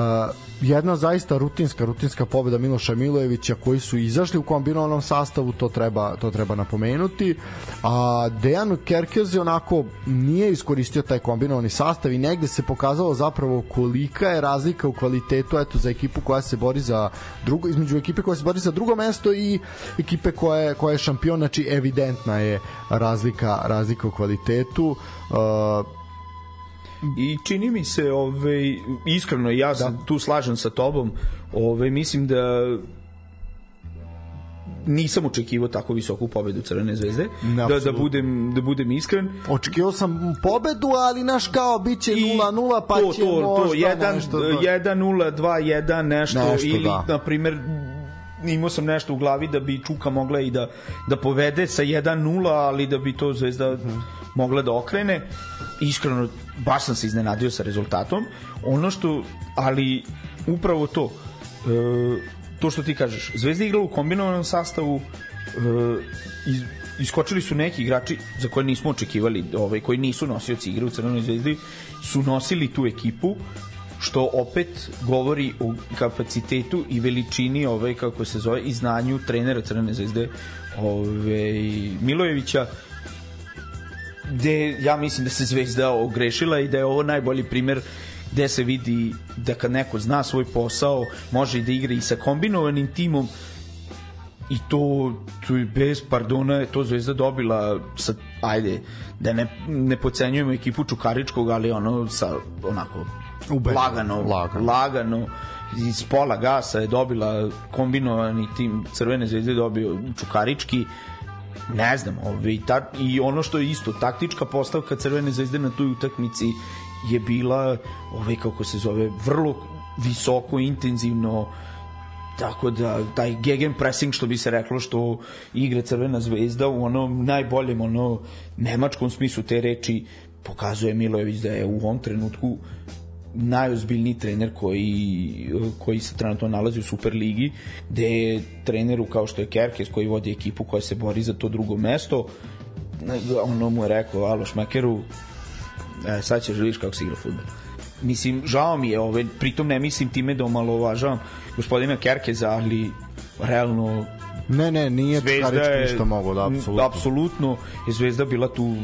jedna zaista rutinska rutinska pobeda Miloša Milojevića koji su izašli u kombinovanom sastavu to treba to treba napomenuti a Dejan Kerkez je onako nije iskoristio taj kombinovani sastav i negde se pokazalo zapravo kolika je razlika u kvalitetu eto za ekipu koja se bori za drugo između ekipe koja se bori za drugo mesto i ekipe koja je koja je šampion znači evidentna je razlika razlika u kvalitetu uh, I čini mi se, ovaj, iskreno, ja da. tu slažem sa tobom, ovaj, mislim da nisam očekivao tako visoku pobedu Crvene zvezde. Ne, da, da, budem, da budem iskren. Očekivao sam pobedu, ali naš kao biće 0-0, pa to, će to, možda to, jedan, nešto... 1-0, 2-1, nešto, Nešto, ili, da. na primer, imao sam nešto u glavi da bi Čuka mogla i da, da povede sa 1-0, ali da bi to Zvezda Mhm. mogla da okrene. Iskreno, baš sam se iznenadio sa rezultatom. Ono što, ali upravo to, e, to što ti kažeš, Zvezda igrala u kombinovanom sastavu, e, iz, iskočili su neki igrači za koje nismo očekivali, ovaj, koji nisu nosioci igre u Crvenoj zvezdi, su nosili tu ekipu, što opet govori o kapacitetu i veličini ovaj kako se zove i znanju trenera Crvene zvezde ovaj Milojevića gde ja mislim da se Zvezda ogrešila i da je ovo najbolji primer gde se vidi da kad neko zna svoj posao može da igra i sa kombinovanim timom i to, to je bez pardona je to Zvezda dobila sa, ajde, da ne, ne pocenjujemo ekipu Čukaričkog, ali ono sa onako Ubedljivo, lagano, lagano. lagano iz pola gasa je dobila kombinovani tim Crvene zvezde dobio Čukarički ne znam, ovaj, ta, i ono što je isto, taktička postavka Crvene zvezde na toj utakmici je bila, ovaj, kako se zove, vrlo visoko, intenzivno, tako da taj gegen pressing što bi se reklo što igra Crvena zvezda u onom najboljem ono nemačkom smislu te reči pokazuje Milojević da je u ovom trenutku najozbiljniji trener koji, koji se trenutno nalazi u Superligi, gde je treneru kao što je Kerkes koji vodi ekipu koja se bori za to drugo mesto, ono mu je rekao Aloš Makeru, e, sad ćeš da vidiš kako se igra futbol. Mislim, žao mi je, ove, pritom ne mislim time da omalovažavam gospodina Kerkeza, ali realno Ne, ne, nije Čukarički ništa mogo, da, apsolutno. apsolutno je Zvezda bila tu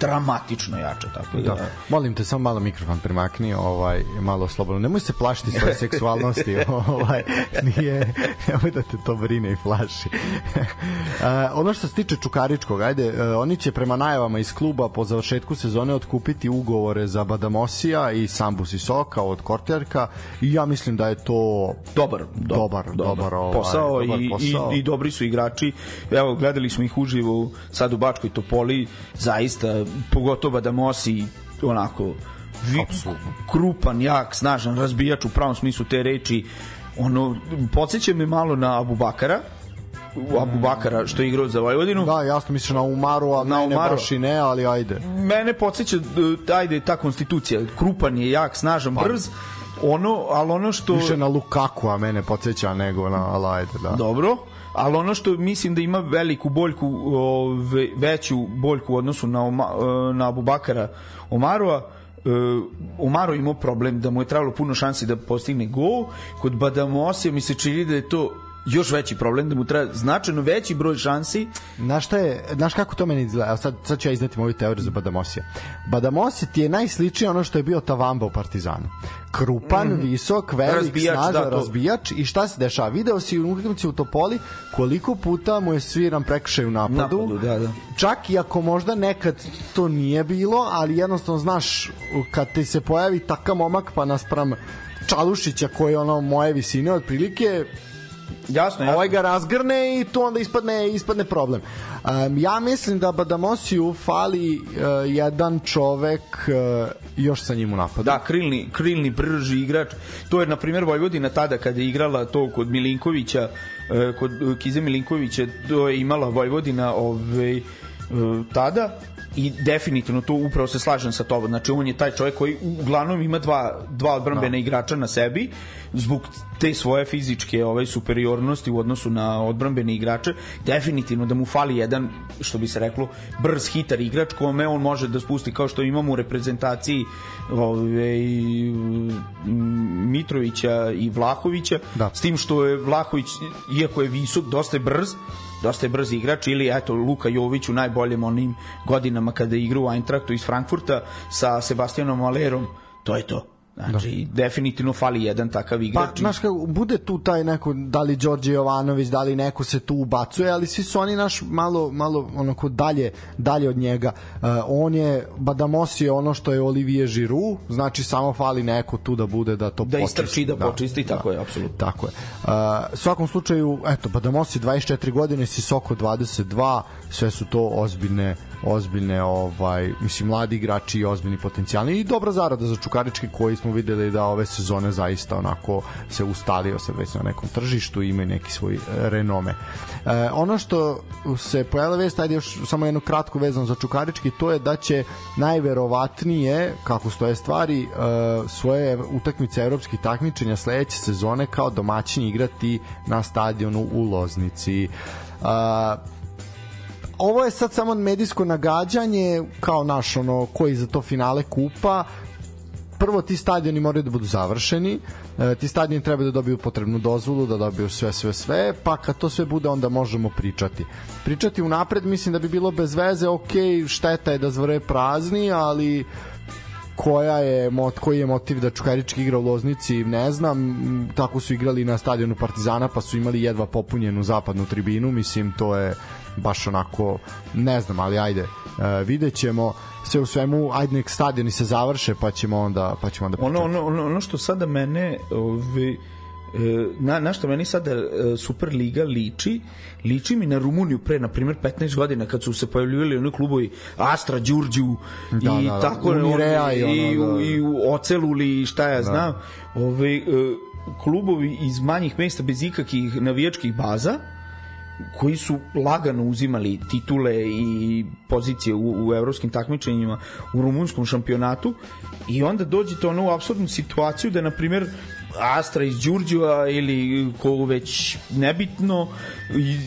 dramatično jača tako da, Da. Molim te samo malo mikrofon primakni, ovaj malo slobodno. Nemoj se plašiti svoje (laughs) seksualnosti, ovaj nije nemoj da te to brine i plaši. (laughs) uh, ono što se tiče Čukaričkog, ajde, uh, oni će prema najavama iz kluba po završetku sezone otkupiti ugovore za Badamosija i Sambu Sisoka od Korterka i ja mislim da je to dobar, dobar, dobar, ovaj, posao, dobar i, posao. I, i dobri su igrači. Evo, gledali smo ih uživo sad u Bačkoj Topoli, zaista, pogotovo da Mosi onako vi, krupan, jak, snažan razbijač u pravom smislu te reči. Ono, podsjeća me malo na Abubakara, Abubakara što je igrao za Vojvodinu. Da, jasno misliš na Umaru, a Na na ne Umaru. baš i ne, ali ajde. Mene podsjeća, e, ajde, ta konstitucija. Krupan je, jak, snažan, brz. Ono, ali ono što... Više na Lukaku, a mene podsjeća nego na ali ajde, da. Dobro, ali ono što mislim da ima veliku boljku, ove, veću boljku u odnosu na, Oma, e, na Abubakara Omarova, e, Omaro imao problem da mu je trebalo puno šansi da postigne gol. Kod Badamosija mi se čini da je to još veći problem, da mu treba značajno veći broj šansi. Znaš šta je, znaš kako to meni izgleda? Sad, sad ću ja izneti moju teoriju za Badamosija. Badamosi ti je najsličnije ono što je bio Tavamba u Partizanu. Krupan, mm. visok, velik, Razbijač, snažan, da, to. razbijač i šta se dešava? Video si u utakmici u Topoli koliko puta mu je sviran prekršaj u napadu. Napadu, da, da. Čak i ako možda nekad to nije bilo, ali jednostavno znaš kad ti se pojavi takav momak pa naspram Čalušića koji je ono moje visine otprilike Jasno, jasno. ovaj ga razgrne i tu onda ispadne ispadne problem. Um, ja mislim da Badamosiju fali uh, jedan čovek uh, još sa njim u napadu. Da, krilni, krilni brži igrač. To je, na primjer, Vojvodina tada kada je igrala to kod Milinkovića, e, kod Kize Milinkovića, to je imala Vojvodina ovaj, e, tada i definitivno tu upravo se slažem sa tobom. Znači on je taj čovjek koji uglavnom ima dva dva odbrambena Da. igrača na sebi zbog te svoje fizičke ovaj superiornosti u odnosu na odbrambene igrače. Definitivno da mu fali jedan što bi se reklo brz hitar igrač kome on može da spusti kao što imamo u reprezentaciji ovaj Mitrovića i Vlahovića Da. s tim što je Vlahović iako je visok dosta je brz dosta je brz igrač ili eto Luka Jović u najboljim onim godinama kada je igrao u Eintrachtu iz Frankfurta sa Sebastianom Alerom to je to znači da. definitivno fali jedan takav Pa, igrač znaš kako, bude tu taj neko, da li Đorđe Jovanović, da li neko se tu ubacuje, ali svi su oni naš malo, malo onako dalje, dalje od njega. Uh, on je, Badamos je ono što je Olivier Giroud, znači samo fali neko tu da bude da to da počisti. istrči da, počisti tako je apsolutno Tako je. Uh, u svakom slučaju, eto, Badamosi 24 godine, Sisoko 22, sve su to ozbiljne ozbiljne ovaj mislim mladi igrači i ozbiljni potencijali i dobra zarada za Čukarički koji smo videli da ove sezone zaista onako se ustalio se već na nekom tržištu i ima neki svoj e, renome. E, ono što se pojavila vest, ajde još samo jednu kratku vezano za Čukarički, to je da će najverovatnije, kako stoje stvari, e, svoje utakmice evropskih takmičenja sledeće sezone kao domaćin igrati na stadionu u Loznici. E, ovo je sad samo medijsko nagađanje kao naš ono koji za to finale kupa. Prvo ti stadioni moraju da budu završeni e, ti stadioni treba da dobiju potrebnu dozvolu da dobiju sve sve sve pa kad to sve bude onda možemo pričati. Pričati unapred mislim da bi bilo bez veze ok šteta je da zvore prazni ali koja je mot, koji je motiv da Čukarički igra u Loznici ne znam. Tako su igrali na stadionu Partizana pa su imali jedva popunjenu zapadnu tribinu mislim to je baš onako ne znam ali ajde e, vidjet ćemo sve u svemu ajde nek stadioni se završe pa ćemo onda pa ćemo onda ono, pričati. ono, ono, ono što sada mene ovi, e, na, na što meni sada e, Superliga liči liči mi na Rumuniju pre na primjer 15 godina kad su se pojavljivali oni klubovi Astra, Đurđu Da, i da, da. tako Unirea i i, ono, da. i u Oceluli i šta ja znam ove, klubovi iz manjih mesta bez ikakih navijačkih baza koji su lagano uzimali titule i pozicije u, u evropskim takmičenjima u rumunskom šampionatu i onda dođete ono u apsurdnu situaciju da na primjer Astra iz Đurđeva ili ko već nebitno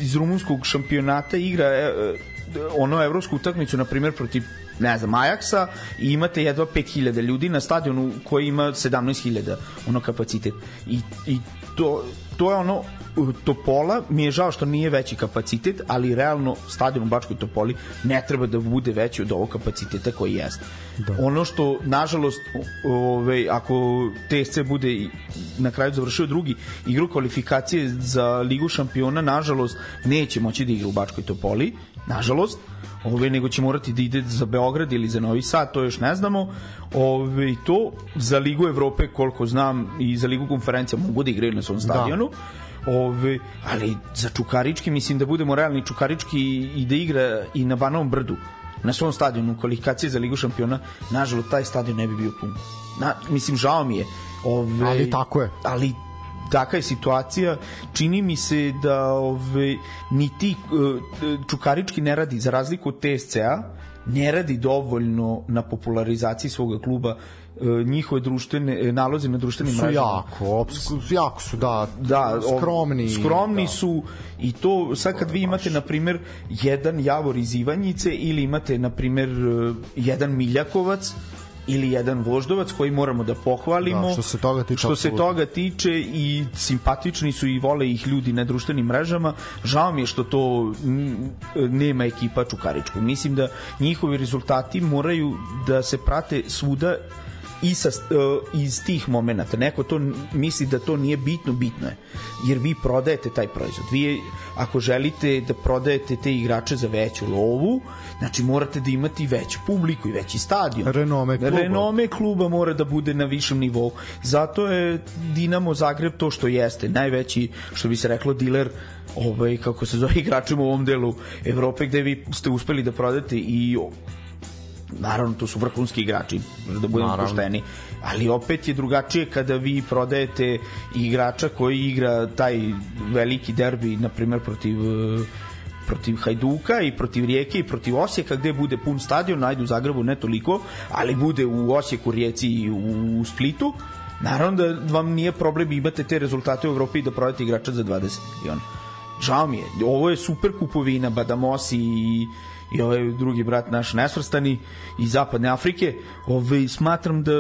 iz rumunskog šampionata igra e, e, ono evropsku utakmicu na primjer protiv ne znam, Ajaksa i imate jedva 5000 ljudi na stadionu koji ima 17000 ono kapacitet. I, i to, to je ono Topola mi je žao što nije veći kapacitet, ali realno stadion u Bačkoj Topoli ne treba da bude veći od ovog kapaciteta koji jeste. Da. Ono što, nažalost, ove, ako TSC bude na kraju završio drugi igru kvalifikacije za Ligu šampiona, nažalost, neće moći da igra u Bačkoj Topoli, nažalost, ove, nego će morati da ide za Beograd ili za Novi Sad, to još ne znamo. Ove, to za Ligu Evrope, koliko znam, i za Ligu konferencija mogu da igraju na svom stadionu. Ove, ali za Čukarički mislim da budemo realni Čukarički i da igra i na Banovom brdu na svom stadionu kvalifikacije za Ligu šampiona nažalost taj stadion ne bi bio pun. Na, mislim žao mi je. Ove, Ali tako je. ali takva je situacija. Čini mi se da ove, ni ti e, Čukarički ne radi za razliku od TSC-a ne radi dovoljno na popularizaciji svoga kluba njihove društvene e, nalozi na društvenim su mrežama jako, opsku, jako su da, da skromni. skromni da. su i to sad kad vi imate na primer jedan Javor iz Ivanjice ili imate na primer eh, jedan Miljakovac ili jedan voždovac koji moramo da pohvalimo Da, što se toga tiče, što se toga tiče i simpatični su i vole ih ljudi na društvenim mrežama žao mi je što to nema ekipa Čukaričkog mislim da njihovi rezultati moraju da se prate svuda i sa, uh, iz tih momenata. Neko to misli da to nije bitno, bitno je. Jer vi prodajete taj proizvod. Vi, ako želite da prodajete te igrače za veću lovu, znači morate da imate i veću publiku i veći stadion. Renome kluba. Renome kluba mora da bude na višem nivou. Zato je Dinamo Zagreb to što jeste. Najveći, što bi se reklo, diler ovaj, kako se zove igračima u ovom delu Evrope gde vi ste uspeli da prodate i naravno to su vrhunski igrači da budemo Naravno. pošteni ali opet je drugačije kada vi prodajete igrača koji igra taj veliki derbi na primjer protiv eh, protiv Hajduka i protiv Rijeke i protiv Osijeka gde bude pun stadion, ajde u Zagrebu ne toliko, ali bude u Osijeku, Rijeci i u Splitu, naravno da vam nije problem imate te rezultate u Evropi i da prodate igrača za 20 miliona. Žao mi je, ovo je super kupovina Badamosi i i ovaj drugi brat naš nesvrstani iz zapadne Afrike, ovaj, smatram da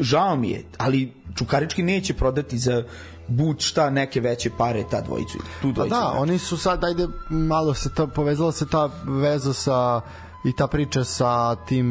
žao mi je, ali Čukarički neće prodati za buć šta neke veće pare ta dvojicu. Tu Pa dvojicu. da, oni su sad, ajde, malo se ta, povezala se ta veza sa i ta priča sa tim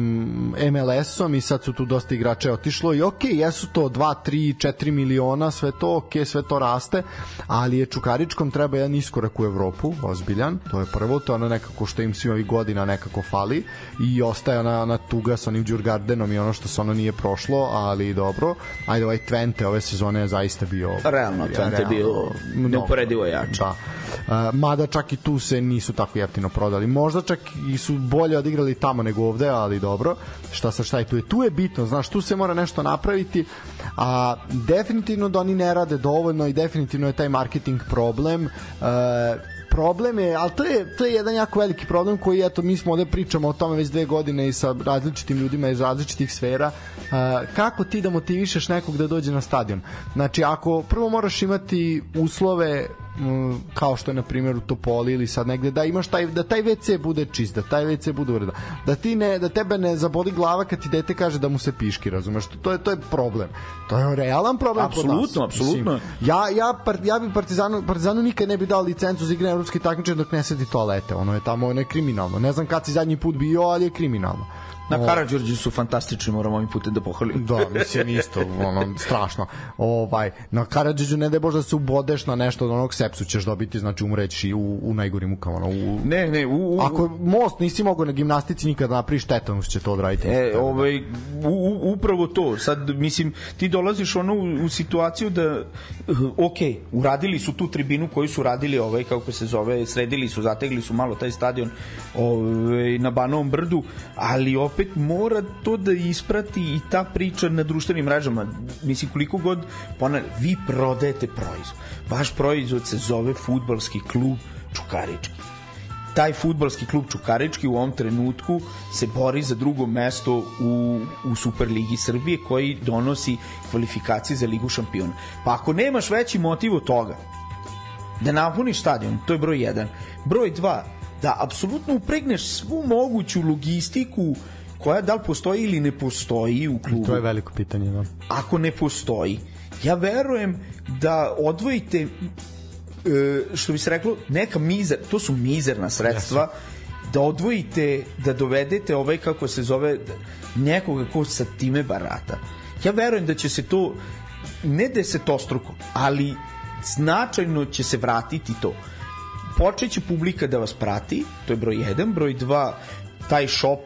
MLS-om i sad su tu dosta igrača otišlo i ok, jesu to 2, 3, 4 miliona, sve to ok, sve to raste, ali je Čukaričkom treba jedan iskorak u Evropu, ozbiljan, to je prvo, to je ono nekako što im svih ovih godina nekako fali i ostaje ona, ona tuga sa onim Đurgardenom i ono što se ono nije prošlo, ali dobro, ajde ovaj Twente ove sezone je zaista bio Realno, Twente je bio neuporedivo jači. Da. Uh, mada čak i tu se nisu tako jeftino prodali. Možda čak i su bolje odigrali tamo nego ovde, ali dobro. Šta sa šta je tu je? Tu je bitno, znaš, tu se mora nešto napraviti, a definitivno da oni ne rade dovoljno i definitivno je taj marketing problem. Uh, problem je, ali to je, to je jedan jako veliki problem koji, eto, mi smo ovde pričamo o tome već dve godine i sa različitim ljudima iz različitih sfera, uh, kako ti da motivišeš nekog da dođe na stadion? Znači, ako prvo moraš imati uslove kao što je na primjer u Topoli ili sad negde da imaš taj da taj WC bude čist, da taj WC bude uredan. Da ti ne da tebe ne zaboli glava kad ti dete kaže da mu se piški, razumeš? To je to je problem. To je realan problem. Apsolutno, apsolutno. Ja ja par, ja bi Partizanu Partizanu nikad ne bi dao licencu za igranje evropske takmičenja dok ne sedi toalete. Ono je tamo ono je kriminalno. Ne znam kad si zadnji put bio, ali je kriminalno. Na Karadžorđu su fantastični, moramo ovim putem da pohvalim. Da, mislim isto, ono, strašno. Ovaj, na Karadžiću ne da bože da se ubodeš na nešto od onog sepsu ćeš dobiti, znači umreći u, u najgorim mukama. Ono, u, Ne, ne, u, u, Ako most nisi mogao na gimnastici nikad da napraviš tetanus će to odraditi. E, ovaj, u, upravo to. Sad, mislim, ti dolaziš ono u, u situaciju da, uh, ok, uradili su tu tribinu koju su radili, ovaj, kako se zove, sredili su, zategli su malo taj stadion ovaj, na Banovom brdu, ali opet mora to da isprati i ta priča na društvenim mrežama. Mislim, koliko god, ponavljam, vi prodajete proizvod. Vaš proizvod se zove futbalski klub Čukarički taj futbalski klub Čukarički u ovom trenutku se bori za drugo mesto u, u Superligi Srbije koji donosi kvalifikacije za Ligu šampiona. Pa ako nemaš veći motiv od toga da napuniš stadion, to je broj 1. Broj 2, da apsolutno upregneš svu moguću logistiku koja da li postoji ili ne postoji u klubu To je veliko pitanje, da. ako ne postoji, ja verujem da odvojite e, što bi se reklo, neka mizer, to su mizerna sredstva, da odvojite, da dovedete ovaj, kako se zove, nekoga ko sa time barata. Ja verujem da će se to, ne desetostruko, ali značajno će se vratiti to. Počeće publika da vas prati, to je broj 1, broj 2, taj shop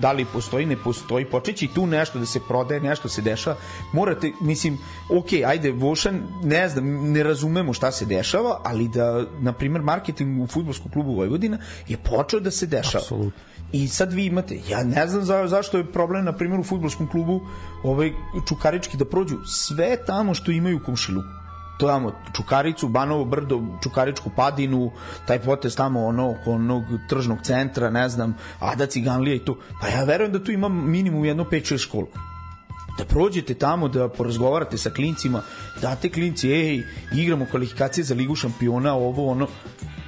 da li postoji, ne postoji, počeće i tu nešto da se prodaje, nešto se dešava, morate, mislim, ok, ajde, Vošan, ne znam, ne razumemo šta se dešava, ali da, na primer, marketing u futbolskom klubu Vojvodina je počeo da se dešava. Apsolutno. I sad vi imate, ja ne znam za, zašto je problem, na primjer, u futbolskom klubu ovaj, Čukarički da prođu sve tamo što imaju u komšiluku to tamo Čukaricu, Banovo brdo, Čukaričku padinu, taj potez tamo ono oko onog tržnog centra, ne znam, Ada Ciganlija i to. Pa ja verujem da tu ima minimum jedno 5-6 škola da prođete tamo, da porazgovarate sa klincima, date klinci, ej, igramo kvalifikacije za ligu šampiona, ovo, ono.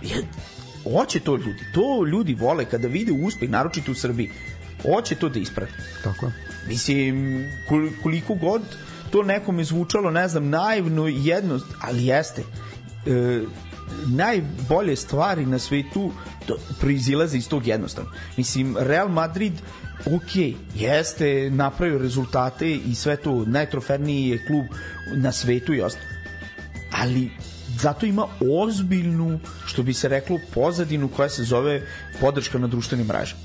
Je, hoće to ljudi. To ljudi vole kada vide uspeh, naročito u Srbiji. hoće to da isprati. Tako je. Mislim, kol- koliko god to nekome zvučalo, ne znam, naivno i jedno, ali jeste. E, najbolje stvari na svetu to proizilaze iz tog jednostavno. Mislim, Real Madrid ok, jeste napravio rezultate i sve to, najtroferniji je klub na svetu i ostalo. Ali zato ima ozbiljnu, što bi se reklo, pozadinu koja se zove podrška na društvenim mrežama.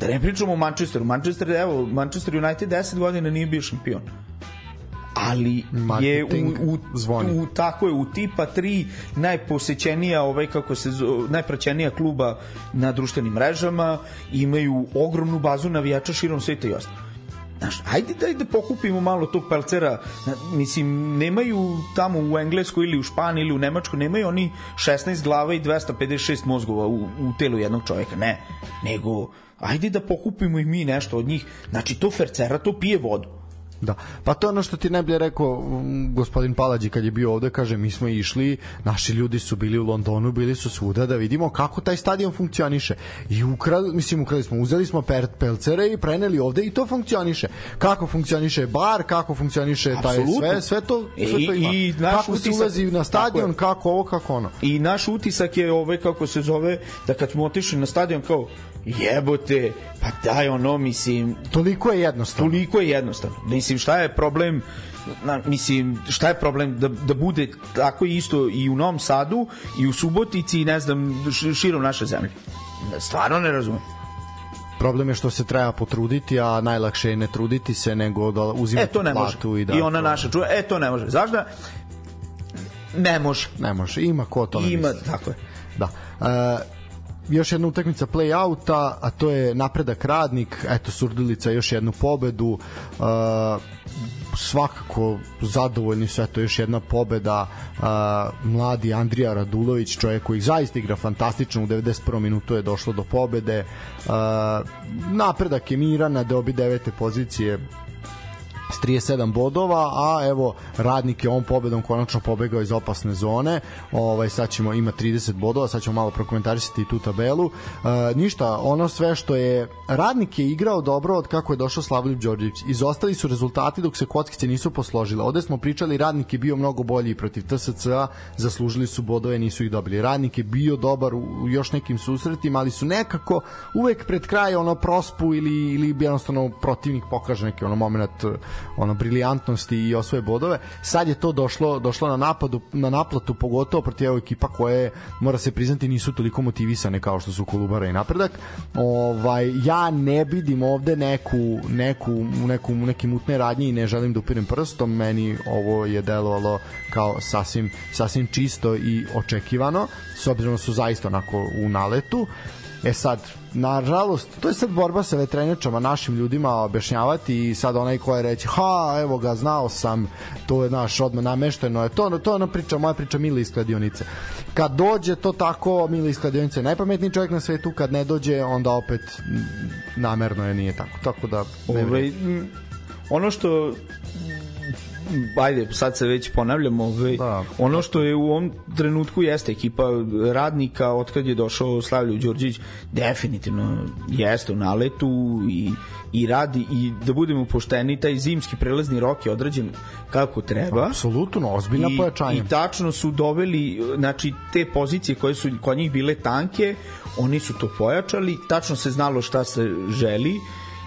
Da ne pričamo o Manchesteru. Manchester, evo, Manchester United 10 godina nije bio šampion. Ali je Marketing u, u, zvoni. u, tako je, u tipa 3 najposećenija, ovaj, kako se zove, najpraćenija kluba na društvenim mrežama, imaju ogromnu bazu navijača širom sveta i ostalo. Znaš, ajde da, da pokupimo malo tog pelcera. Mislim, nemaju tamo u Engleskoj ili u Španiji ili u Nemačkoj, nemaju oni 16 glava i 256 mozgova u, u telu jednog čovjeka. Ne, nego ajde da pokupimo i mi nešto od njih. Znači, to fercera, to pije vodu. Da. Pa to je ono što ti najbolje rekao um, gospodin Palađi kad je bio ovde, kaže mi smo išli, naši ljudi su bili u Londonu, bili su svuda da vidimo kako taj stadion funkcioniše. I ukrali, mislim ukrali smo, uzeli smo per, pelcere i preneli ovde i to funkcioniše. Kako funkcioniše bar, kako funkcioniše taj Apsolutno. sve, sve to, sve I- to ima. i naš kako se utisak- ulazi na stadion, kako ovo, kako ono. I naš utisak je ovaj kako se zove da kad smo otišli na stadion kao jebote, pa daj ono, mislim, Toliko je jednostavno. toliko je jednostavno. Mislim, šta je problem na, mislim, šta je problem da, da bude tako isto i u Novom Sadu i u Subotici i ne znam, širom naše zemlje. Stvarno ne razumem. Problem je što se treba potruditi, a najlakše je ne truditi se nego da uzimati E, to ne može. platu i da... I ona naša čuje, e, to ne može. Zašto? Ne može. Ne može, ima ko to ne Ima, misli. tako je. Da. E, još jedna utakmica play-outa, a to je napredak radnik, eto Surdulica još jednu pobedu, e, svakako zadovoljni su, eto još jedna pobeda, e, mladi Andrija Radulović, čovjek koji zaista igra fantastično, u 91. minutu je došlo do pobede, e, napredak je miran na dobi devete pozicije s 37 bodova, a evo radnik je ovom pobedom konačno pobegao iz opasne zone. Ovaj sad ćemo ima 30 bodova, sad ćemo malo prokomentarisati tu tabelu. E, ništa, ono sve što je radnik je igrao dobro od kako je došao Slavljub Đorđević. Izostali su rezultati dok se kockice nisu posložile. Ovde smo pričali radnik je bio mnogo bolji i protiv TSC-a, zaslužili su bodove, nisu ih dobili. Radnik je bio dobar u, u još nekim susretima, ali su nekako uvek pred kraj ono prospu ili ili jednostavno protivnik pokaže neki ono momenat ono briljantnosti i osvoje bodove. Sad je to došlo došlo na napadu na naplatu pogotovo protiv evo ekipa koje mora se priznati nisu toliko motivisane kao što su Kolubara i Napredak. Ovaj ja ne vidim ovde neku neku neku neki mutne radnje i ne želim da upirem prstom, meni ovo je delovalo kao sasvim sasvim čisto i očekivano s obzirom da su zaista onako u naletu. E sad, nažalost, to je sad borba sa vetrenjačama, našim ljudima objašnjavati i sad onaj ko je reći, ha, evo ga, znao sam, to je naš odmah namešteno, je to, to je ona priča, moja priča Mila iz kladionice. Kad dođe to tako, Mila iz kladionice je najpametniji čovjek na svetu, kad ne dođe, onda opet namerno je nije tako. Tako da, ne Ovaj, m, ono što ajde, sad se već ponavljam, ovaj, Da. ono što je u ovom trenutku jeste ekipa radnika od kad je došao Slavlju Đorđević, definitivno jeste u naletu i, i radi i da budemo pošteni, taj zimski prelazni rok je određen kako treba. Apsolutno, ozbiljna I, pojačanja. I tačno su doveli, znači te pozicije koje su kod njih bile tanke, oni su to pojačali, tačno se znalo šta se želi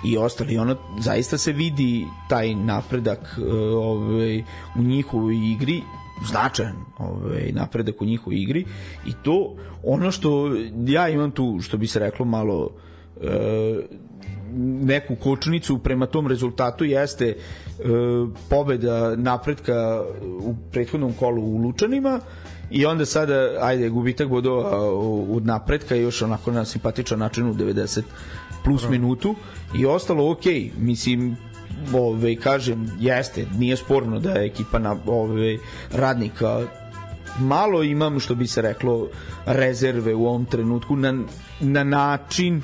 i ostali. Ono zaista se vidi taj napredak e, ovaj u njihovoj igri značajan ovaj napredak u njihovoj igri. I to ono što ja imam tu što bi se reklo malo e, neku kočnicu prema tom rezultatu jeste e, pobeda napretka u prethodnom kolu u Lučanima i onda sada ajde gubitak bodova od napretka još onako na simpatičan način u 90 plus minutu i ostalo ok mislim ove, kažem, jeste, nije sporno da je ekipa na ove, radnika. Malo imam što bi se reklo rezerve u ovom trenutku na, na način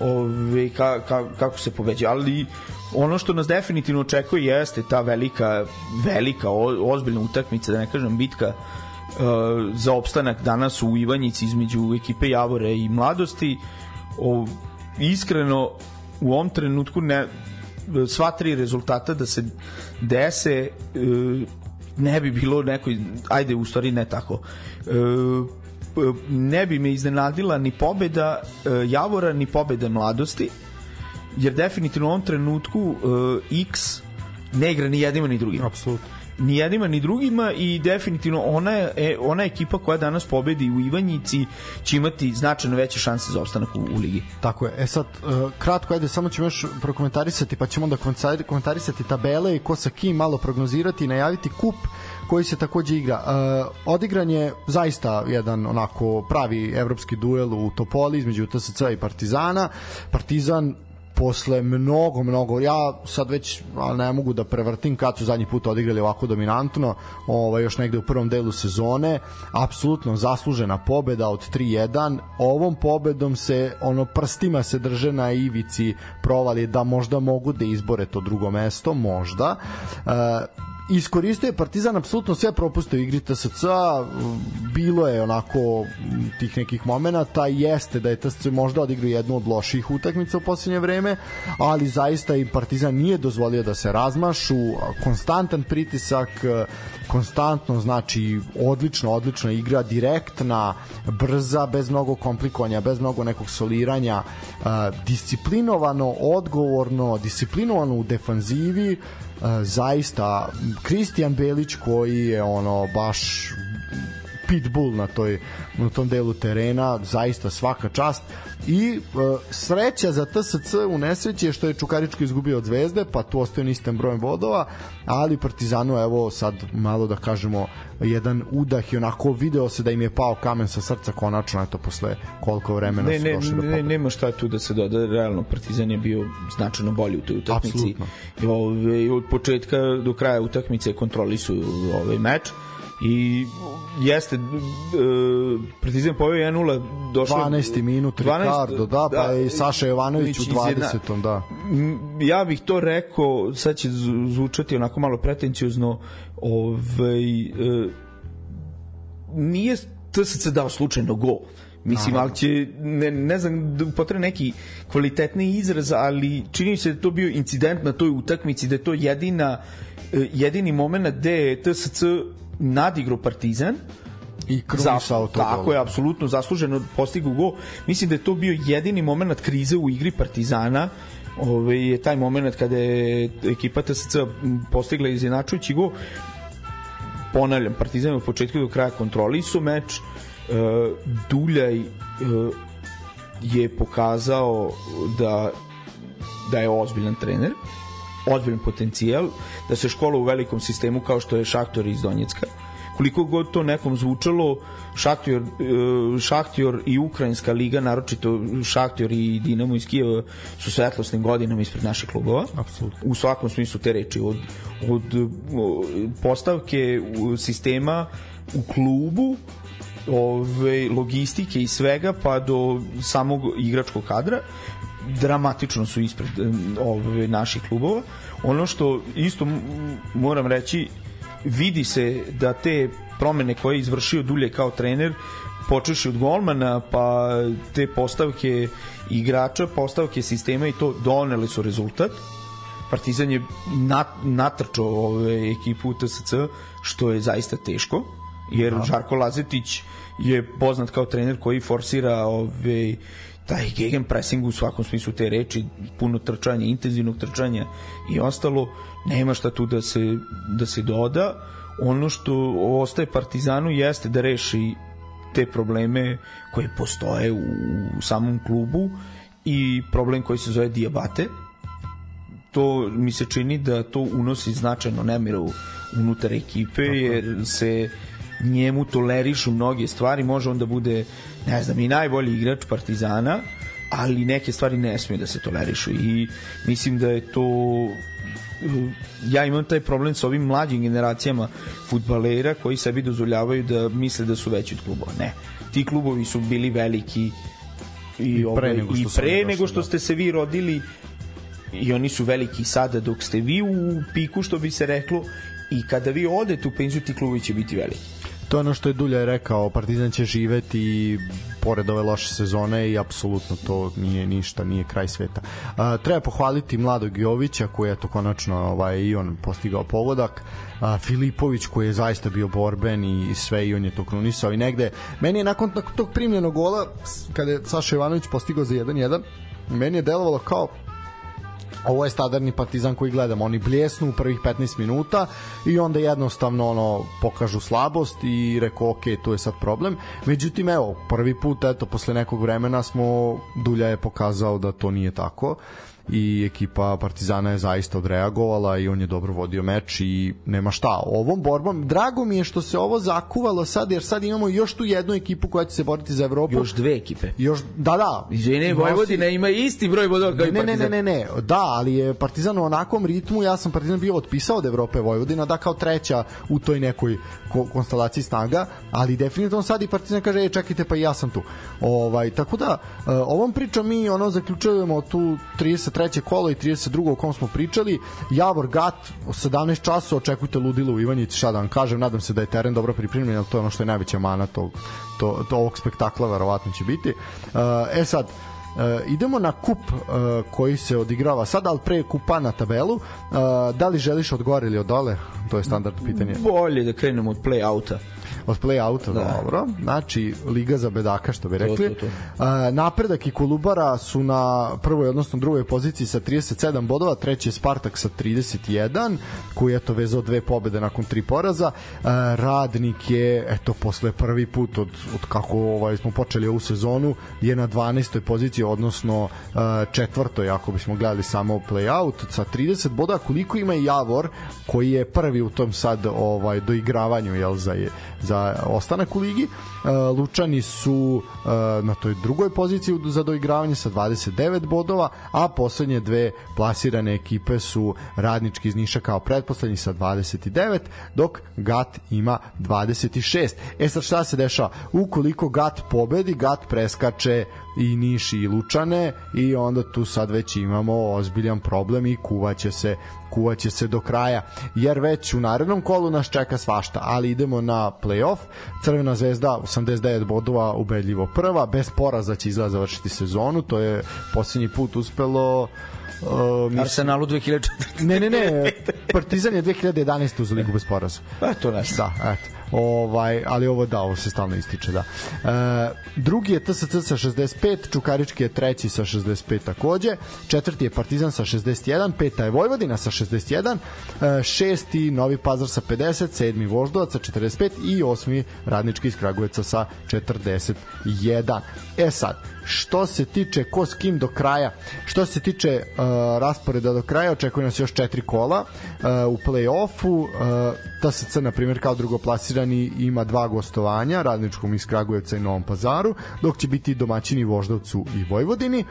ove, ka, ka, kako se pobeđa ali ono što nas definitivno očekuje jeste ta velika velika o, ozbiljna utakmica da ne kažem bitka uh, za opstanak danas u Ivanjici između ekipe Javore i Mladosti. O, iskreno u ovom trenutku ne, sva tri rezultata da se dese e, ne bi bilo nekoj, ajde u stvari ne tako e, ne bi me iznenadila ni pobeda e, Javora ni pobeda mladosti jer definitivno u ovom trenutku X ne igra ni jednima ni drugima. Apsolutno ni jednima ni drugima i definitivno ona je ona ekipa koja danas pobedi u Ivanjici će imati značajno veće šanse za opstanak u, u ligi. Tako je. E sad uh, kratko ajde samo ćemo još prokomentarisati pa ćemo onda komentarisati tabele i ko sa kim malo prognozirati i najaviti kup koji se takođe igra. Uh, odigran je zaista jedan onako pravi evropski duel u Topoli između TSC i Partizana. Partizan posle mnogo, mnogo, ja sad već ne mogu da prevrtim kad su zadnji put odigrali ovako dominantno, ovaj, još negde u prvom delu sezone, apsolutno zaslužena pobeda od 3-1, ovom pobedom se, ono, prstima se drže na ivici provali da možda mogu da izbore to drugo mesto, možda. E, iskoristio je Partizan apsolutno sve propuste u igri TSC bilo je onako tih nekih momenata jeste da je TSC možda odigrao jednu od loših utakmica u poslednje vreme ali zaista i Partizan nije dozvolio da se razmašu konstantan pritisak konstantno znači odlično odlična igra direktna brza bez mnogo komplikovanja bez mnogo nekog soliranja disciplinovano odgovorno disciplinovano u defanzivi zaista Kristijan Belić koji je ono baš pitbull na toj na tom delu terena, zaista svaka čast. I uh, sreća za TSC u nesreći je što je Čukaričko izgubio od Zvezde, pa tu ostaje istem brojem bodova, ali Partizanu evo sad malo da kažemo jedan udah i onako video se da im je pao kamen sa srca konačno eto posle koliko vremena ne, su ne, došli do ne, nema šta tu da se doda, realno Partizan je bio značajno bolji u toj utakmici. I, ove, od početka do kraja utakmice kontrolisu ovaj meč i jeste uh, Partizan poveo 1-0 došlo 12. minut 12, Ricardo da, pa da, i Saša Jovanović u 20. da ja bih to rekao sad će zvučati onako malo pretenciozno ovaj uh, nije TSC dao slučajno gol Mislim, ali će, ne, ne znam, da potrebno neki kvalitetni izraz, ali čini se da to bio incident na toj utakmici, da je to jedina, e, jedini moment gde je TSC nadigru Partizan. I krunisao to. Tako je, apsolutno zasluženo postigu go. Mislim da je to bio jedini moment krize u igri Partizana. Ove, je taj moment kada je ekipa TSC postigla izjednačujući go ponavljam, Partizan od početka do kraja kontroli su meč. E, Duljaj e, je pokazao da da je ozbiljan trener ozbiljan potencijal, da se škola u velikom sistemu kao što je Šaktor iz Donjecka. Koliko god to nekom zvučalo, Šaktjor, e, Šaktjor i Ukrajinska liga, naročito Šaktjor i Dinamo iz Kijeva su svetlosnim godinama ispred naših klubova. Absolutno. U svakom smislu te reči. Od, od postavke sistema u klubu ove, logistike i svega pa do samog igračkog kadra dramatično su ispred ove, naših klubova. Ono što isto moram reći, vidi se da te promene koje je izvršio Dulje kao trener, počeši od golmana, pa te postavke igrača, postavke sistema i to doneli su rezultat. Partizan je nat, natrčao ove ekipu TSC, što je zaista teško, jer da. Žarko Lazetić je poznat kao trener koji forsira ove taj gegen pressing u svakom smislu te reči, puno trčanja, intenzivnog trčanja i ostalo, nema šta tu da se, da se doda. Ono što ostaje Partizanu jeste da reši te probleme koje postoje u, u samom klubu i problem koji se zove diabate. To mi se čini da to unosi značajno nemiru unutar ekipe, jer se njemu tolerišu mnoge stvari, može on da bude ne znam, i najbolji igrač Partizana, ali neke stvari ne smije da se tolerišu i mislim da je to ja imam taj problem sa ovim mlađim generacijama futbalera koji sebi dozvoljavaju da misle da su veći od klubova. Ne. Ti klubovi su bili veliki i, I pre, nego što, i pre nego što da. ste se vi rodili i oni su veliki sada dok ste vi u piku što bi se reklo i kada vi odete u penziju ti klubovi će biti veliki to je ono što je Dulja rekao, Partizan će živeti pored ove loše sezone i apsolutno to nije ništa, nije kraj sveta. A, treba pohvaliti mladog Jovića koji je to konačno ovaj, i on postigao pogodak. A, Filipović koji je zaista bio borben i sve i on je to krunisao i negde meni je nakon tog primljenog gola kada je Saša Ivanović postigao za 1-1 meni je delovalo kao ovo je standardni partizan koji gledamo oni bljesnu u prvih 15 minuta i onda jednostavno ono pokažu slabost i reko ok, tu je sad problem. Međutim evo, prvi put eto posle nekog vremena smo Dulja je pokazao da to nije tako i ekipa Partizana je zaista odreagovala i on je dobro vodio meč i nema šta. Ovom borbom, drago mi je što se ovo zakuvalo sad, jer sad imamo još tu jednu ekipu koja će se boriti za Evropu. Još dve ekipe. Još, da, da. Izvini, Vojvodina ima isti broj bodova kao i ne, ne, Partizan. ne, ne, ne, da, ali je Partizan u onakvom ritmu, ja sam Partizan bio otpisao od Evrope Vojvodina, da kao treća u toj nekoj ko konstelaciji snaga, ali definitivno sad i Partizan kaže, ej, čekajte, pa i ja sam tu. Ovaj, tako da, uh, ovom pričom mi ono zaključujemo tu 33. kolo i 32. o kom smo pričali. Javor Gat, 17 časova, očekujte ludilo u Ivanjici, šta da vam kažem, nadam se da je teren dobro pripremljen, ali to je ono što je najveća mana tog, to, to ovog spektakla, verovatno će biti. Uh, e sad, Uh, idemo na kup uh, koji se odigrava sad, ali pre kupa na tabelu. Uh, da li želiš od gore ili od dole? To je standard pitanje. Bolje da krenemo od play-outa. Od play-outa, Da. dobro. Znači, Liga za bedaka, što bi rekli. to, to. A, napredak i Kolubara su na prvoj, odnosno drugoj poziciji sa 37 bodova, treći je Spartak sa 31, koji je to vezao dve pobede nakon tri poraza. A, Radnik je, eto, posle prvi put od, od kako ovaj, smo počeli ovu sezonu, je na 12. poziciji, odnosno a, četvrtoj, ako bismo gledali samo play-out, sa 30 boda, koliko ima i Javor, koji je prvi u tom sad ovaj doigravanju jel za za ostanak u ligi. Lučani su na toj drugoj poziciji za doigravanje sa 29 bodova, a poslednje dve plasirane ekipe su Radnički iz Niša kao pretposlednji sa 29, dok GAT ima 26. E sad šta se dešava? Ukoliko GAT pobedi, GAT preskače i Niš i Lučane i onda tu sad već imamo ozbiljan problem i kuvaće se kuvaće se do kraja jer već u narednom kolu nas čeka svašta ali idemo na playoff Crvena zvezda 89 bodova ubedljivo prva bez poraza će izgleda završiti sezonu to je posljednji put uspelo uh, mislim, Arsenalu 2004. ne ne ne Partizan je 2011 uz ligu bez poraza Pa to naš. Da, eto. Ovaj, ali ovo da, ovo se stalno ističe, da. E, drugi je TSC sa 65, Čukarički je treći sa 65 takođe, četvrti je Partizan sa 61, peta je Vojvodina sa 61, e, šesti Novi Pazar sa 50, sedmi Voždovac sa 45 i osmi Radnički iz Kragujevca sa 41. E sad, što se tiče ko s kim do kraja, što se tiče uh, rasporeda do kraja, očekuje nas još četiri kola uh, u play-offu. Uh, TSC, na primjer, kao drugoplasirani ima dva gostovanja, Radničkom iz Kragujevca i Novom Pazaru, dok će biti domaćini Voždovcu i Vojvodini.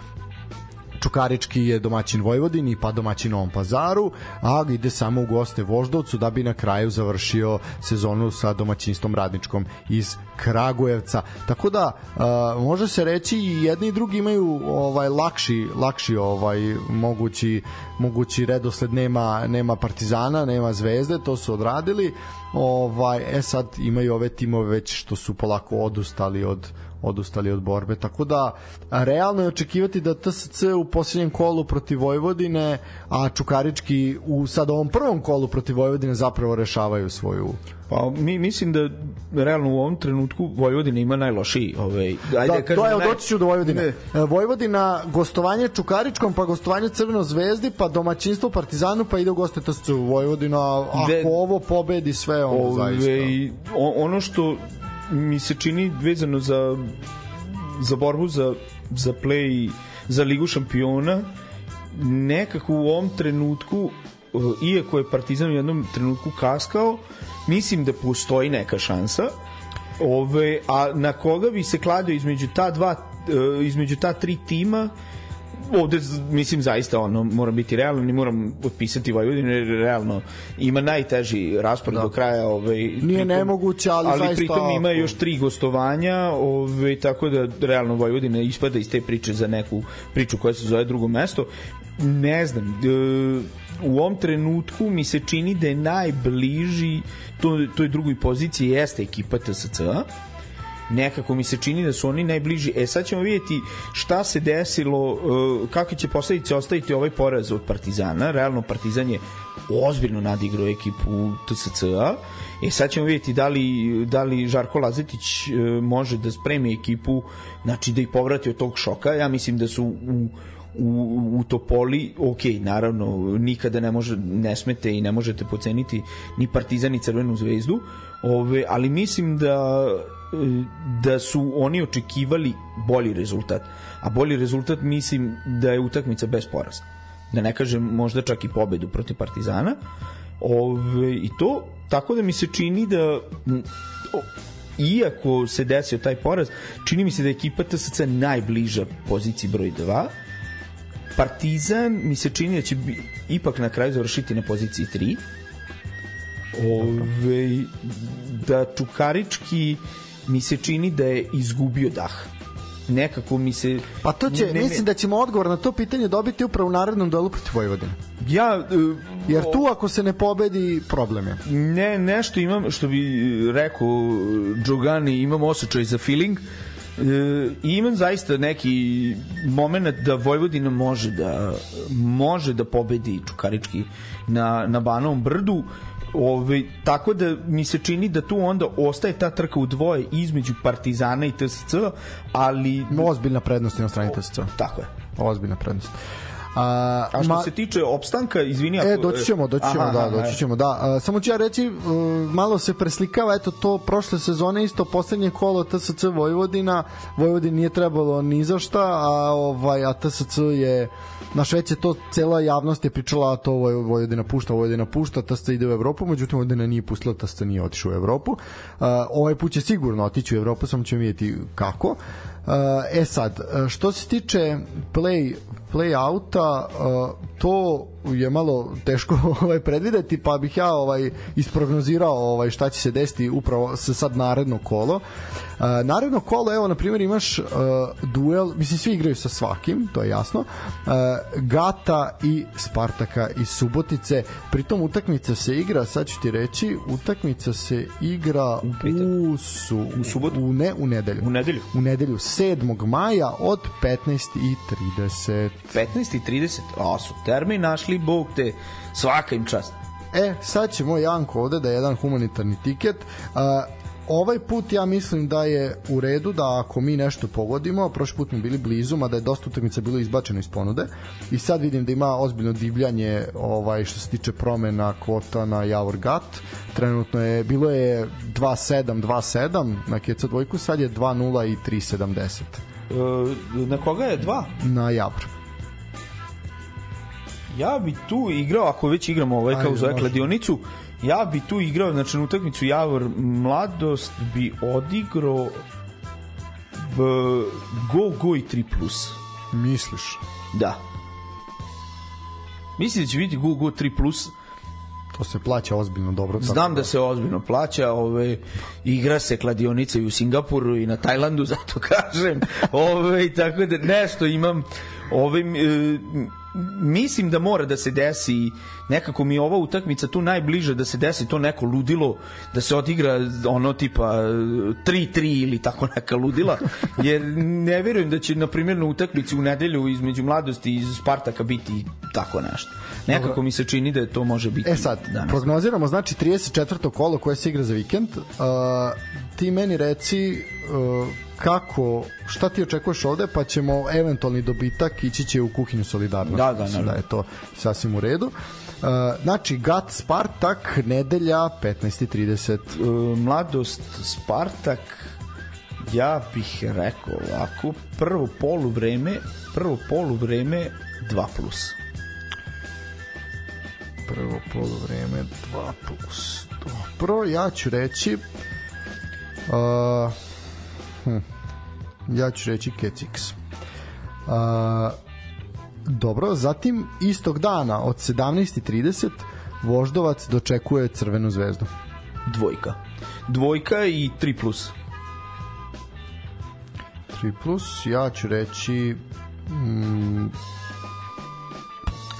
Čukarički je domaćin Vojvodini pa domaćin Novom Pazaru, a ide samo u goste Voždovcu da bi na kraju završio sezonu sa domaćinstvom radničkom iz Kragujevca. Tako da uh, može se reći i jedni i drugi imaju ovaj lakši lakši ovaj mogući mogući redosled nema nema Partizana, nema Zvezde, to su odradili. Ovaj e sad imaju ove timove već što su polako odustali od odustali od borbe, tako da realno je očekivati da TSC u posljednjem kolu protiv Vojvodine, a Čukarički u sad ovom prvom kolu protiv Vojvodine zapravo rešavaju svoju Pa mi mislim da realno u ovom trenutku Vojvodina ima najlošiji ovaj ajde da, kažem to je naj- doći ću do Vojvodine. Ne. E, Vojvodina gostovanje Čukaričkom, pa gostovanje Crvenoj zvezdi, pa domaćinstvo Partizanu, pa ide u goste TSC u Vojvodinu, a ako De- ovo pobedi sve, zaista. Ove, o- ono što mi se čini vezano za za borbu za za play za ligu šampiona nekako u ovom trenutku e, iako je Partizan u jednom trenutku kaskao mislim da postoji neka šansa Ove, a na koga bi se kladio između ta dva e, između ta tri tima ovde mislim zaista ono moram biti realan i moram otpisati Vojvodinu jer realno ima najteži raspored da. do kraja ovaj nije pritom, nemoguće ali, ali zaista pritom ima još tri gostovanja ovaj tako da realno Vojvodina ispada iz te priče za neku priču koja se zove drugo mesto ne znam u ovom trenutku mi se čini da je najbliži to, toj drugoj poziciji jeste ekipa TSC nekako mi se čini da su oni najbliži. E sad ćemo vidjeti šta se desilo, uh, kakve će posledice ostaviti ovaj poraz od Partizana. Realno Partizan je ozbiljno nadigrao ekipu TSC-a. E sad ćemo vidjeti da li, da li Žarko Lazetić uh, može da spremi ekipu, znači da ih povrati od tog šoka. Ja mislim da su u u, u Topoli, ok, naravno, nikada ne može, ne smete i ne možete poceniti ni Partizan ni Crvenu zvezdu, ove, ali mislim da da su oni očekivali bolji rezultat. A bolji rezultat mislim da je utakmica bez poraza. Da ne kažem možda čak i pobedu protiv Partizana. Ove, I to, tako da mi se čini da o, iako se desio taj poraz, čini mi se da je ekipa TSC najbliža poziciji broj 2. Partizan mi se čini da će ipak na kraju završiti na poziciji 3. Ove, da Čukarički mi se čini da je izgubio dah. Nekako mi se pa to će ne, mislim da ćemo odgovor na to pitanje dobiti upravo u narednom duelu protiv Vojvodine. Ja uh, jer tu ako se ne pobedi problem je. Ne nešto imam što bi rekao Džogani imam osjećaj za feeling. E, imam zaista neki moment da Vojvodina može da može da pobedi Čukarički na, na Banovom brdu Ove, tako da mi se čini da tu onda ostaje ta trka u dvoje između Partizana i TSC, ali... Ozbiljna prednost na strani TSC. Tako je. Ozbiljna prednost. A, a što ma, se tiče opstanka, izvini ako... E, doći ćemo, doći ćemo, aha, da, doći ćemo, da. A, samo ću ja reći, uh, malo se preslikava, eto to prošle sezone isto poslednje kolo TSC Vojvodina, Vojvodina nije trebalo ni za šta, a ovaj a TSC je naš već je to cela javnost je pričala to Vojvodina pušta, Vojvodina pušta, TSC ide u Evropu, međutim Vojvodina nije pustila, TSC nije otišao u Evropu. Uh, ovaj put će sigurno otići u Evropu, samo ćemo vidjeti kako. Uh, e sad, što se tiče play play-outa, to je malo teško (laughs) ovaj predvideti, pa bih ja ovaj isprognozirao ovaj šta će se desiti upravo sa sad naredno kolo. Uh, naredno kolo, evo na primjer imaš uh, duel, mislim svi igraju sa svakim, to je jasno. Uh, Gata i Spartaka iz Subotice. Pritom utakmica se igra, sad ću ti reći, utakmica se igra u su, u subotu, u ne u nedelju. U nedelju. U nedelju 7. maja od 15:30. 15:30. A su termin našli bog te svaka im čast. E, sad će moj Janko ovde da je jedan humanitarni tiket. Uh, ovaj put ja mislim da je u redu da ako mi nešto pogodimo, prošli put smo bili blizu, mada je dosta utakmica bilo izbačeno iz ponude i sad vidim da ima ozbiljno divljanje ovaj što se tiče promena kvota na Javor Gat. Trenutno je bilo je 2-7, 2-7 na Keca dvojku, sad je 2-0 i 3-70. E, na koga je 2? Na Javor ja bi tu igrao, ako već igramo ovaj kao za kladionicu, ja bi tu igrao, znači na utakmicu Javor Mladost bi odigrao b, go, go i 3 plus. Misliš? Da. Mislim da će biti go, go 3 plus. To se plaća ozbiljno dobro. Znam da, da se ozbiljno plaća, ove, igra se kladionica i u Singapuru i na Tajlandu, (laughs) zato kažem. Ove, tako da nešto imam ove, e, mislim da mora da se desi nekako mi ova utakmica tu najbliže da se desi to neko ludilo da se odigra ono tipa 3-3 ili tako neka ludila (laughs) jer ne verujem da će na primjer na utakmici u nedelju između mladosti i Spartaka biti tako nešto nekako mi se čini da to može biti e sad, danas. prognoziramo znači 34. kolo koje se igra za vikend uh, ti meni reci uh, kako, šta ti očekuješ ovde, pa ćemo eventualni dobitak ići će u kuhinju solidarnosti. Da, da, da je to sasvim u redu. Uh, znači, Gat Spartak, nedelja, 15.30. Uh, mladost Spartak, ja bih rekao ovako, prvo polu vreme, prvo polu vreme 2 plus. Prvo polu vreme 2 plus. Dobro, ja ću reći uh, Hm. Ja ću reći Kecix. Uh, dobro, zatim istog dana od 17.30 Voždovac dočekuje Crvenu zvezdu. Dvojka. Dvojka i 3 plus. 3 plus, ja ću reći mm,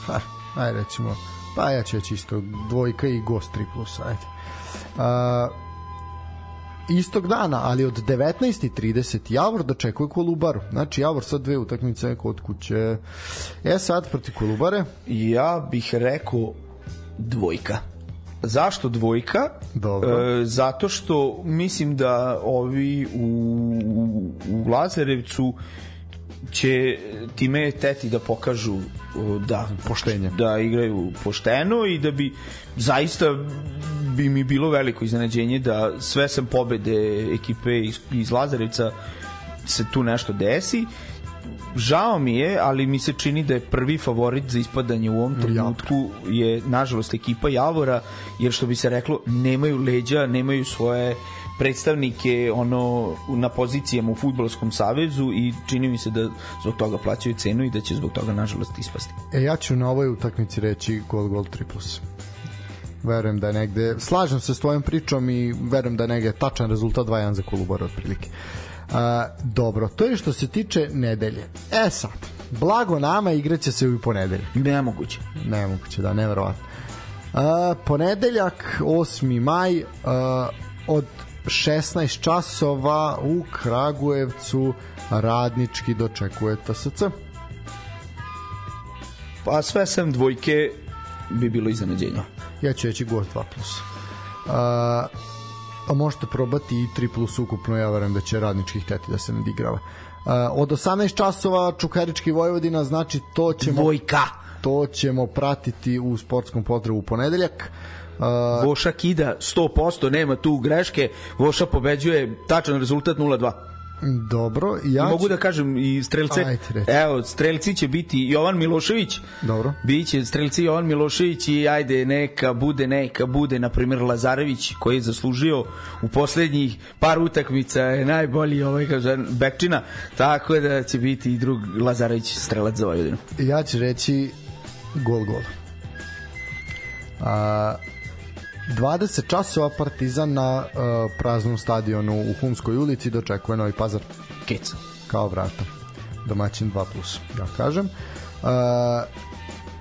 ha, ajde recimo pa ja ću reći isto dvojka i gost 3 plus, ajde. A, istog dana, ali od 19.30 Javor dočekuje Kolubaru. Znači Javor sad dve utakmice kod kuće. E sad proti Kolubare. Ja bih rekao dvojka. Zašto dvojka? Dobro. E, zato što mislim da ovi u, u, u Lazarevcu će time teti da pokažu da Poštenje. da igraju pošteno i da bi zaista bi mi bilo veliko iznenađenje da sve sam pobede ekipe iz, iz Lazarevca se tu nešto desi žao mi je, ali mi se čini da je prvi favorit za ispadanje u ovom trenutku je nažalost ekipa Javora, jer što bi se reklo, nemaju leđa, nemaju svoje predstavnike ono na pozicijama u fudbalskom savezu i čini mi se da zbog toga plaćaju cenu i da će zbog toga nažalost ispasti. E, ja ću na ovoj utakmici reći gol, gol, 3 plus. Verujem da je negde, slažem se s tvojom pričom i verujem da je negde tačan rezultat 2-1 za Kolubar otprilike. A, dobro, to je što se tiče nedelje. E sad, blago nama igraće se u ponedeljak. Nemoguće. Nemoguće, da, neverovatno. A, ponedeljak, 8. maj, a, od 16 časova u Kragujevcu radnički dočekuje TSC. Pa sve sem dvojke bi bilo iznenađenje. Ja ću reći gost 2+. A, a možete probati i 3 plus ukupno, ja verujem da će radnički hteti da se nadigrava. Uh, od 18 časova Čukarički Vojvodina, znači to ćemo Dvojka. to ćemo pratiti u sportskom potrebu u ponedeljak. Uh, Voša kida 100%, nema tu greške. Voša pobeđuje tačan rezultat 0-2. dobro, ja Mogu ću- da kažem i strelce. Ajde. Evo, strelci će biti Jovan Milošević. Dobro. Biće strelci Jovan Milošević i ajde neka bude, neka bude na primjer Lazarević koji je zaslužio u poslednjih par utakmica je najbolji ovaj kaže Bekčina, tako da će biti i drug Lazarević strelac za Vojvodinu. ja ću reći gol gol. A, 20 časova Partizan na uh, praznom stadionu u Humskoj ulici dočekuje Novi Pazar Kec. kao vrata. Domaćin 2+, ja kažem. Uh,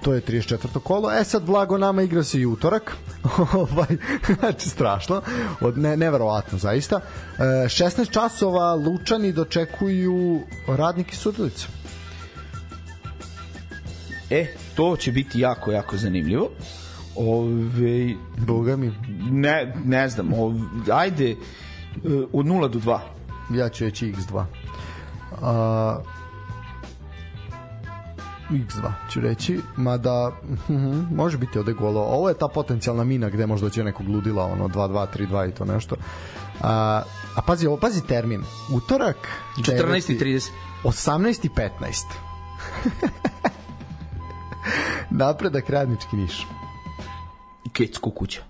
to je 34. kolo. E sad blago nama igra se i utorak. (laughs) ovaj, znači strašno. Od, ne, neverovatno zaista. E, 16 časova Lučani dočekuju radniki Sudilica. E, to će biti jako, jako zanimljivo. Ove, Boga mi, ne, ne znam, ov, ajde e, od 0 do 2. ja ću reći x2. A, x2 ću reći, mada mhm, može biti ovde golo. Ovo je ta potencijalna mina gde možda će nekog ludila, ono 2-2, 3-2 i to nešto. A, a pazi, ovo, pazi termin. Utorak 14.30. 18.15. (laughs) Napredak radnički niš. Kecko kuća.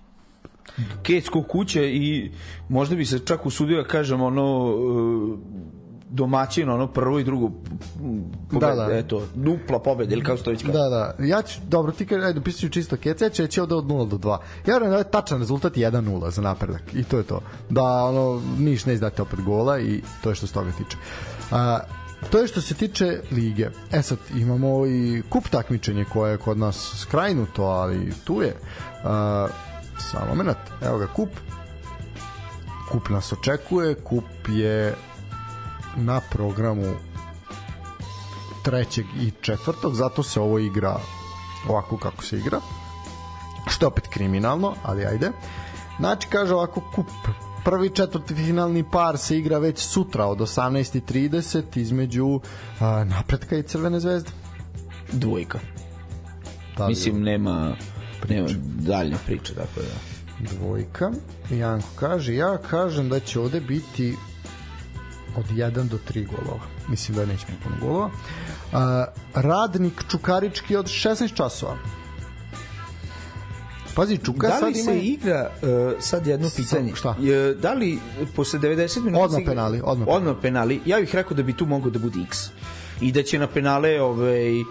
Kecko kuća i možda bi se čak usudio da kažem ono e, domaćin, ono prvo i drugo pobeda, Da, da. eto, dupla pobeda ili kako se to već. Da, da. Ja ću, dobro, ti kaže, ajde, pisat ću čisto keca, ja ću reći ovde od 0 do 2. Ja verujem da je tačan rezultat 1-0 za napredak. I to je to. Da, ono, Niš ne izdate opet gola i to je što se toga tiče. A, to je što se tiče lige. E sad, imamo i kup takmičenje koje je kod nas skrajnuto, ali tu je. A, samo moment, evo ga kup. Kup nas očekuje, kup je na programu trećeg i četvrtog, zato se ovo igra ovako kako se igra. Što je opet kriminalno, ali ajde. Znači, kaže ovako, kup prvi četvrti finalni par se igra već sutra od 18.30 između a, napretka i Crvene zvezde. Dvojka. Da li Mislim, nema, nema daljnja priča, tako da. dvojka. Janko kaže, ja kažem da će ovde biti od 1 do 3 golova. Mislim da neće biti puno golova. A, radnik Čukarički od 16 časova. Pazi, Čuka da sad li ima... se igra uh, sad jedno pitanje šta? Je, da li posle 90 minuta Odmah se igra- penali, odmah odmah penali ja bih rekao da bi tu mogao da bude X i da će na penale ovaj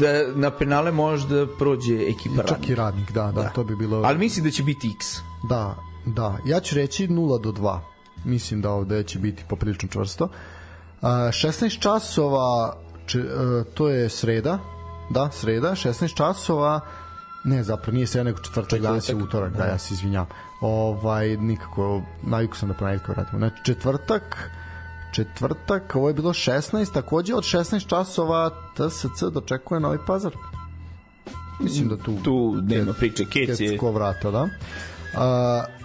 da na penale možda prođe ekipa Čak radnika. i radnik, da, da, to bi bilo... Ali mislim da će biti X. Da, da. Ja ću reći 0 do 2. Mislim da ovde će biti poprilično čvrsto. Uh, 16 časova, če, uh, to je sreda, da, sreda, 16 časova, ne, zapravo nije sreda, nego četvrtak, danas je utorak, da, ja se izvinjam. Ovaj, nikako, naviku sam da ponedjeljka vratimo. Znači, četvrtak, četvrtak, ovo je bilo 16, takođe od 16 časova TSC dočekuje Novi Pazar. Mislim da tu... Tu nema priče, Kec je... Vrata, da. Uh,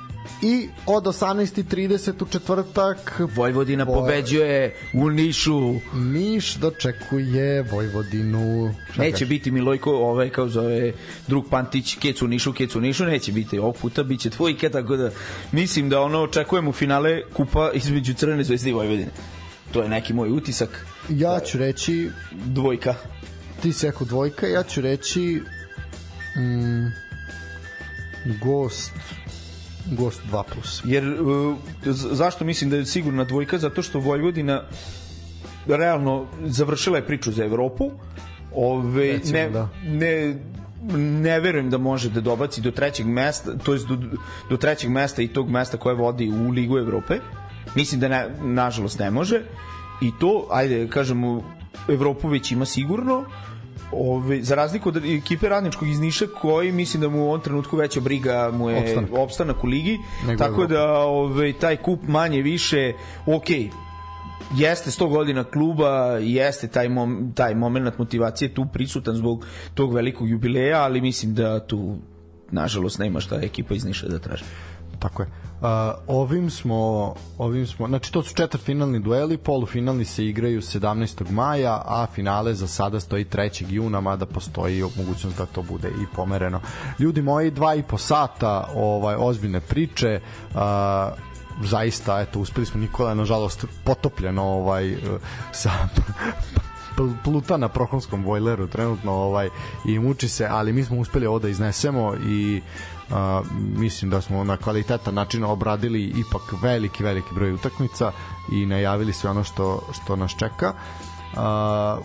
I od 18.30 u četvrtak Vojvodina Voj- pobeđuje u Nišu. Niš dočekuje Vojvodinu. Šta Neće kažeš? biti Milojko, ovaj kao zove drug Pantić, Kec u Nišu, Kec u Nišu, neće biti ovog puta, biće tvojke, tako da mislim da ono očekujemo finale kupa između Crvene zvezde i Vojvodine. To je neki moj utisak. Ja ću reći, Dvojka. ti si rekao dvojka, ja ću reći mm, gost gost 2 plus. Jer z- zašto mislim da je sigurna dvojka? Zato što Vojvodina realno završila je priču za Evropu. Ove, Recimo, ne, da. ne, ne verujem da može da dobaci do trećeg mesta, to jest do, do trećeg mesta i tog mesta koje vodi u Ligu Evrope. Mislim da ne, nažalost ne može. I to, ajde, kažemo, Evropu već ima sigurno. Ove, za razliku od ekipe radničkog iz Niša koji mislim da mu u ovom trenutku veća briga mu je Opstanak. opstanak, u ligi Nego tako da ove, taj kup manje više ok jeste 100 godina kluba jeste taj, mom, taj moment motivacije tu prisutan zbog tog velikog jubileja ali mislim da tu nažalost nema šta ekipa iz Niša da traži Tako je. Uh, ovim smo ovim smo znači to su četvrtfinalni dueli, polufinalni se igraju 17. maja, a finale za sada stoji 3. juna, mada postoji mogućnost da to bude i pomereno. Ljudi moji, dva i po sata ovaj ozbiljne priče. Uh, zaista eto uspeli smo Nikola nažalost potopljeno ovaj sa pl- (laughs) pluta na prohonskom bojleru trenutno ovaj i muči se, ali mi smo uspeli ovo da iznesemo i a, mislim da smo na kvalitetan način obradili ipak veliki veliki broj utakmica i najavili sve ono što što nas čeka. A,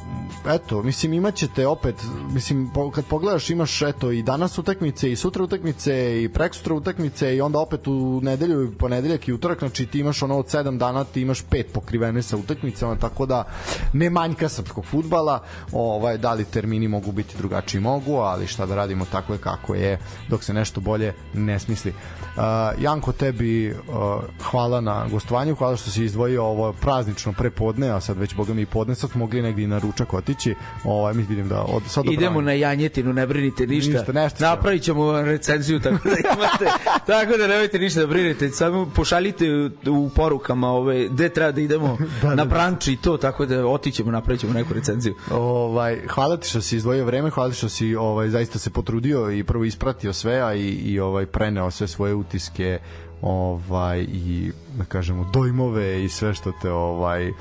eto, mislim imaćete opet, mislim po, kad pogledaš imaš eto i danas utakmice i sutra utakmice i preksutra utakmice i onda opet u nedelju i ponedeljak i utorak, znači ti imaš ono od 7 dana ti imaš pet pokrivene sa utakmicama, tako da ne manjka srpskog fudbala, ovaj da li termini mogu biti drugačiji mogu, ali šta da radimo tako je kako je, dok se nešto bolje ne smisli. Uh, Janko tebi uh, hvala na gostovanju, hvala što si izdvojio ovo praznično prepodne, a sad već boga mi i podne, sad mogli negdje na ručak otići. Ovaj mi vidim da od sad idemo na janjetinu ne brinite ništa, Ništa, nešto ćemo. napravit ćemo recenziju tako da imate (laughs) tako da nemojte ništa da brinete samo pošaljite u, porukama ove, gde treba da idemo (laughs) Da, da, na da. branč i to tako da otićemo napravit ćemo neku recenziju Ovaj hvala ti što si izdvojio vreme, hvala ti što si ovaj zaista se potrudio i prvo ispratio sve, a i, i ovaj preneo sve svoje utiske ovaj i da kažemo dojmove i sve što te ovaj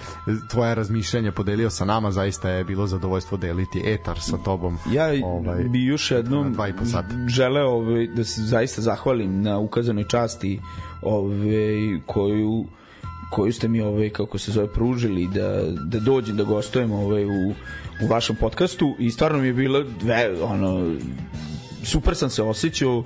tvoje razmišljanja podelio sa nama zaista je bilo zadovoljstvo deliti etar sa tobom Ja ovaj, bi još jednom dva i po želeo ovaj, da se zaista zahvalim na ukazanoj časti ovaj, koju koju ste mi ovaj kako se zove pružili da da dođem da gostujem ovaj u u vašem podcastu i stvarno mi je bilo dve, ono super sam se osjećao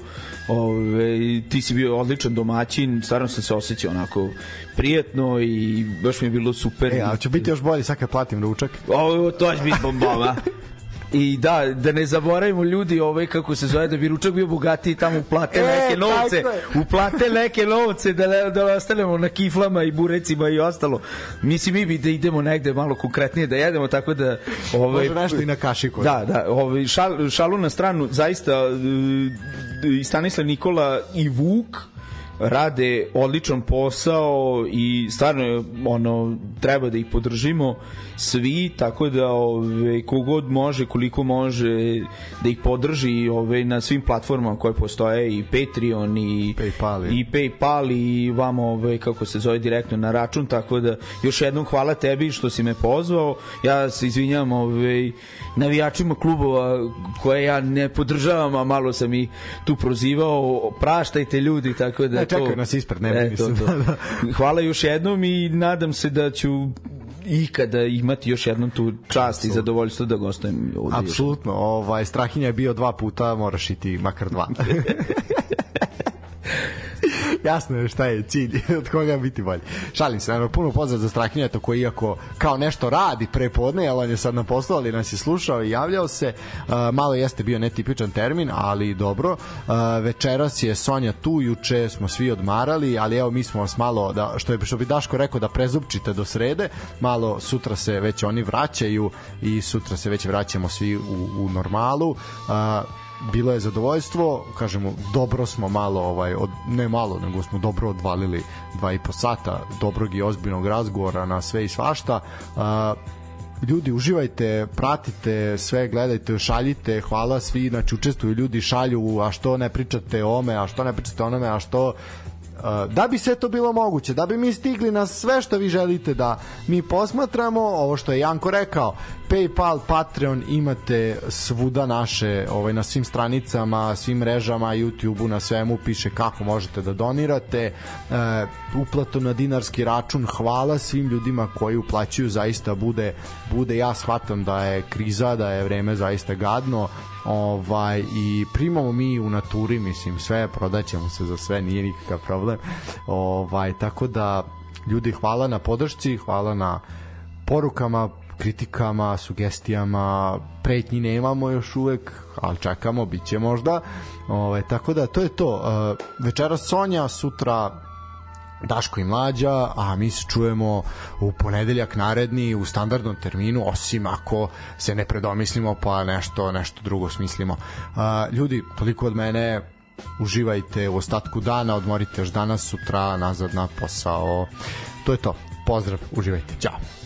ove, ti si bio odličan domaćin stvarno sam se osjećao onako prijetno i baš mi je bilo super E, a će biti još bolje sad kad platim ručak. Ovo, to će biti bombova. (laughs) I da, da ne zaboravimo ljudi ovaj kako se zove da bi ručak bio bogatiji tamo uplate E, neke novce. uplate neke novce da ne, da ne ostanemo na kiflama i burecima i ostalo. Mislim mi bi da idemo negde malo konkretnije da jedemo tako da ovaj Može nešto i na kašiku. Da, da, ovaj šal, šalu na stranu, zaista e, i Stanislav Nikola i Vuk rade odličan posao i stvarno ono treba da ih podržimo svi tako da ove kogod može koliko može da ih podrži ove na svim platformama koje postoje i Patreon i PayPal i- PayPal i vamo ove kako se zove direktno na račun tako da još jednom hvala tebi što si me pozvao. Ja se izvinjavam ove navijačima klubova koje ja ne podržavam a malo sam i tu prozivao. Praštajte ljudi tako da Ne, to čekaju nas ispred, ne brini E, to, to. (laughs) hvala još jednom i nadam se da ću ikada imati još jednom tu čast i zadovoljstvo da gostujem ovdje. Apsolutno, ovaj, Strahinja je bio dva puta, moraš i ti makar dva. (laughs) (laughs) (laughs) Jasno je šta je cilj, (laughs) od koga biti bolji. Šalim se, naravno, puno pozdrav za Strahinjata koji iako kao nešto radi pre podne, ali on je sad na poslu, ali nas je slušao i javljao se. Uh, malo jeste bio netipičan termin, ali dobro. Uh, večeras je Sonja tu, juče smo svi odmarali, ali evo mi smo vas malo, da, što, je, što bi Daško rekao, da prezupčite do srede, malo sutra se već oni vraćaju i sutra se već vraćamo svi u, u normalu. Uh, bilo je zadovoljstvo, kažemo, dobro smo malo, ovaj, od, ne malo, nego smo dobro odvalili dva i po sata dobrog i ozbiljnog razgovora na sve i svašta. Uh, ljudi uživajte, pratite sve, gledajte, šaljite, hvala svi, znači učestvuju ljudi, šalju, a što ne pričate o ome, a što ne pričate o onome, a što da bi sve to bilo moguće, da bi mi stigli na sve što vi želite da mi posmatramo, ovo što je Janko rekao, PayPal, Patreon imate svuda naše, ovaj na svim stranicama, svim mrežama, YouTubeu, na svemu piše kako možete da donirate. E, uplatom na dinarski račun, hvala svim ljudima koji uplaćuju, zaista bude bude ja shvatam da je kriza, da je vreme zaista gadno, ovaj i primamo mi u naturi mislim sve prodaćemo se za sve nije nikakav problem ovaj tako da ljudi hvala na podršci hvala na porukama kritikama, sugestijama, pretnji nemamo još uvek, ali čekamo, bit će možda. Ovaj, tako da, to je to. Uh, večera Sonja, sutra Daško i Mlađa, a mi se čujemo u ponedeljak naredni u standardnom terminu, osim ako se ne predomislimo pa nešto nešto drugo smislimo. Uh, ljudi, toliko od mene, uživajte u ostatku dana, odmorite još danas, sutra nazad na posao. To je to. Pozdrav, uživajte. Ćao.